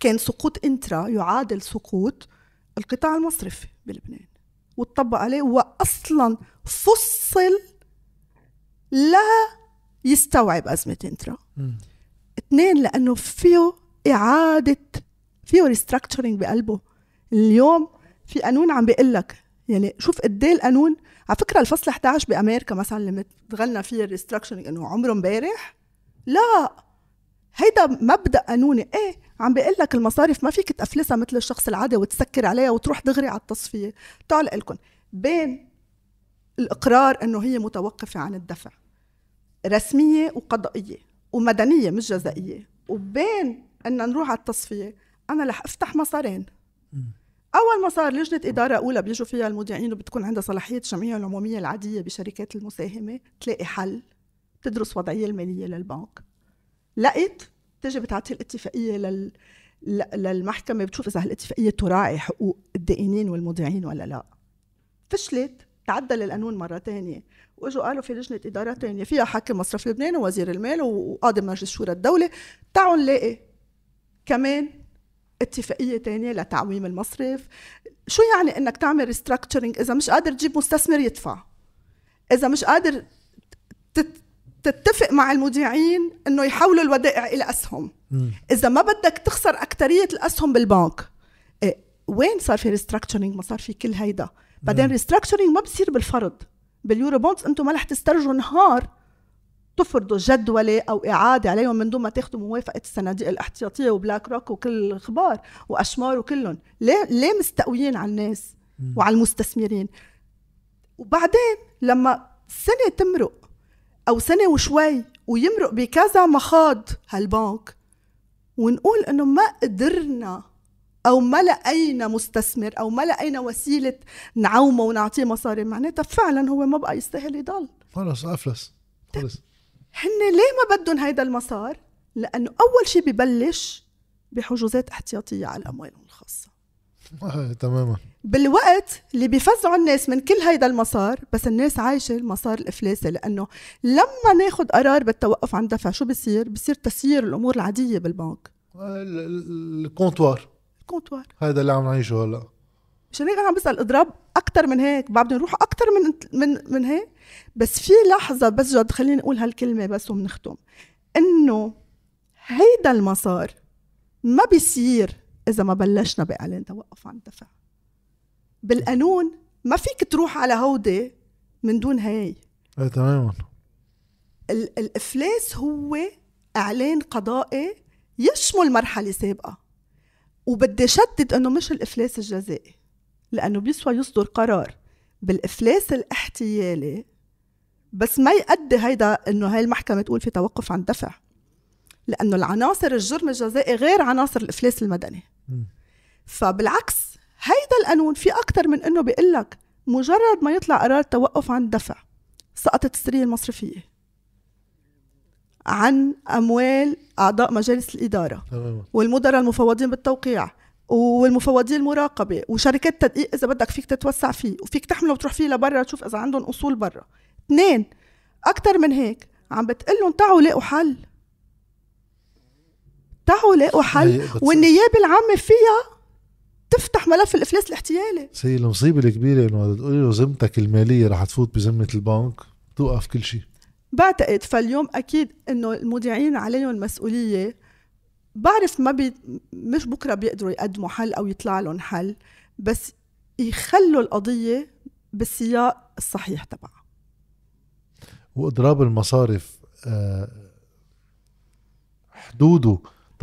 كان سقوط إنترا يعادل سقوط القطاع المصرفي بلبنان وتطبق عليه وأصلا فصل لا يستوعب أزمة إنترا. م. اثنين لأنه فيه إعادة فيه restructuring بقلبه. اليوم في قانون عم بيقول لك يعني شوف قد إيه القانون. على فكرة الفصل 11 بأمريكا مثلا اللي تغلنا فيه ال restructuring إنه عمره امبارح لا هيدا مبدأ قانوني. إيه عم بيقول لك المصارف ما فيك تقفلسها مثل الشخص العادي وتسكر عليها وتروح دغري على التصفية. تعال لكم بين الإقرار إنه هي متوقفة عن الدفع رسمية وقضائية ومدنية مش جزائية وبين إن نروح على التصفية أنا رح أفتح مسارين. أول مسار لجنة إدارة أولى بيجوا فيها المودعين وبتكون عندها صلاحية الجمعيه العمومية العادية بشركات المساهمة تلاقي حل تدرس وضعية المالية للبنك. لقيت تجي بتعطي الاتفاقية لل للمحكمة بتشوف إذا هالاتفاقية تراعي حقوق الدائنين والمودعين ولا لا. فشلت تعدل القانون مرة تانية. وإجوا قالوا في لجنة إدارة تانية فيها حاكم مصرف لبنان ووزير المال وقاضي مجلس شورى الدولة. تعالوا نلاقي كمان اتفاقية تانية لتعويم المصرف. شو يعني إنك تعمل ريستراكتشرنج إذا مش قادر تجيب مستثمر يدفع؟ إذا مش قادر تتفق مع المودعين إنه يحولوا الودائع إلى أسهم. إذا ما بدك تخسر أكترية الأسهم بالبنك إيه وين صار في restructuring ما صار في كل هيدا. بعدين restructuring ما بصير بالفرض. بال Eurobonds أنتم ما رح تسترجوا نهار تفرضوا جدولة أو إعادة عليهم من دون ما تاخذوا موافقة الصناديق الاحتياطية و BlackRock وكل الأخبار وأشمور وكلهم. ليه؟ ليه مستقويين على الناس وعلى المستثمرين؟ وبعدين لما سنة تمرق أو سنة وشوي ويمرق بكذا مخاض هالبنك ونقول إنه ما قدرنا أو ما لقينا مستثمر أو ما لقينا وسيلة نعومه ونعطيه مصاري معناتها فعلا هو ما بقى يستاهل يضل. خلص أفلس. خلص. هن ليه ما بدهم هيدا المسار؟ لأنه أول شيء ببلش بحجوزات احتياطية على أموالهم الخاصة. تماما. بالوقت اللي بيفزعوا الناس من كل هيدا المسار بس الناس عايشة المسار الإفلاسي لأنه لما ناخد قرار بالتوقف عن دفع شو بصير؟ بصير تسيير الأمور العادية بالبنك. الكونتوار. الكونتوار. هذا اللي عم نعيشه هلأ. مشان هيك أنا عم بسأل إضراب أكثر من هيك بعد نروح أكثر من من من هيك؟ بس في لحظة بس جد خليني أقول هالكلمة بس وبنختم إنه هيدا المسار ما بيصير إذا ما بلشنا بإعلان توقف عن الدفع بالقانون ما فيك تروح على هودي من دون هاي. إيه تماما. الإفلاس هو إعلان قضائي يشمل مرحلة سابقة. وبدي شدد إنه مش الإفلاس الجزائي لأنه بيسوى يصدر قرار بالإفلاس الاحتيالي بس ما يؤدي هيدا إنه هاي المحكمة تقول في توقف عن دفع. لأنه العناصر الجرم الجزائي غير عناصر الإفلاس المدني. فبالعكس هيدا القانون في أكثر من إنه بيقول لك مجرد ما يطلع قرار توقف عن دفع سقطت السرية المصرفية عن أموال أعضاء مجالس الإدارة والمدراء المفوضين بالتوقيع والمفوضين المراقبة وشركات تدقيق إذا بدك فيك تتوسع فيه وفيك تحمله وتروح فيه لبرا تشوف إذا عندهم أصول برا. اثنين أكثر من هيك عم بتقول لهم تعوا لاقوا حل. تعوا لاقوا حل والنيابه العامه فيها تفتح ملف الإفلاس الاحتيالي. سي المصيبة الكبيرة إنه تقولي له ذمتك المالية رح تفوت بذمه البنك توقف كل شيء. بعتقد فاليوم أكيد إنه المودعين عليهم مسؤولية. بعرف ما بي مش بكرة بيقدروا يقدموا حل أو يطلع لهم حل بس يخلوا القضية بالسياق الصحيح تبعها. وإضراب المصارف آه،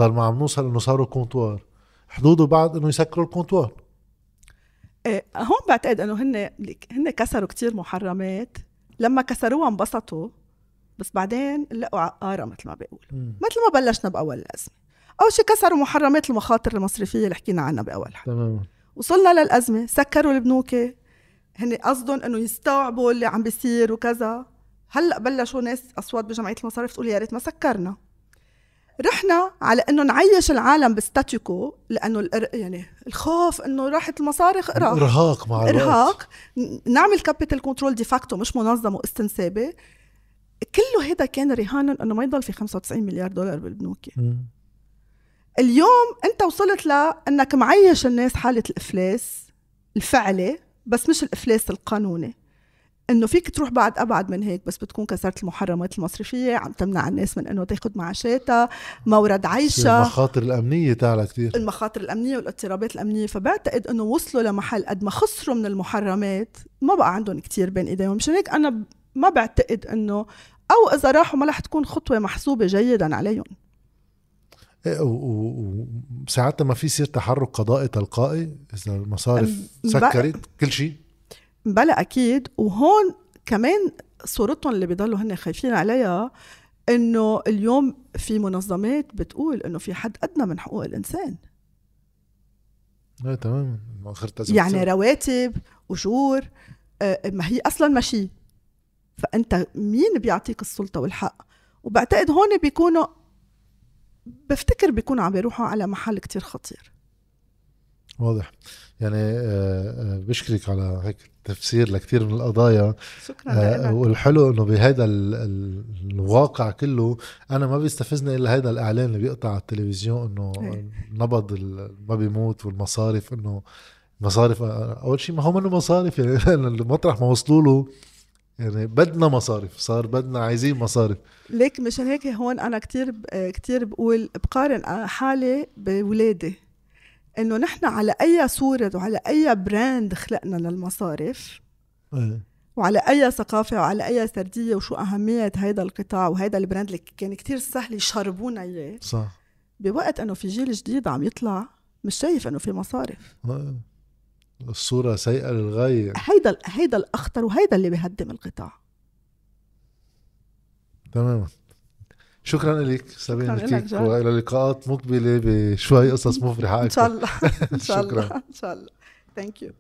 حدوده طالما عم نوصل انه صاروا كونتوار. حدوده بعد أنه يسكروا الكونتوار. إيه هون بعتقد أنه هن هن كسروا كتير محرمات. لما كسروها انبسطوا بس بعدين لقوا عقاره مثل ما بيقولوا مثل ما بلشنا بأول الأزمة. أول شيء كسروا محرمات المخاطر المصرفية اللي حكينا عنها باول حلقه تماما. وصلنا للأزمة سكروا البنوك. هن قصدهم أنه يستوعبوا اللي عم بيصير وكذا. هلأ بلشوا ناس أصوات بجمعية المصارف تقول يا ريت ما سكرنا. رحنا على إنه نعيش العالم بستاتيكو لأنه يعني الخوف إنه راحت المصاري راح. إرهاق مع الوقت. إرهاق. نعمل capital control de facto مش منظمة واستنسابية كله هذا كان رهانا إنه ما يضل في 95 مليار دولار بالبنوك اليوم أنت وصلت لانك معيش الناس حالة الإفلاس الفعلي بس مش الإفلاس القانوني. إنه فيك تروح بعد أبعد من هيك بس بتكون كسرت المحرمات المصرفية عم تمنع الناس من إنه تاخذ معاشاتها مورد عيشها. المخاطر الأمنية تعلى كثير المخاطر الأمنية والاضطرابات الأمنية فبعتقد إنه وصلوا لمحل قد ما خسروا من المحرمات ما بقى عندهم كتير بين إيديهم. مشان هيك أنا ما بعتقد إنه أو إذا راحوا ما رح تكون خطوة محسوبة جيدا عليهم. إيه، وساعتها ما في يصير تحرك قضائي تلقائي إذا المصارف سكرت كل شيء. بلا أكيد. وهون كمان صورتهم اللي بيضلوا هن خايفين عليها انه اليوم في منظمات بتقول انه في حد أدنى من حقوق الإنسان. لا تماما. يعني رواتب أجور آه، ما هي أصلا ماشي. فأنت مين بيعطيك السلطة والحق؟ وبعتقد هون بيكونوا بفتكر بيكونوا عم بيروحوا على محل كتير خطير. واضح. يعني آه، آه، بشكرك على هيك تفسير لكثير من القضايا. شكرا آه والحلو إنه بهذا الواقع كله أنا ما بيستفزني إلا هذا الإعلان اللي بيقطع على التلفزيون إنه إيه. نبض ما بيموت والمصارف إنه مصارف أول شيء ما هو منه مصارف يعني المطرح ما وصلوا له. يعني بدنا مصارف صار بدنا عايزين مصارف. ليك مشان هيك هون أنا كتير كتير بقول بقارن حالي بولادي. إنه نحن على أي صورة وعلى أي brand خلقنا للمصارف أيه. وعلى أي ثقافة وعلى أي سردية وشو أهمية هيدا القطاع وهيدا ال brand اللي كان كتير سهل يشربونا إياه. صح. بوقت إنه في جيل جديد عم يطلع مش شايف إنه في مصارف. أيه. الصورة سيئة للغاية. هيدا هيدا الأخطر وهيدا اللي بيهدم القطاع. تماما. شكرا لك سابين لك وإلى لقاءات مقبلة بشوي قصص مفرحة أكثر إن شاء الله. إن شاء الله. إن شاء الله. ثانك يو